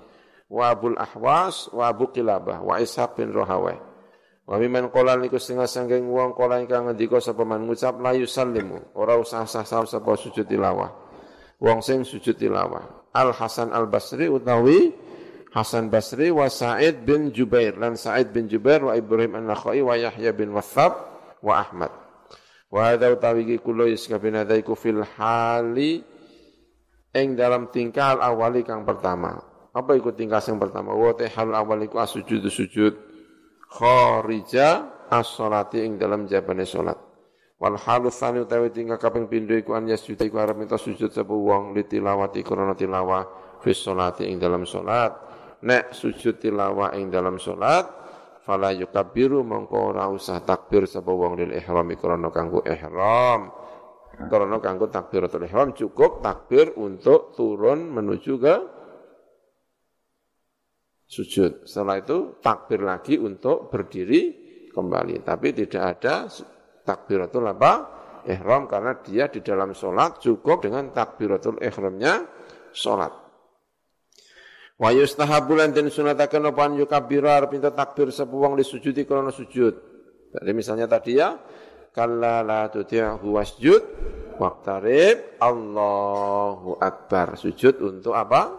wa Abu Ahwas wa Abu Qilabah wa Ishaq bin Rohawai wa miman qala niku setengah sangking wong qala ingkang ngendika sapa man ngucap la yusallimu. Ora usah sah sah sapa sujud tilawah. Wong sing sujud tilawah. Al Hasan Al Basri utawi Hasan Basri wa Sa'id bin Jubair. Lan Sa'id bin Jubair wa Ibrahim An-Nakhai wa Yahya bin Wathab wa Ahmad Wa hadza utawi iki kula iskabina iku fil hali ing dalam tingkah awali kang pertama. Apa iku tingkah yang pertama? Wa hal awal iku asujud sujud kharija as-salati ing dalam jabane salat. Wal halu tsani utawi tingkah kaping pindho iku an yasjud iku arep minta sujud sapa wong litilawati krana tilawah fi sholati ing dalam salat. Nek sujud tilawah ing dalam salat fala yukabbiru mongko ora usah takbir sapa wong lil ihram krana kanggo ihram. Krana kanggo takbiratul ihram cukup takbir untuk turun menuju ke sujud. Setelah itu takbir lagi untuk berdiri kembali. Tapi tidak ada takbiratul apa? Ihram karena dia di dalam sholat cukup dengan takbiratul ihramnya sholat Wa yustahabu lan den sunataken apa an yukabbira arep minta takbir sapa wong disujudi krana sujud. Jadi misalnya tadi ya kalla la tuti'hu wasjud waqtarib Allahu akbar. Sujud untuk apa?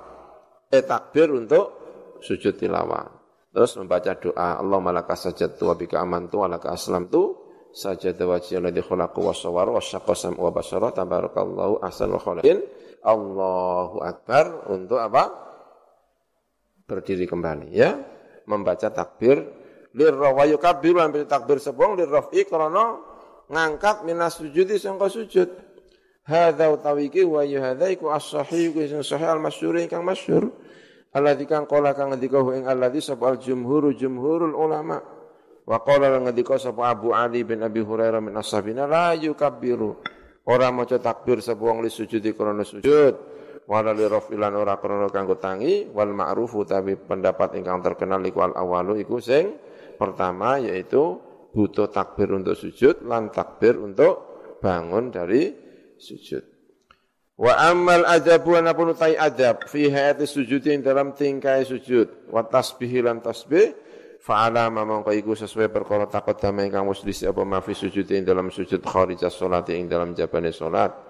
Eh takbir untuk sujud tilawah. Terus membaca doa Allahumma laka sajadtu wa bika amantu wa laka aslamtu sajada wajhi alladhi khalaqu wa sawwara wa syaqqa sam'a wa basara tabarakallahu ahsanul khaliqin. Allahu akbar untuk apa? Berdiri kembali ya. membaca takbir. Lirra wa yukabbiru lan takbir sebong lirrafi krana ngangkat minas sujudi sangka sujud. Hadza utawi iki wa hadza iku as-sahih iku sing sahih al-masyhur ingkang masyhur. Alladzi kang qala kang ngendika ing alladzi sabal jumhur jumhurul ulama. Wa qala lan ngendika sapa Abu Ali bin Abi Hurairah min ashabina la yukabbiru. Ora maca takbir sapa wong li sujudi krana sujud wala li rafilan ora krana kanggo tangi wal ma'rufu tapi pendapat ingkang terkenal iku al awalu iku sing pertama yaitu butuh takbir untuk sujud lan takbir untuk bangun dari sujud. Wa amal adabu anapun utai adab fi hayati sujud yang dalam tingkai sujud wa tasbih lan tasbih fa'ala mamangka iku sesuai perkara takut damai ingkang wis apa mafi sujud yang dalam sujud kharijah salat yang dalam jabane salat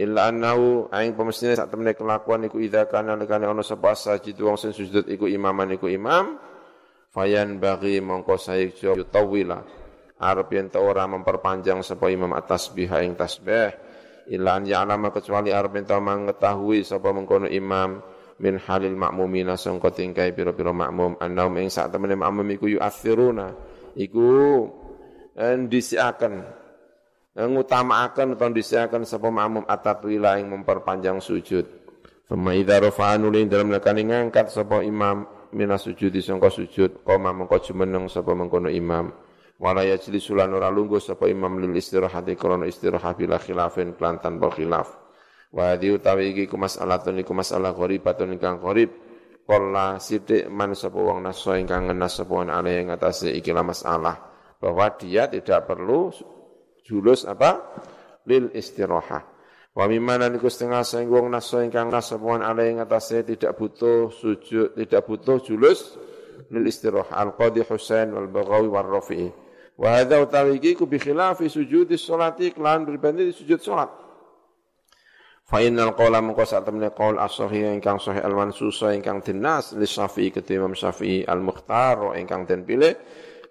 illa annahu aing pemestine sak temene kelakuan iku idza kana lekane ana sapa sajid wong sing sujud iku imaman iku imam fayan bagi mongko saikjo yutawila. Arep yen ora memperpanjang sapa imam atas biha ing tasbih. Illa an ya'lama kecuali arep yen mengetahui sapa mengkono imam min halil makmumina sangka tingkai pira-pira makmum. Annahum ing sak temene makmum iku yu'athiruna. Iku ndisiaken ngutamakaken utawa ndisiaken sapa makmum atatwila ing memperpanjang sujud. Fama idza rafa'anu dalam lekani ngangkat sapa imam minas sujudi sangka sujud qoma mengko jumeneng sapa mengkono imam. Wala yajli sulan ora lungguh sapa imam lil istirahati krana istirahat bila khilafin klan tanpa khilaf. Wa di utawi iki ku mas'alatun iku masalah ghoribatun ingkang gharib. Kala sidik man sapa wong naso ingkang ngenas sapa ale ing atase iki masalah. Bahwa dia tidak perlu julus apa lil istirahah Wa mimana niku setengah sing wong naso ingkang nasabuan ale ing atase tidak butuh sujud, tidak butuh julus lil istirah al qadi Husain wal Baghawi wal Rafi'i. Wa hadza utawi iki ku bi khilafi sujudi sholati lan berbanding sujud salat. Fa innal qawla mengko sak temene qaul as-sahih ingkang sahih al-mansusa ingkang dinas li Syafi'i Syafi'i al-Mukhtar ingkang den pilih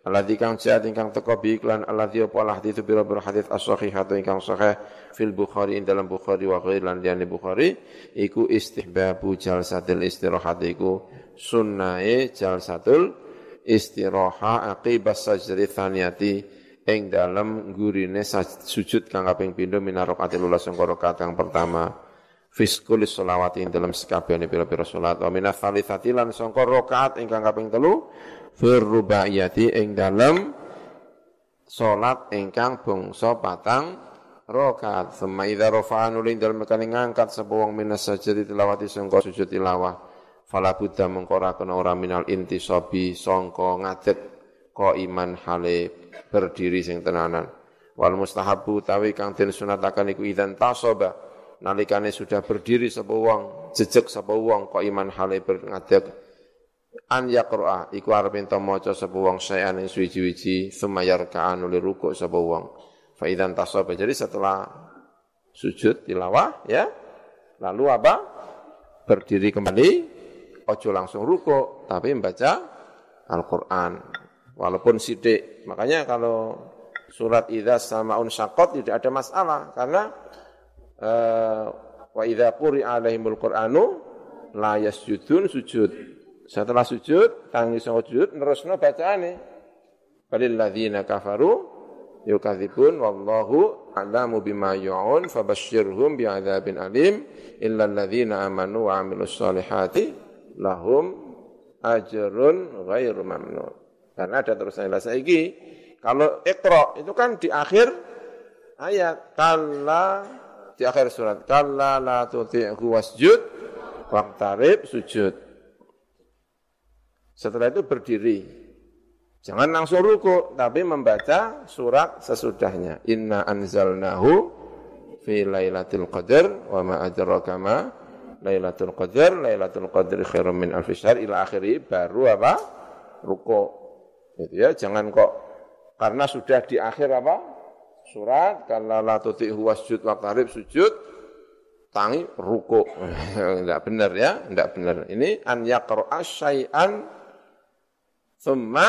Alladzi kang ingkang teko bi iklan alladzi apa hadits biro-biro hadits as-sahihatu ingkang sahih fil Bukhari ing dalam Bukhari wa ghairi lan liyane Bukhari iku istihbabu jalsatil istirahat iku sunnahe jalsatul istiraha aqibas sajdati thaniyati ing dalam gurine sujud kang kaping pindho minarokati lula sing rakaat kang pertama. Fiskul sholawati ing dalam sekabehane pira-pira salat wa minats tsalitsati lan rakaat ingkang kaping telu firrubaiyati ing dalam salat ingkang bangsa patang rakaat. Summa idza rafa'a nulin dalem kali ngangkat sapa wong minas sajdi tilawati sangka sujud tilawah. Fala buddha mengko ora kena ora minal intisabi sangka ngadeg ko iman hale berdiri sing tenanan. Wal mustahabu tawi kang den sunataken iku idzan tasaba nalikane sudah berdiri sapa wong jejeg sapa wong ko iman hale berngadeg an yaqra'a iku arep ento maca sapa wong sayan ing suwi-wiji sumayar ka'anu li ruku' sapa wong. Fa idzan tasaba jadi setelah sujud tilawah ya lalu apa? Berdiri kembali ojo langsung ruku' tapi membaca Al-Qur'an. Walaupun sidik makanya kalau surat idza samaun syaqat tidak ada masalah karena uh, wa idza quri'a alaihimul qur'anu la yasjudun sujud setelah sujud, tangis sama sujud, nerusno bacaane. Balil ladzina kafaru yukadzibun wallahu a'lamu bima yu'un fabashshirhum bi'adzabin alim illa alladzina amanu wa 'amilus solihati lahum ajrun ghairu mamnun. Karena ada terusnya lah saiki kalau Iqra itu kan di akhir ayat kalla di akhir surat kalla la tuti'hu wasjud waqtarib sujud setelah itu berdiri. Jangan langsung ruku, tapi membaca surat sesudahnya. Inna anzalnahu fi lailatul qadar wa ma adraka ma lailatul qadar lailatul qadri khairum min alfi syahr ila akhiri baru apa? ruku. Itu ya, jangan kok karena sudah di akhir apa? surat kalau la tuti'hu wasjud wa qarib sujud tangi ruku. Enggak benar ya, enggak benar. Ini an yaqra'a syai'an Thumma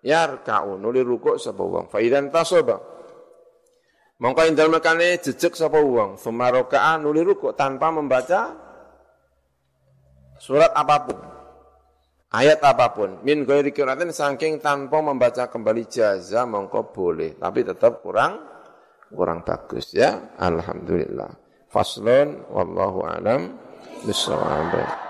yarka'u. Nuli rukuk sapa wong. Fa idzan tasaba. Mongko ing dalem kane jejeg sapa wong, thumma raka'a nuli rukuk tanpa membaca surat apa pun. ayat apa pun. Min ghairi qiraatin saking tanpa membaca kembali jaza mongko boleh. Tapi tetap kurang kurang bagus ya. Alhamdulillah. Faslun wallahu alam. Bisawab